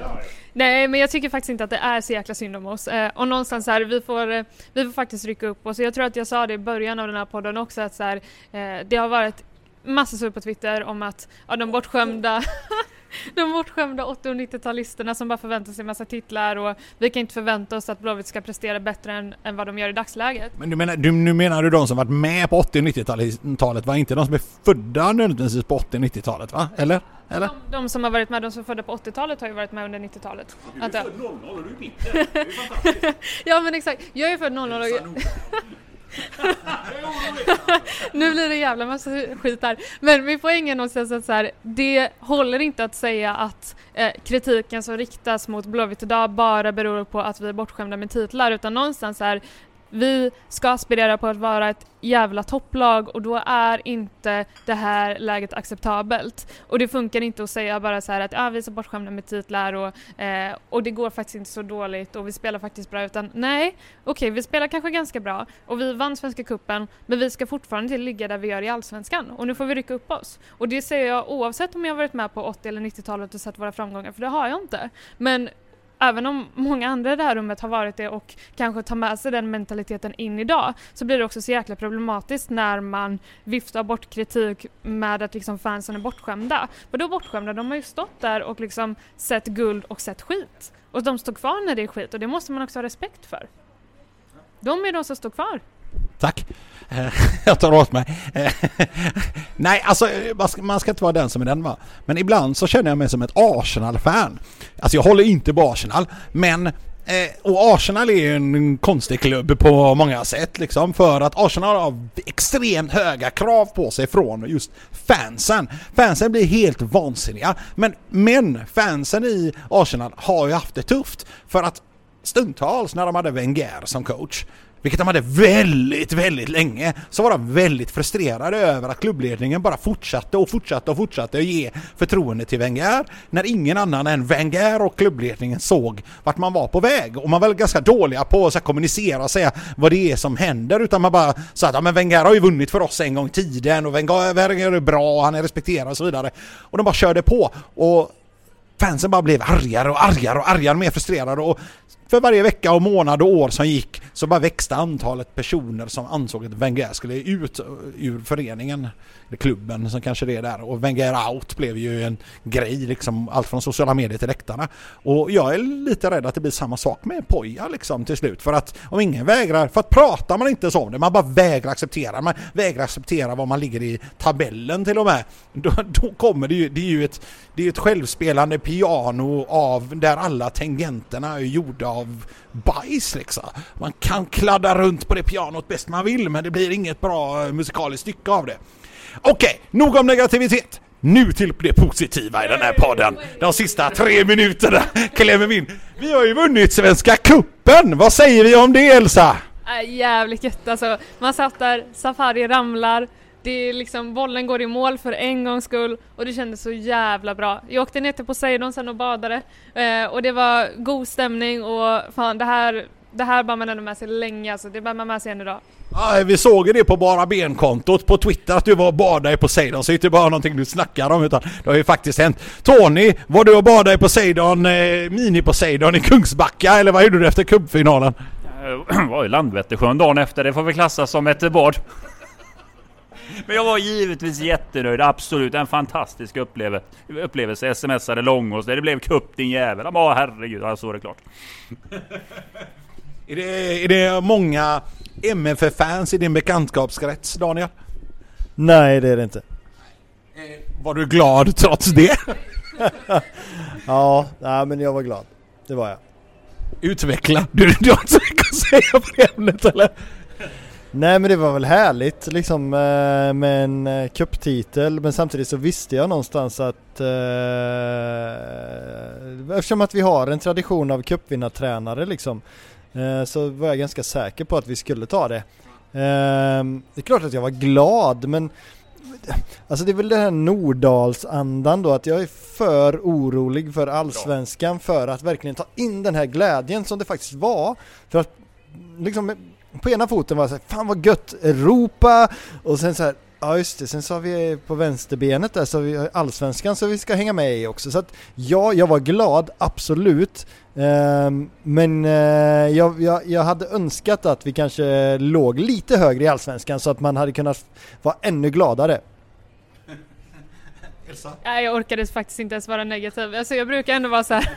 Speaker 4: Nej men jag tycker faktiskt inte att det är så jäkla synd om oss. Eh, och någonstans här, vi får, eh, vi får faktiskt rycka upp oss. Jag tror att jag sa det i början av den här podden också att så här, eh, det har varit massa sur på Twitter om att ja, de bortskämda de bortskämda 80 och 90-talisterna som bara förväntar sig massa titlar och vi kan inte förvänta oss att Blåvitt ska prestera bättre än, än vad de gör i dagsläget.
Speaker 1: Men du menar, du, nu menar du de som varit med på 80 och 90-talet va? Inte de som är födda nödvändigtvis på 80 och 90-talet va? Eller? Eller?
Speaker 4: De, de, som har varit med, de som är födda på 80-talet har ju varit med under 90-talet.
Speaker 2: Du är född 00 och du är bitter. Det är fantastiskt.
Speaker 4: ja men exakt, jag är född 00 och... nu blir det jävla massa skit här. Men min poäng är någonstans att så här, det håller inte att säga att eh, kritiken som riktas mot Blåvitt idag bara beror på att vi är bortskämda med titlar utan någonstans är vi ska aspirera på att vara ett jävla topplag och då är inte det här läget acceptabelt. Och det funkar inte att säga bara så här att ah, vi är så bortskämda med titlar och, eh, och det går faktiskt inte så dåligt och vi spelar faktiskt bra utan nej, okej okay, vi spelar kanske ganska bra och vi vann Svenska Kuppen men vi ska fortfarande inte ligga där vi gör i Allsvenskan och nu får vi rycka upp oss. Och det säger jag oavsett om jag varit med på 80 eller 90-talet och sett våra framgångar för det har jag inte. Men även om många andra i det här rummet har varit det och kanske tar med sig den mentaliteten in idag så blir det också så jäkla problematiskt när man viftar bort kritik med att liksom fansen är bortskämda. För då bortskämda? De har ju stått där och liksom sett guld och sett skit. Och de står kvar när det är skit och det måste man också ha respekt för. De är de som står kvar.
Speaker 1: Tack. Eh, jag tar åt mig. Eh, nej, alltså man ska inte vara den som är den va. Men ibland så känner jag mig som ett Arsenal-fan. Alltså jag håller inte på Arsenal, men eh, och Arsenal är ju en konstig klubb på många sätt liksom för att Arsenal har extremt höga krav på sig från just fansen. Fansen blir helt vansinniga. Men, men fansen i Arsenal har ju haft det tufft för att stundtals när de hade Wenger som coach vilket de hade väldigt, väldigt länge, så var de väldigt frustrerade över att klubbledningen bara fortsatte och fortsatte och fortsatte att ge förtroende till Wenger. När ingen annan än Wenger och klubbledningen såg vart man var på väg. Och man var väl ganska dåliga på att kommunicera och säga vad det är som händer. Utan man bara sa att ja, men Wenger har ju vunnit för oss en gång i tiden och Wenger är bra, han är respekterad och så vidare. Och de bara körde på. Och fansen bara blev argare och argare och argare, och mer frustrerade. Och för varje vecka och månad och år som gick så bara växte antalet personer som ansåg att Wenger skulle ut ur föreningen klubben som kanske det är där. Och Wenger out blev ju en grej, liksom allt från sociala medier till läktarna. Och jag är lite rädd att det blir samma sak med Poja liksom till slut. För att om ingen vägrar, för att pratar man inte så om det, man bara vägrar acceptera, man vägrar acceptera var man ligger i tabellen till och med. Då, då kommer det ju, det är ju ett, det är ett självspelande piano av där alla tangenterna är gjorda av bajs liksom. Man kan kladda runt på det pianot bäst man vill men det blir inget bra musikaliskt stycke av det. Okej, okay, nog om negativitet. Nu till det positiva i den här podden. De sista tre minuterna klämmer vi in. Vi har ju vunnit Svenska Kuppen. Vad säger vi om det Elsa?
Speaker 4: Äh, jävligt gött alltså. Man satt där, Safari ramlar, det är liksom, bollen går i mål för en gångs skull och det kändes så jävla bra. Jag åkte ner till Poseidon sen och badade eh, och det var god stämning och fan det här det här bär man ändå med sig länge, alltså det bär man med sig än idag.
Speaker 1: Ja, vi såg ju det på Bara Ben-kontot på Twitter att du var och badade i Poseidon. Så det är inte bara någonting du snackar om utan det har ju faktiskt hänt. Tony, var du och badade i Poseidon, eh, mini-Poseidon i Kungsbacka eller vad gjorde du efter cupfinalen?
Speaker 2: Jag var i Landvettersjön dagen efter. Det får väl klassas som ett bad. Men jag var givetvis jättenöjd. Absolut en fantastisk upplevelse. upplevelse. Smsade Långås. Det blev cup din jävel. Ja herregud, ja, så är det klart.
Speaker 1: Är det, är det många MFF-fans i din bekantskapskrets Daniel?
Speaker 3: Nej det är det inte.
Speaker 1: Var du glad trots det?
Speaker 3: Ja, nej, men jag var glad. Det var jag.
Speaker 1: Utveckla. Du, du har inte så mycket att säga på det ämnet eller?
Speaker 3: Nej men det var väl härligt liksom eh, med en eh, cuptitel men samtidigt så visste jag någonstans att eh, eftersom att vi har en tradition av cupvinnartränare liksom eh, Eh, så var jag ganska säker på att vi skulle ta det. Eh, det är klart att jag var glad men Alltså det är väl den här Nordalsandan då att jag är för orolig för allsvenskan för att verkligen ta in den här glädjen som det faktiskt var. För att liksom på ena foten var jag så här, fan vad gött, Europa och sen så här, ja just det, sen så har vi på vänsterbenet där så har vi allsvenskan så vi ska hänga med i också. Så att ja, jag var glad, absolut. Ehm, men eh, jag, jag, jag hade önskat att vi kanske låg lite högre i allsvenskan så att man hade kunnat vara ännu gladare.
Speaker 4: Nej, jag orkade faktiskt inte ens vara negativ. Alltså jag brukar ändå vara så här.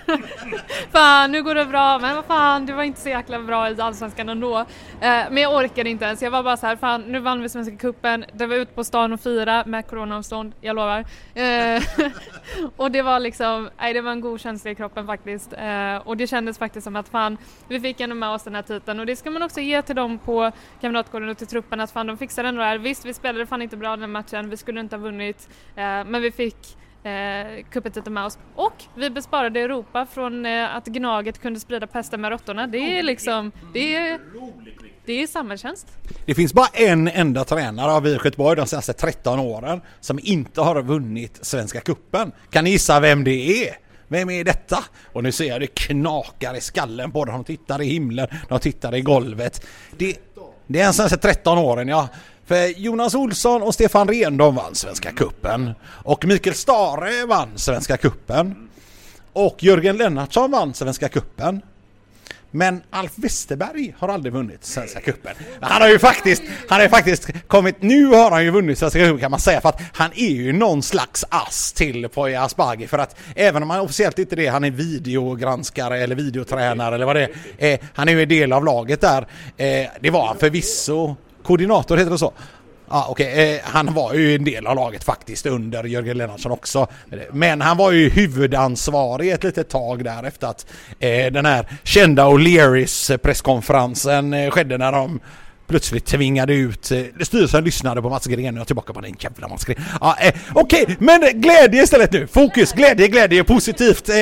Speaker 4: fan nu går det bra, men vad fan det var inte så jäkla bra i Allsvenskan ändå. Eh, men jag orkade inte ens, jag var bara så här, fan nu vann vi Svenska Cupen, det var ut på stan och fira med coronaavstånd, jag lovar. Eh, och det var liksom, nej det var en god känsla i kroppen faktiskt. Eh, och det kändes faktiskt som att fan, vi fick ändå med oss den här titeln och det ska man också ge till dem på Kamratgården och till truppen att fan de fixade ändå det här. Visst, vi spelade fan inte bra den matchen, vi skulle inte ha vunnit, eh, men vi fick eh, cupetiteln med oss. Och vi besparade Europa från eh, att Gnaget kunde sprida pesten med råttorna. Det är liksom, det är, det är samhällstjänst.
Speaker 1: Det finns bara en enda tränare av IFK Göteborg de senaste 13 åren som inte har vunnit Svenska Cupen. Kan ni gissa vem det är? Vem är detta? Och nu ser jag det knakar i skallen på dem. De tittar i himlen, de tittar i golvet. Det, det är en senaste 13 åren ja. För Jonas Olsson och Stefan Rehn de vann Svenska Cupen. Och Mikael Stare vann Svenska Cupen. Och Jörgen Lennartsson vann Svenska Cupen. Men Alf Westerberg har aldrig vunnit Svenska Cupen. Han har ju faktiskt, han har ju faktiskt kommit, nu har han ju vunnit Svenska Cupen kan man säga för att han är ju någon slags ass till Poya Asbaghi för att även om han officiellt inte är det, han är videogranskare eller videotränare eller vad det är. Eh, han är ju en del av laget där. Eh, det var han förvisso, koordinator heter det så. Ja, okej. Eh, han var ju en del av laget faktiskt under Jörgen Lennartsson också. Men han var ju huvudansvarig ett litet tag där efter att eh, den här kända O'Learys presskonferensen eh, skedde när de plötsligt tvingade ut... Eh, styrelsen lyssnade på Mats Green och jag tillbaka på den jävla Mats Green. Ja, eh, okej, men glädje istället nu. Fokus, glädje, glädje, positivt. Eh,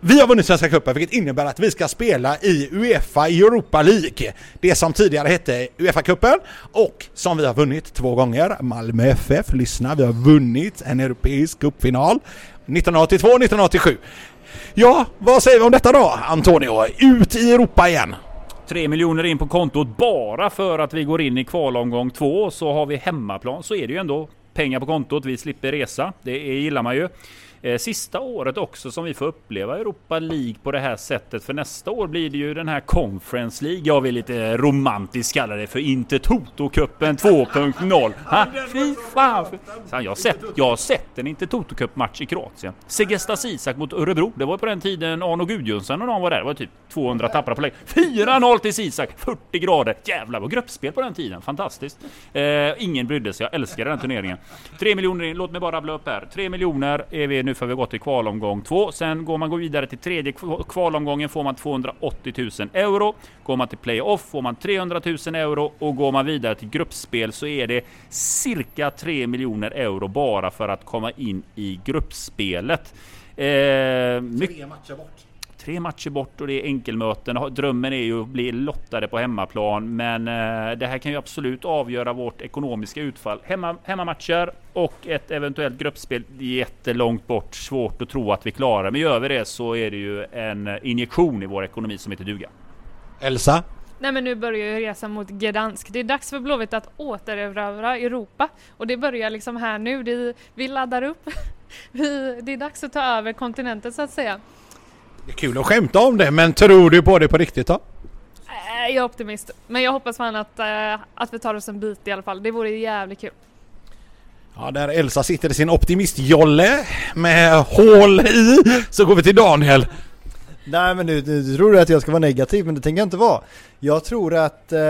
Speaker 1: vi har vunnit Svenska Cupen vilket innebär att vi ska spela i Uefa Europa League. Det som tidigare hette Uefa-cupen och som vi har vunnit två gånger. Malmö FF, lyssna, vi har vunnit en europeisk cupfinal 1982-1987. Ja, vad säger vi om detta då Antonio? Ut i Europa igen!
Speaker 2: 3 miljoner in på kontot bara för att vi går in i kvalomgång två så har vi hemmaplan så är det ju ändå pengar på kontot. Vi slipper resa. Det gillar man ju. Eh, sista året också som vi får uppleva Europa League på det här sättet. För nästa år blir det ju den här Conference League. Jag vill lite romantiskt kalla det för inte Toto-cupen 2.0. Fy fan! jag, har sett, jag har sett en inte Toto-cup-match i Kroatien. Segestas Isak mot Örebro. Det var på den tiden Arno Gudjonsson och de var där. Det var typ 200 tappra på lägg. 4-0 till Isak! 40 grader. Jävlar vad gruppspel på den tiden. Fantastiskt. Eh, ingen brydde sig. Jag älskar den turneringen. 3 miljoner in. Låt mig bara rabbla upp här. 3 miljoner är vi nu för vi har gått till kvalomgång två. Sen går man går vidare till tredje kvalomgången får man 280 000 euro. Går man till playoff får man 300 000 euro och går man vidare till gruppspel så är det cirka 3 miljoner euro bara för att komma in i gruppspelet.
Speaker 1: Eh, Tre matcher bort
Speaker 2: tre matcher bort och det är enkelmöten. Drömmen är ju att bli lottade på hemmaplan, men eh, det här kan ju absolut avgöra vårt ekonomiska utfall. Hemma, hemmamatcher och ett eventuellt gruppspel jättelångt bort. Svårt att tro att vi klarar, men gör vi det så är det ju en injektion i vår ekonomi som heter duga.
Speaker 1: Elsa?
Speaker 4: Nej men nu börjar ju resan mot Gdansk. Det är dags för Blåvitt att återerövra Europa. Och det börjar liksom här nu. Det, vi laddar upp. Vi, det är dags att ta över kontinenten så att säga.
Speaker 1: Det är kul att skämta om det, men tror du på det på riktigt då?
Speaker 4: Äh, Jag är optimist. Men jag hoppas fan att, äh, att vi tar oss en bit i alla fall. Det vore jävligt kul.
Speaker 1: Ja, där Elsa sitter i sin optimistjolle med hål i, så går vi till Daniel.
Speaker 3: Nej men nu, nu tror du att jag ska vara negativ men det tänker jag inte vara. Jag tror att eh,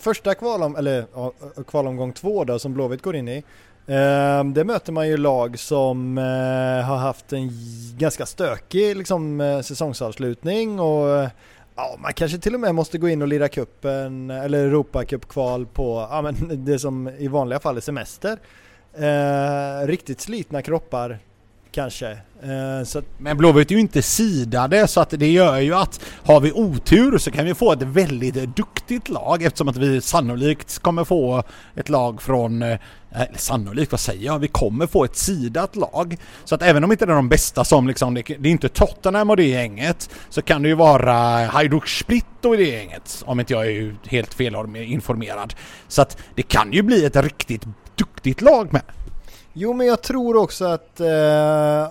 Speaker 3: första kvalom, eller ja, kvalomgång två då som Blåvitt går in i. Eh, det möter man ju lag som eh, har haft en ganska stökig liksom, eh, säsongsavslutning och eh, ja, man kanske till och med måste gå in och lira kuppen eller Europacupkval på ja, men det som i vanliga fall är semester. Eh, riktigt slitna kroppar kanske. Eh, så att
Speaker 1: Men Blåvitt är ju inte sidade så att det gör ju att har vi otur så kan vi få ett väldigt duktigt lag eftersom att vi sannolikt kommer få ett lag från eh, eller sannolikt, vad säger jag? Vi kommer få ett sidat lag. Så att även om inte det är de bästa som liksom, det det är inte Tottenham och det gänget, så kan det ju vara Hajduk Split och det gänget. Om inte jag är helt felinformerad. Så att det kan ju bli ett riktigt duktigt lag med.
Speaker 3: Jo men jag tror också att eh,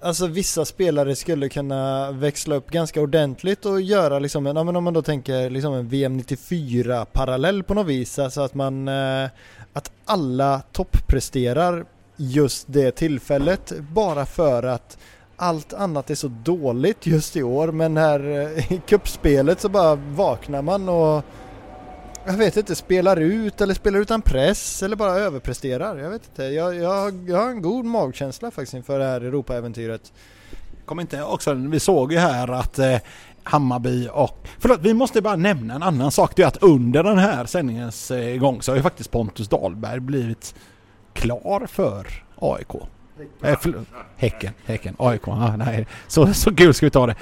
Speaker 3: Alltså vissa spelare skulle kunna växla upp ganska ordentligt och göra liksom en, ja, men om man då tänker liksom en VM 94 parallell på något vis. Alltså att man, eh, att alla toppresterar just det tillfället bara för att allt annat är så dåligt just i år men här eh, i kuppspelet så bara vaknar man och jag vet inte, spelar ut eller spelar utan press eller bara överpresterar. Jag vet inte. Jag, jag, jag har en god magkänsla faktiskt inför det här Europaäventyret.
Speaker 1: Kommer inte också, vi såg ju här att eh, Hammarby och... Förlåt, vi måste bara nämna en annan sak. Det är att under den här sändningens eh, gång så har ju faktiskt Pontus Dahlberg blivit klar för AIK. Eh, häcken, Häcken, AIK. Ah, nej, så, så kul ska vi ta det.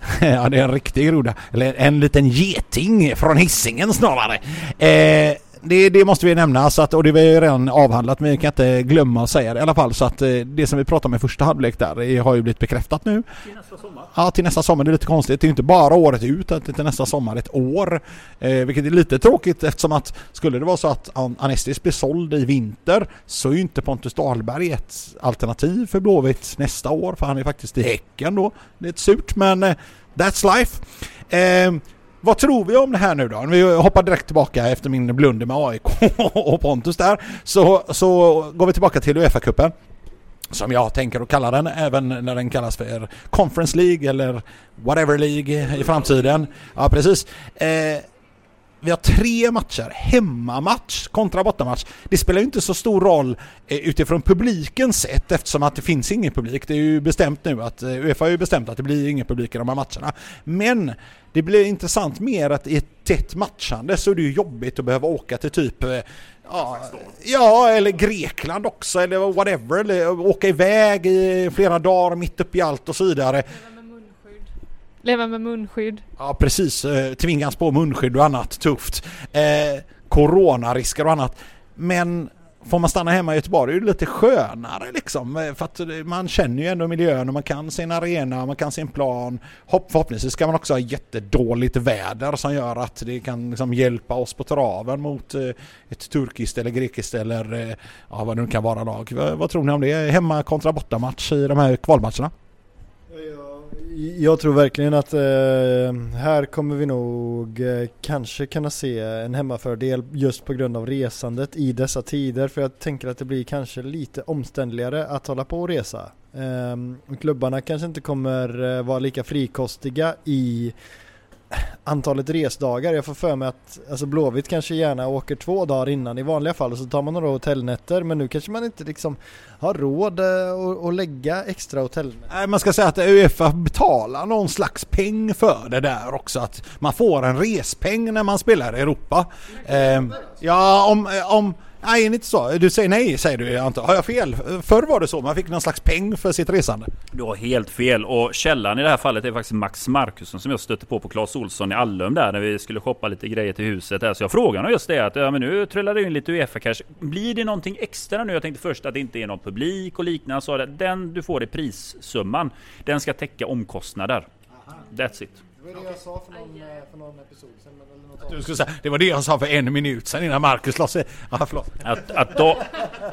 Speaker 1: ja, det är en riktig groda. Eller en liten geting från hissingen snarare. Eh, det, det måste vi nämna, så att, och det var ju redan avhandlat men vi kan inte glömma att säga det i alla fall. Så att eh, det som vi pratade om i första halvlek där har ju blivit bekräftat nu.
Speaker 2: Till nästa sommar.
Speaker 1: Ja, till nästa sommar. Det är lite konstigt. Det är inte bara året ut, utan till nästa sommar ett år. Eh, vilket är lite tråkigt eftersom att skulle det vara så att An- Anestis blir såld i vinter så är ju inte Pontus Dahlberg ett alternativ för Blåvitt nästa år för han är faktiskt i Häcken då. Det är ett surt men eh, that's life. Eh, vad tror vi om det här nu då? Vi hoppar direkt tillbaka efter min blunder med AIK och Pontus där. Så, så går vi tillbaka till Uefa-cupen som jag tänker att kalla den, även när den kallas för Conference League eller whatever League i framtiden. Ja, precis. Eh, vi har tre matcher. Hemmamatch kontra bortamatch. Det spelar ju inte så stor roll eh, utifrån publikens sätt eftersom att det finns ingen publik. Det är ju bestämt nu att eh, Uefa har ju bestämt att det blir ingen publik i de här matcherna. Men det blir intressant mer att i ett tätt matchande så är det ju jobbigt att behöva åka till typ eh, Ja, ja, eller Grekland också eller whatever. Eller åka iväg i flera dagar mitt uppe i allt och så vidare.
Speaker 4: Leva med munskydd.
Speaker 1: Ja precis, eh, tvingas på munskydd och annat tufft. Eh, coronarisker och annat. Men får man stanna hemma i Göteborg är det lite skönare liksom. Eh, för att eh, man känner ju ändå miljön och man kan sin arena, man kan sin plan. Hopp, förhoppningsvis ska man också ha jättedåligt väder som gör att det kan liksom hjälpa oss på traven mot ett turkiskt eller grekiskt eller ja, vad det nu kan vara lag. Vad, vad tror ni om det? Hemma kontra bortamatch i de här kvalmatcherna?
Speaker 3: Jag tror verkligen att eh, här kommer vi nog eh, kanske kunna se en hemmafördel just på grund av resandet i dessa tider för jag tänker att det blir kanske lite omständligare att hålla på och resa. Eh, klubbarna kanske inte kommer eh, vara lika frikostiga i antalet resdagar. Jag får för mig att alltså Blåvitt kanske gärna åker två dagar innan i vanliga fall och så tar man några hotellnätter men nu kanske man inte liksom har råd eh, att, att lägga extra hotellnätter.
Speaker 1: Nej, man ska säga att Uefa betalar någon slags peng för det där också. Att man får en respeng när man spelar i Europa. Eh, ja, om... om Nej, inte så? Du säger nej, säger du antar Har jag fel? Förr var det så, man fick någon slags peng för sitt resande.
Speaker 2: Du har helt fel och källan i det här fallet är faktiskt Max Markusson som jag stötte på på Clas Olsson i Allum där när vi skulle shoppa lite grejer till huset där. Så jag frågade honom just det att ja, men nu trillar det in lite Uefa cash. Blir det någonting extra nu? Jag tänkte först att det inte är någon publik och liknande. Så den du får i prissumman, den ska täcka omkostnader. That's it.
Speaker 3: Det var det jag sa för någon, för någon episod sen. Eller något
Speaker 1: Du skulle säga, det var det jag sa för en minut sedan innan Marcus la sig. Ja, förlåt.
Speaker 2: Att, att, da,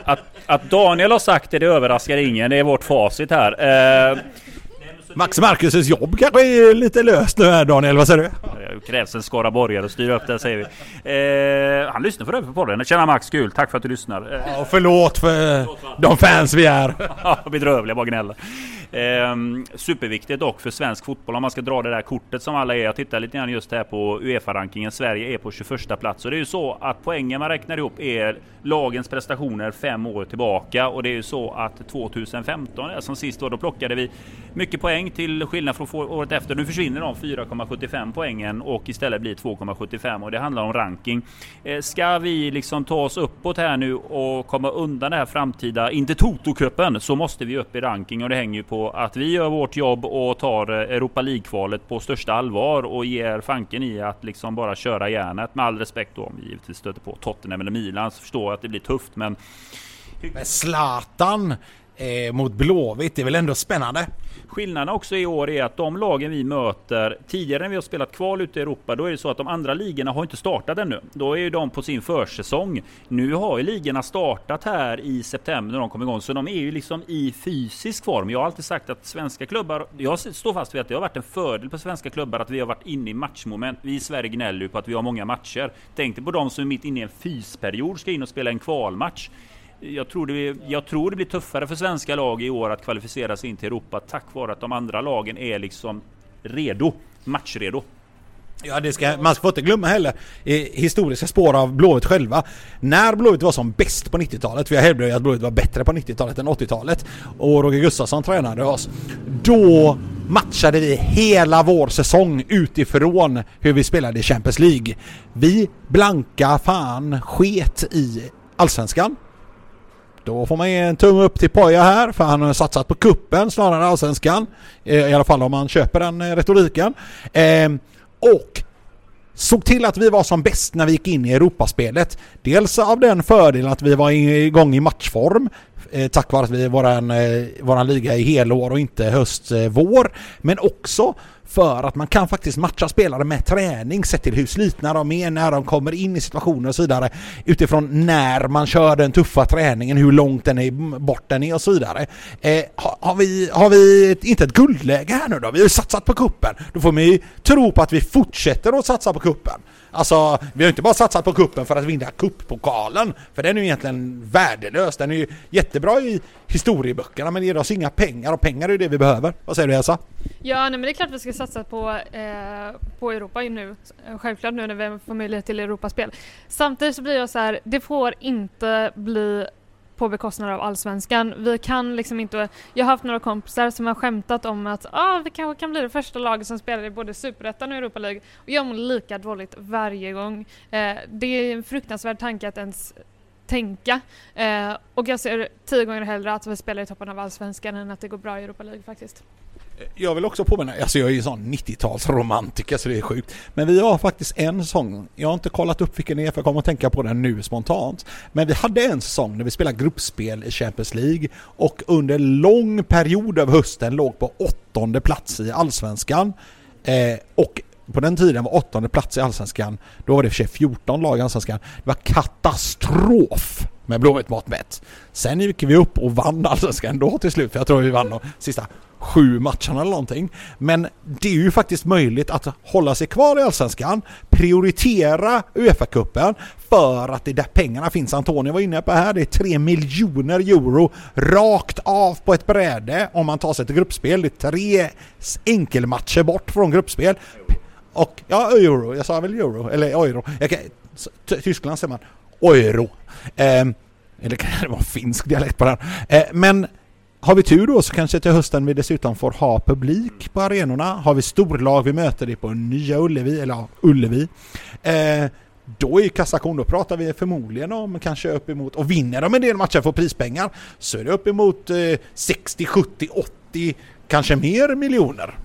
Speaker 2: att, att Daniel har sagt det, det överraskar ingen. Det är vårt facit här. Eh,
Speaker 1: Max Marcus jobb kanske är lite löst nu här Daniel, vad säger du?
Speaker 2: det krävs en skaraborgare att styra upp det säger vi. Eh, han lyssnar för övrigt på podden. Tjena Max, kul. Tack för att du lyssnar. Eh,
Speaker 1: Ja, förlåt för de fans vi är.
Speaker 2: Ja, bedrövliga, bara gnäller. Ehm, superviktigt dock för svensk fotboll om man ska dra det där kortet som alla är. Jag tittar lite grann just här på Uefa-rankingen. Sverige är på 21 plats och det är ju så att poängen man räknar ihop är lagens prestationer fem år tillbaka och det är ju så att 2015 som sist då, då plockade vi mycket poäng till skillnad från året efter. Nu försvinner de 4,75 poängen och istället blir 2,75 och det handlar om ranking. Eh, ska vi liksom ta oss uppåt här nu och komma undan det här framtida, inte Toto-cupen, så måste vi upp i ranking och det hänger ju på att vi gör vårt jobb och tar Europa League-kvalet på största allvar och ger fanken i att liksom bara köra järnet med all respekt då om vi givetvis stöter på Tottenham eller Milan så förstår jag att det blir tufft men
Speaker 1: Men Zlatan eh, mot Blåvitt, det är väl ändå spännande?
Speaker 2: Skillnaden också i år är att de lagen vi möter tidigare när vi har spelat kval ute i Europa, då är det så att de andra ligorna har inte startat ännu. Då är ju de på sin försäsong. Nu har ju ligorna startat här i september när de kom igång, så de är ju liksom i fysisk form. Jag har alltid sagt att svenska klubbar, jag står fast vid att det har varit en fördel på svenska klubbar att vi har varit inne i matchmoment. Vi i Sverige gnäller ju på att vi har många matcher. Tänk dig på de som är mitt inne i en fysperiod ska in och spela en kvalmatch. Jag tror, det, jag tror det blir tuffare för svenska lag i år att kvalificera sig in till Europa tack vare att de andra lagen är liksom redo, matchredo.
Speaker 1: Ja, det ska, man får inte glömma heller eh, historiska spår av Blåvitt själva. När Blåvitt var som bäst på 90-talet, för jag hävdar ju att Blåvitt var bättre på 90-talet än 80-talet och Roger Gustafsson tränade oss. Då matchade vi hela vår säsong utifrån hur vi spelade i Champions League. Vi blanka fan sket i Allsvenskan. Då får man ge en tumme upp till Poja här för han har satsat på kuppen snarare än Allsvenskan. Eh, I alla fall om man köper den eh, retoriken. Ehm, och såg till att vi var som bäst när vi gick in i Europaspelet. Dels av den fördelen att vi var igång i matchform eh, tack vare att vi våran, eh, våran liga i helår och inte höst-vår. Eh, Men också för att man kan faktiskt matcha spelare med träning sett till hur slitna de är när de kommer in i situationer och så vidare utifrån när man kör den tuffa träningen, hur långt den är bort den är och så vidare. Eh, har, har, vi, har vi ett, inte ett guldläge här nu då? Vi har ju satsat på kuppen. Då får man ju tro på att vi fortsätter att satsa på kuppen. Alltså, vi har inte bara satsat på kuppen för att vinna kupppokalen för den är ju egentligen värdelös. Den är ju jättebra i historieböckerna men ger oss inga pengar och pengar är ju det vi behöver. Vad säger du Elsa?
Speaker 4: Ja, nej, men det är klart vi ska satsa på, eh, på Europa nu. Eh, självklart nu när vi får möjlighet till Europaspel. Samtidigt så blir jag så här, det får inte bli på bekostnad av allsvenskan. Vi kan liksom inte, jag har haft några kompisar som har skämtat om att ah, vi kanske kan bli det första laget som spelar i både superettan och Europa League och jag mår lika dåligt varje gång. Eh, det är en fruktansvärd tanke att ens tänka eh, och jag ser tio gånger hellre att vi spelar i toppen av allsvenskan än att det går bra i Europa League faktiskt.
Speaker 1: Jag vill också påminna, alltså jag är ju sån 90-talsromantiker så det är sjukt. Men vi har faktiskt en sång, jag har inte kollat upp vilken det är för jag kommer att tänka på den nu spontant. Men vi hade en säsong när vi spelade gruppspel i Champions League och under lång period av hösten låg på åttonde plats i Allsvenskan. Eh, och på den tiden var åttonde plats i Allsvenskan, då var det för sig 14 lag i Allsvenskan. Det var katastrof med Blåvitt mått mätt. Sen gick vi upp och vann Allsvenskan då till slut, för jag tror vi vann de sista sju matcherna eller någonting. Men det är ju faktiskt möjligt att hålla sig kvar i Allsvenskan, prioritera Uefa-cupen för att det är där pengarna finns. Antonio var inne på här, det är 3 miljoner euro rakt av på ett bräde om man tar sig till gruppspel. Det är tre enkelmatcher bort från gruppspel. Och, ja, euro, jag sa väl euro, eller euro. Kan, Tyskland säger man euro. Eh, eller kan det vara finsk dialekt på den? Eh, men har vi tur då så kanske till hösten vi dessutom får ha publik på arenorna. Har vi storlag vi möter det på Nya Ullevi, eller ja, Ullevi. Eh, då är ju kassakon, då pratar vi förmodligen om kanske uppemot, och vinner de en del matcher får prispengar, så är det uppemot eh, 60, 70, 80, kanske mer miljoner.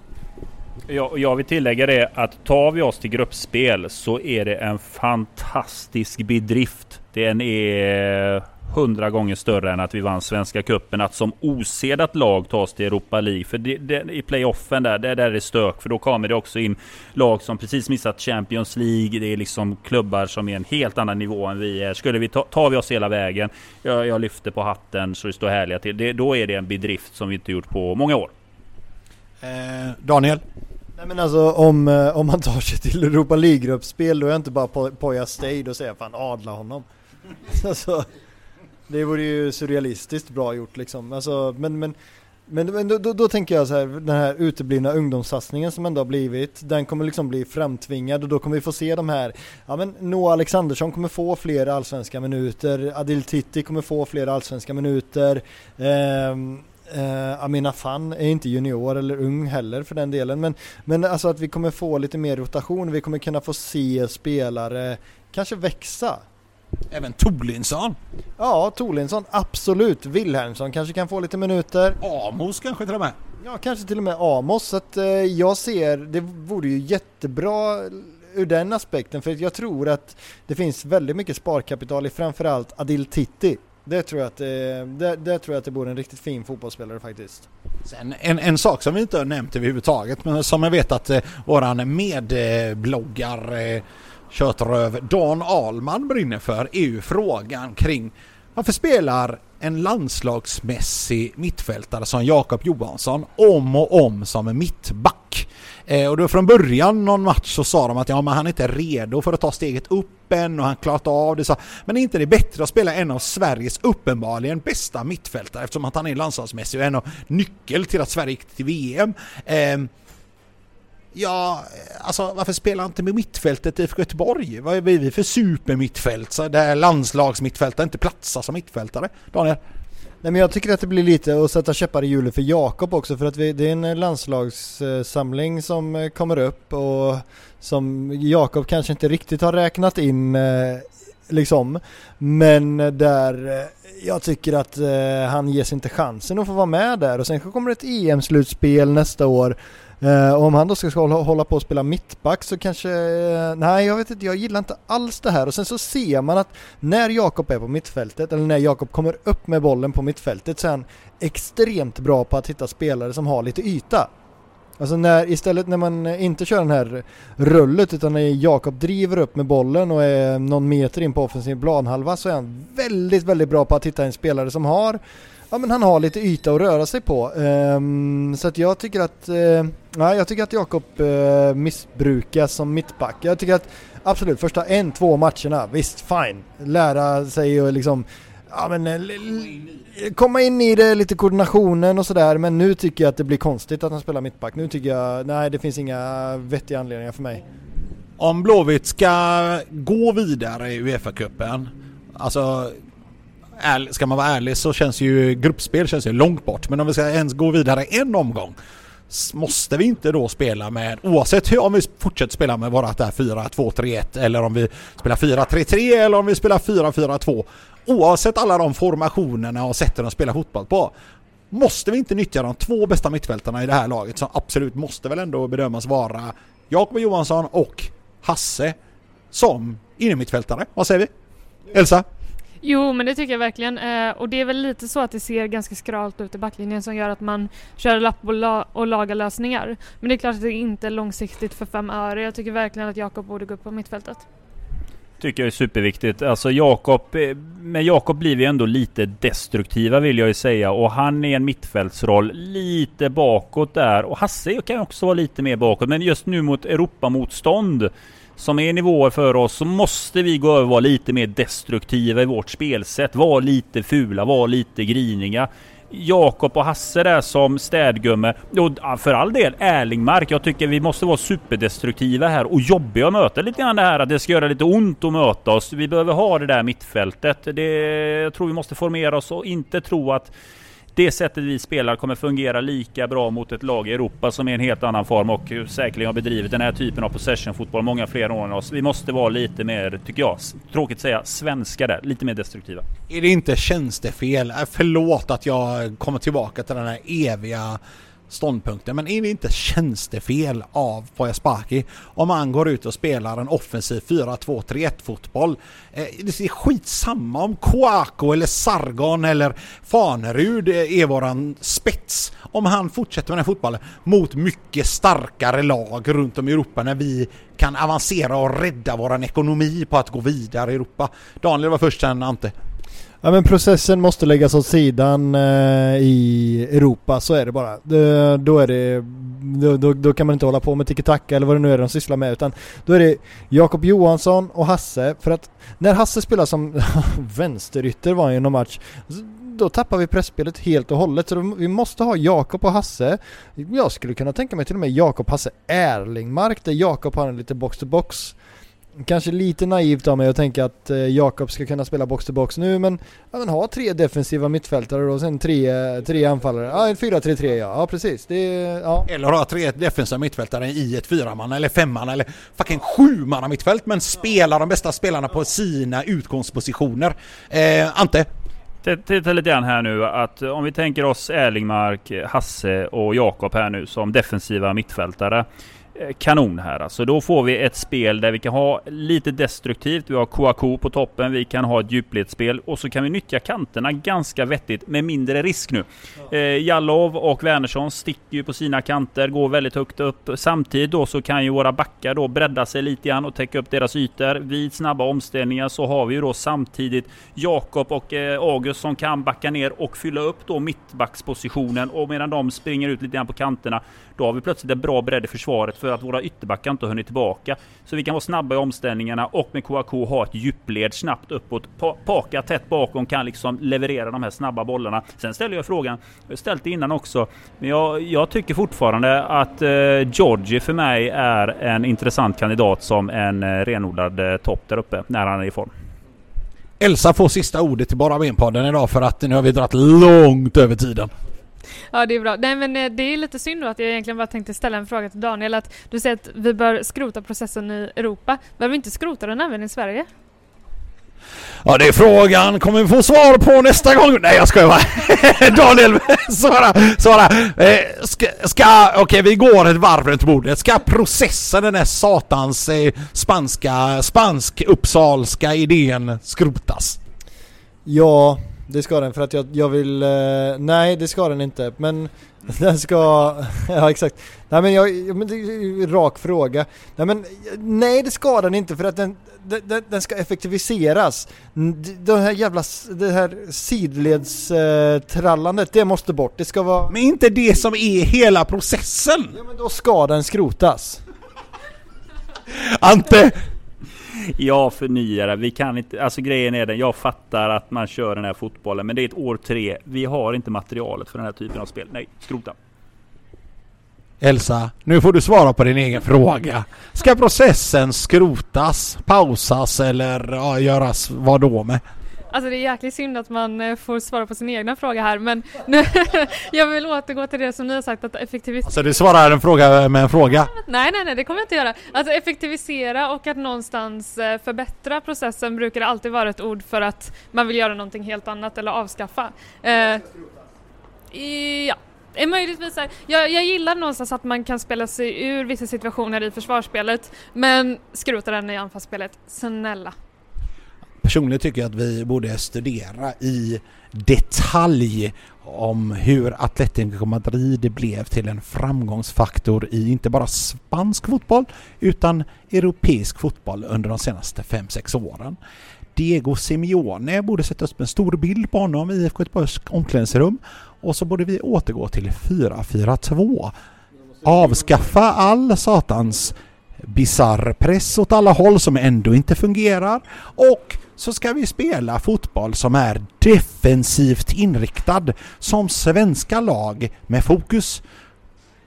Speaker 2: Jag, jag vill tillägga det att tar vi oss till gruppspel så är det en fantastisk bedrift. Den är hundra gånger större än att vi vann Svenska Cupen. Att som osedat lag ta oss till Europa League. För det, det, i playoffen där, det, där är det stök. För då kommer det också in lag som precis missat Champions League. Det är liksom klubbar som är en helt annan nivå än vi är. Skulle vi ta, tar vi oss hela vägen. Jag, jag lyfter på hatten så det står härliga till. Det, då är det en bedrift som vi inte gjort på många år.
Speaker 1: Eh, Daniel?
Speaker 3: Nej men alltså om, eh, om man tar sig till Europa League-gruppspel då är jag inte bara Poya Stade och säger fan adla honom. alltså, det vore ju surrealistiskt bra gjort liksom. Alltså, men, men, men, men då, då, då, tänker jag så här, den här uteblivna ungdomssatsningen som ändå har blivit, den kommer liksom bli framtvingad och då kommer vi få se de här, ja men Noah Alexandersson kommer få fler allsvenska minuter, Adil Titti kommer få fler allsvenska minuter, eh, Uh, Amina Fan är inte junior eller ung heller för den delen men, men alltså att vi kommer få lite mer rotation, vi kommer kunna få se spelare kanske växa.
Speaker 1: Även Tolinsson?
Speaker 3: Ja, Tolinsson absolut. Wilhelmsson kanske kan få lite minuter.
Speaker 1: Amos kanske till och med?
Speaker 3: Ja, kanske till och med Amos. Så att uh, jag ser, det vore ju jättebra ur den aspekten för jag tror att det finns väldigt mycket sparkapital i framförallt Adil Titti det tror jag att det, det, det tror jag att det bor en riktigt fin fotbollsspelare faktiskt.
Speaker 1: Sen en, en sak som vi inte har nämnt överhuvudtaget men som jag vet att eh, våran medbloggar eh, Kötröv Dan Alman brinner för är ju frågan kring varför spelar en landslagsmässig mittfältare som Jakob Johansson om och om som en mittback? Eh, och då från början någon match så sa de att ja, men han är inte redo för att ta steget upp än och han klarat av det. Så, men är inte det bättre att spela en av Sveriges uppenbarligen bästa mittfältare eftersom att han är landslagsmässig och en av nyckel till att Sverige gick till VM. Eh, Ja, alltså varför spelar han inte med mittfältet i Göteborg? Vad är vi för supermittfält? Så där landslagsmittfältare inte platsar som mittfältare? Daniel?
Speaker 3: Nej men jag tycker att det blir lite att sätta käppar i hjulet för Jakob också för att vi, det är en landslagssamling som eh, kommer upp och som Jakob kanske inte riktigt har räknat in eh, liksom. Men där eh, jag tycker att han ges inte chansen att få vara med där och sen kommer ett EM-slutspel nästa år Eh, om han då ska, hålla, hålla på och spela mittback så kanske, eh, nej jag vet inte, jag gillar inte alls det här och sen så ser man att när Jakob är på mittfältet eller när Jakob kommer upp med bollen på mittfältet så är han extremt bra på att hitta spelare som har lite yta. Alltså när, istället när man inte kör den här rullet utan när Jakob driver upp med bollen och är någon meter in på offensiv planhalva så är han väldigt, väldigt bra på att hitta en spelare som har ja men han har lite yta att röra sig på. Um, så att jag tycker att, eh, uh, ja, jag tycker att Jakob eh, uh, missbrukas som mittback. Jag tycker att absolut, första en, två matcherna, visst fine. Lära sig och liksom Ja men eh, komma in i det, lite koordinationen och sådär men nu tycker jag att det blir konstigt att han spelar mittback. Nu tycker jag, nej det finns inga vettiga anledningar för mig.
Speaker 1: Om Blåvitt ska gå vidare i Uefa-cupen, alltså ska man vara ärlig så känns ju gruppspel känns ju långt bort. Men om vi ska ens gå vidare en omgång måste vi inte då spela med, oavsett hur, om vi fortsätter spela med vårat där 4-2-3-1 eller om vi spelar 4-3-3 eller om vi spelar 4-4-2. Oavsett alla de formationerna och sätten att spela fotboll på. Måste vi inte nyttja de två bästa mittfältarna i det här laget som absolut måste väl ändå bedömas vara Jakob Johansson och Hasse som innermittfältare. Vad säger vi? Elsa?
Speaker 4: Jo, men det tycker jag verkligen. Eh, och det är väl lite så att det ser ganska skralt ut i backlinjen som gör att man kör lapp och, la och lagar lösningar. Men det är klart att det inte är långsiktigt för fem öre. Jag tycker verkligen att Jakob borde gå upp på mittfältet.
Speaker 2: Tycker jag är superviktigt. Alltså Jakob, eh, med Jakob blir vi ändå lite destruktiva vill jag ju säga. Och han är en mittfältsroll lite bakåt där. Och Hasse kan också vara lite mer bakåt. Men just nu mot Europamotstånd som är nivåer för oss så måste vi gå över och vara lite mer destruktiva i vårt spelsätt. Vara lite fula, vara lite griniga. Jakob och Hasse där som städgumme. Och för all del Erlingmark. Jag tycker vi måste vara superdestruktiva här och jobbiga att möta lite grann det här att det ska göra lite ont att möta oss. Vi behöver ha det där mittfältet. Det, jag tror vi måste formera oss och inte tro att det sättet vi spelar kommer fungera lika bra mot ett lag i Europa som är en helt annan form och säkerligen har bedrivit den här typen av possession-fotboll många fler år än oss. Vi måste vara lite mer, tycker jag, tråkigt att säga, svenska där. Lite mer destruktiva.
Speaker 1: Är det inte tjänstefel? Äh, förlåt att jag kommer tillbaka till den här eviga ståndpunkten. Men är det inte tjänstefel av Pojaspaki om han går ut och spelar en offensiv 4-2-3-1 fotboll? Eh, det är skitsamma om Kouako eller Sargon eller Fanerud är våran spets. Om han fortsätter med den fotbollen mot mycket starkare lag runt om i Europa när vi kan avancera och rädda våran ekonomi på att gå vidare i Europa. Daniel var först sen Ante.
Speaker 3: Ja men processen måste läggas åt sidan eh, i Europa, så är det bara. Det, då är det, då, då, då, kan man inte hålla på med tiki-taka eller vad det nu är de sysslar med utan då är det Jakob Johansson och Hasse för att när Hasse spelar som vänsterytter var han ju någon match då tappar vi pressspelet helt och hållet så då, vi måste ha Jakob och Hasse. Jag skulle kunna tänka mig till och med Jakob, Hasse, Erlingmark där Jakob har en lite box-to-box Kanske lite naivt av mig att tänka att eh, Jakob ska kunna spela box-to-box nu men, ja, men ha tre defensiva mittfältare och sen tre, tre anfallare. Ja, en 4-3-3 ja. Ja precis. Det, ja.
Speaker 1: Eller ha tre defensiva mittfältare i ett fyramanna eller femmanna eller fucking sjumanna mittfält men spela de bästa spelarna på sina utgångspositioner. Eh, Ante?
Speaker 2: Titta lite grann här nu att om vi tänker oss Erlingmark, Hasse och Jakob här nu som defensiva mittfältare. Eh, kanon här alltså. Då får vi ett spel där vi kan ha lite destruktivt. Vi har Kouakou på toppen. Vi kan ha ett djupledsspel och så kan vi nyttja kanterna ganska vettigt med mindre risk nu. Eh, Jallov och Wernersson sticker ju på sina kanter, går väldigt högt upp. Samtidigt då så kan ju våra backar då bredda sig lite grann och täcka upp deras ytor. Vid snabba omställningar så har vi ju då samtidigt Jakob och eh, August som kan backa ner och fylla upp då mittbackspositionen och medan de springer ut lite grann på kanterna då har vi plötsligt en bra bredd i försvaret för för att våra ytterbackar inte har hunnit tillbaka. Så vi kan vara snabba i omställningarna och med KAK ha ett djupled snabbt uppåt. Paka tätt bakom kan liksom leverera de här snabba bollarna. Sen ställer jag frågan, jag har ställt det innan också, men jag, jag tycker fortfarande att eh, Georgi för mig är en intressant kandidat som en eh, renodlad eh, topp där uppe när han är i form.
Speaker 1: Elsa får sista ordet i Bara Ben-podden idag för att nu har vi dragit långt över tiden.
Speaker 4: Ja det är bra. Nej men eh, det är lite synd då att jag egentligen bara tänkte ställa en fråga till Daniel att du säger att vi bör skrota processen i Europa. Behöver vi inte skrota den även i Sverige?
Speaker 1: Ja det är frågan, kommer vi få svar på nästa gång? Nej jag skojar bara. Daniel, svara, svara. Eh, ska, ska okej okay, vi går ett varv runt bordet. Ska processen, den här satans eh, spanska, spansk-uppsalska idén skrotas?
Speaker 3: Ja, det ska den för att jag, jag vill, eh, nej det ska den inte men den ska, ja exakt. Nej men jag, men det rak fråga. Nej men nej det ska den inte för att den, den, den ska effektiviseras. Det här jävla, det här sidledstrallandet, eh, det måste bort. Det ska vara...
Speaker 1: Men inte det som är hela processen!
Speaker 3: Ja men då ska den skrotas.
Speaker 1: Ante!
Speaker 2: Jag förnyare, vi kan inte, alltså grejen är den, jag fattar att man kör den här fotbollen, men det är ett år tre. Vi har inte materialet för den här typen av spel. Nej, skrota.
Speaker 1: Elsa, nu får du svara på din egen fråga. Ska processen skrotas, pausas eller ja, göras vad då med?
Speaker 4: Alltså det är jäkligt synd att man eh, får svara på sin egna fråga här men nu, jag vill återgå till det som ni har sagt att effektivisera.
Speaker 1: Alltså du svarar en fråga med en fråga?
Speaker 4: Nej, nej, nej, det kommer jag inte göra. Alltså effektivisera och att någonstans eh, förbättra processen brukar alltid vara ett ord för att man vill göra någonting helt annat eller avskaffa. Eh, ja. Möjligtvis jag, jag gillar någonstans att man kan spela sig ur vissa situationer i försvarsspelet men skrota den i anfallsspelet, snälla.
Speaker 1: Personligen tycker jag att vi borde studera i detalj om hur Atletico Madrid blev till en framgångsfaktor i inte bara spansk fotboll utan europeisk fotboll under de senaste 5-6 åren. Diego Simeone borde sätta upp en stor bild på honom i IFK Göteborgs omklädningsrum och så borde vi återgå till 4-4-2. Avskaffa all satans bisarr press åt alla håll som ändå inte fungerar och så ska vi spela fotboll som är defensivt inriktad som svenska lag med fokus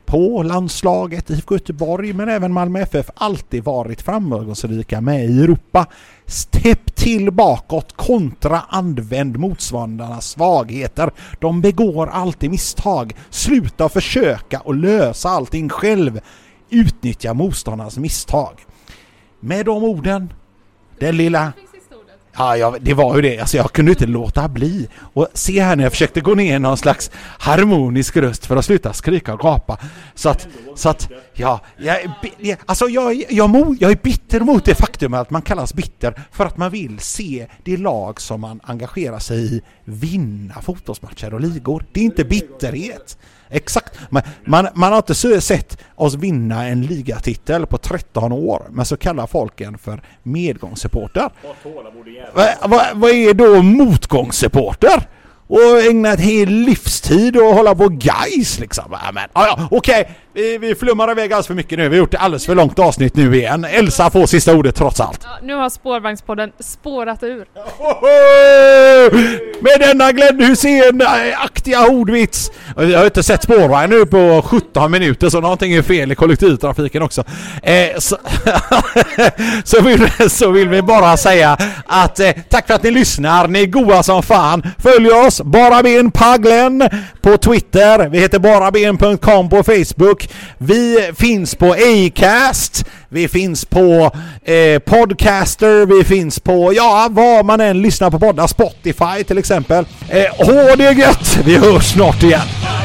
Speaker 1: på landslaget, IFK Göteborg men även Malmö FF alltid varit framgångsrika med i Europa. Stepp till bakåt, kontra använd motståndarnas svagheter. De begår alltid misstag. Sluta försöka och lösa allting själv. Utnyttja motståndarnas misstag. Med de orden, den lilla Ja, jag, det var ju det. Alltså jag kunde inte låta bli. Och se här när jag försökte gå ner någon slags harmonisk röst för att sluta skrika och gapa. Så att, så att, ja, jag, alltså jag, jag, jag är bitter mot det faktum att man kallas bitter för att man vill se det lag som man engagerar sig i vinna fotbollsmatcher och ligor. Det är inte bitterhet. Exakt. Man, man, man har inte så- sett oss vinna en ligatitel på 13 år, men så kallar folk en för medgångssupporter. Vad vad- vad är då motgångssupporter? Och ägna ett hel livstid och hålla på guys liksom. Men, ja, ja, okej. Vi, vi flummar iväg alldeles för mycket nu. Vi har gjort ett alldeles för långt avsnitt nu igen. Elsa får sista ordet trots allt.
Speaker 4: Ja, nu har spårvagnspodden spårat ur.
Speaker 1: Med denna Glenn Hysén-aktiga ordvits. Och Jag har inte sett spårvagn nu på 17 minuter så någonting är fel i kollektivtrafiken också. Eh, så, så, vill, så vill vi bara säga att eh, tack för att ni lyssnar. Ni är goa som fan. Följ oss, bara ben Paglen på Twitter. Vi heter baraben.com på Facebook. Vi finns på Acast. Vi finns på eh, Podcaster, vi finns på, ja, var man än lyssnar på poddar, Spotify till exempel. Eh, ha det gött! Vi hörs snart igen!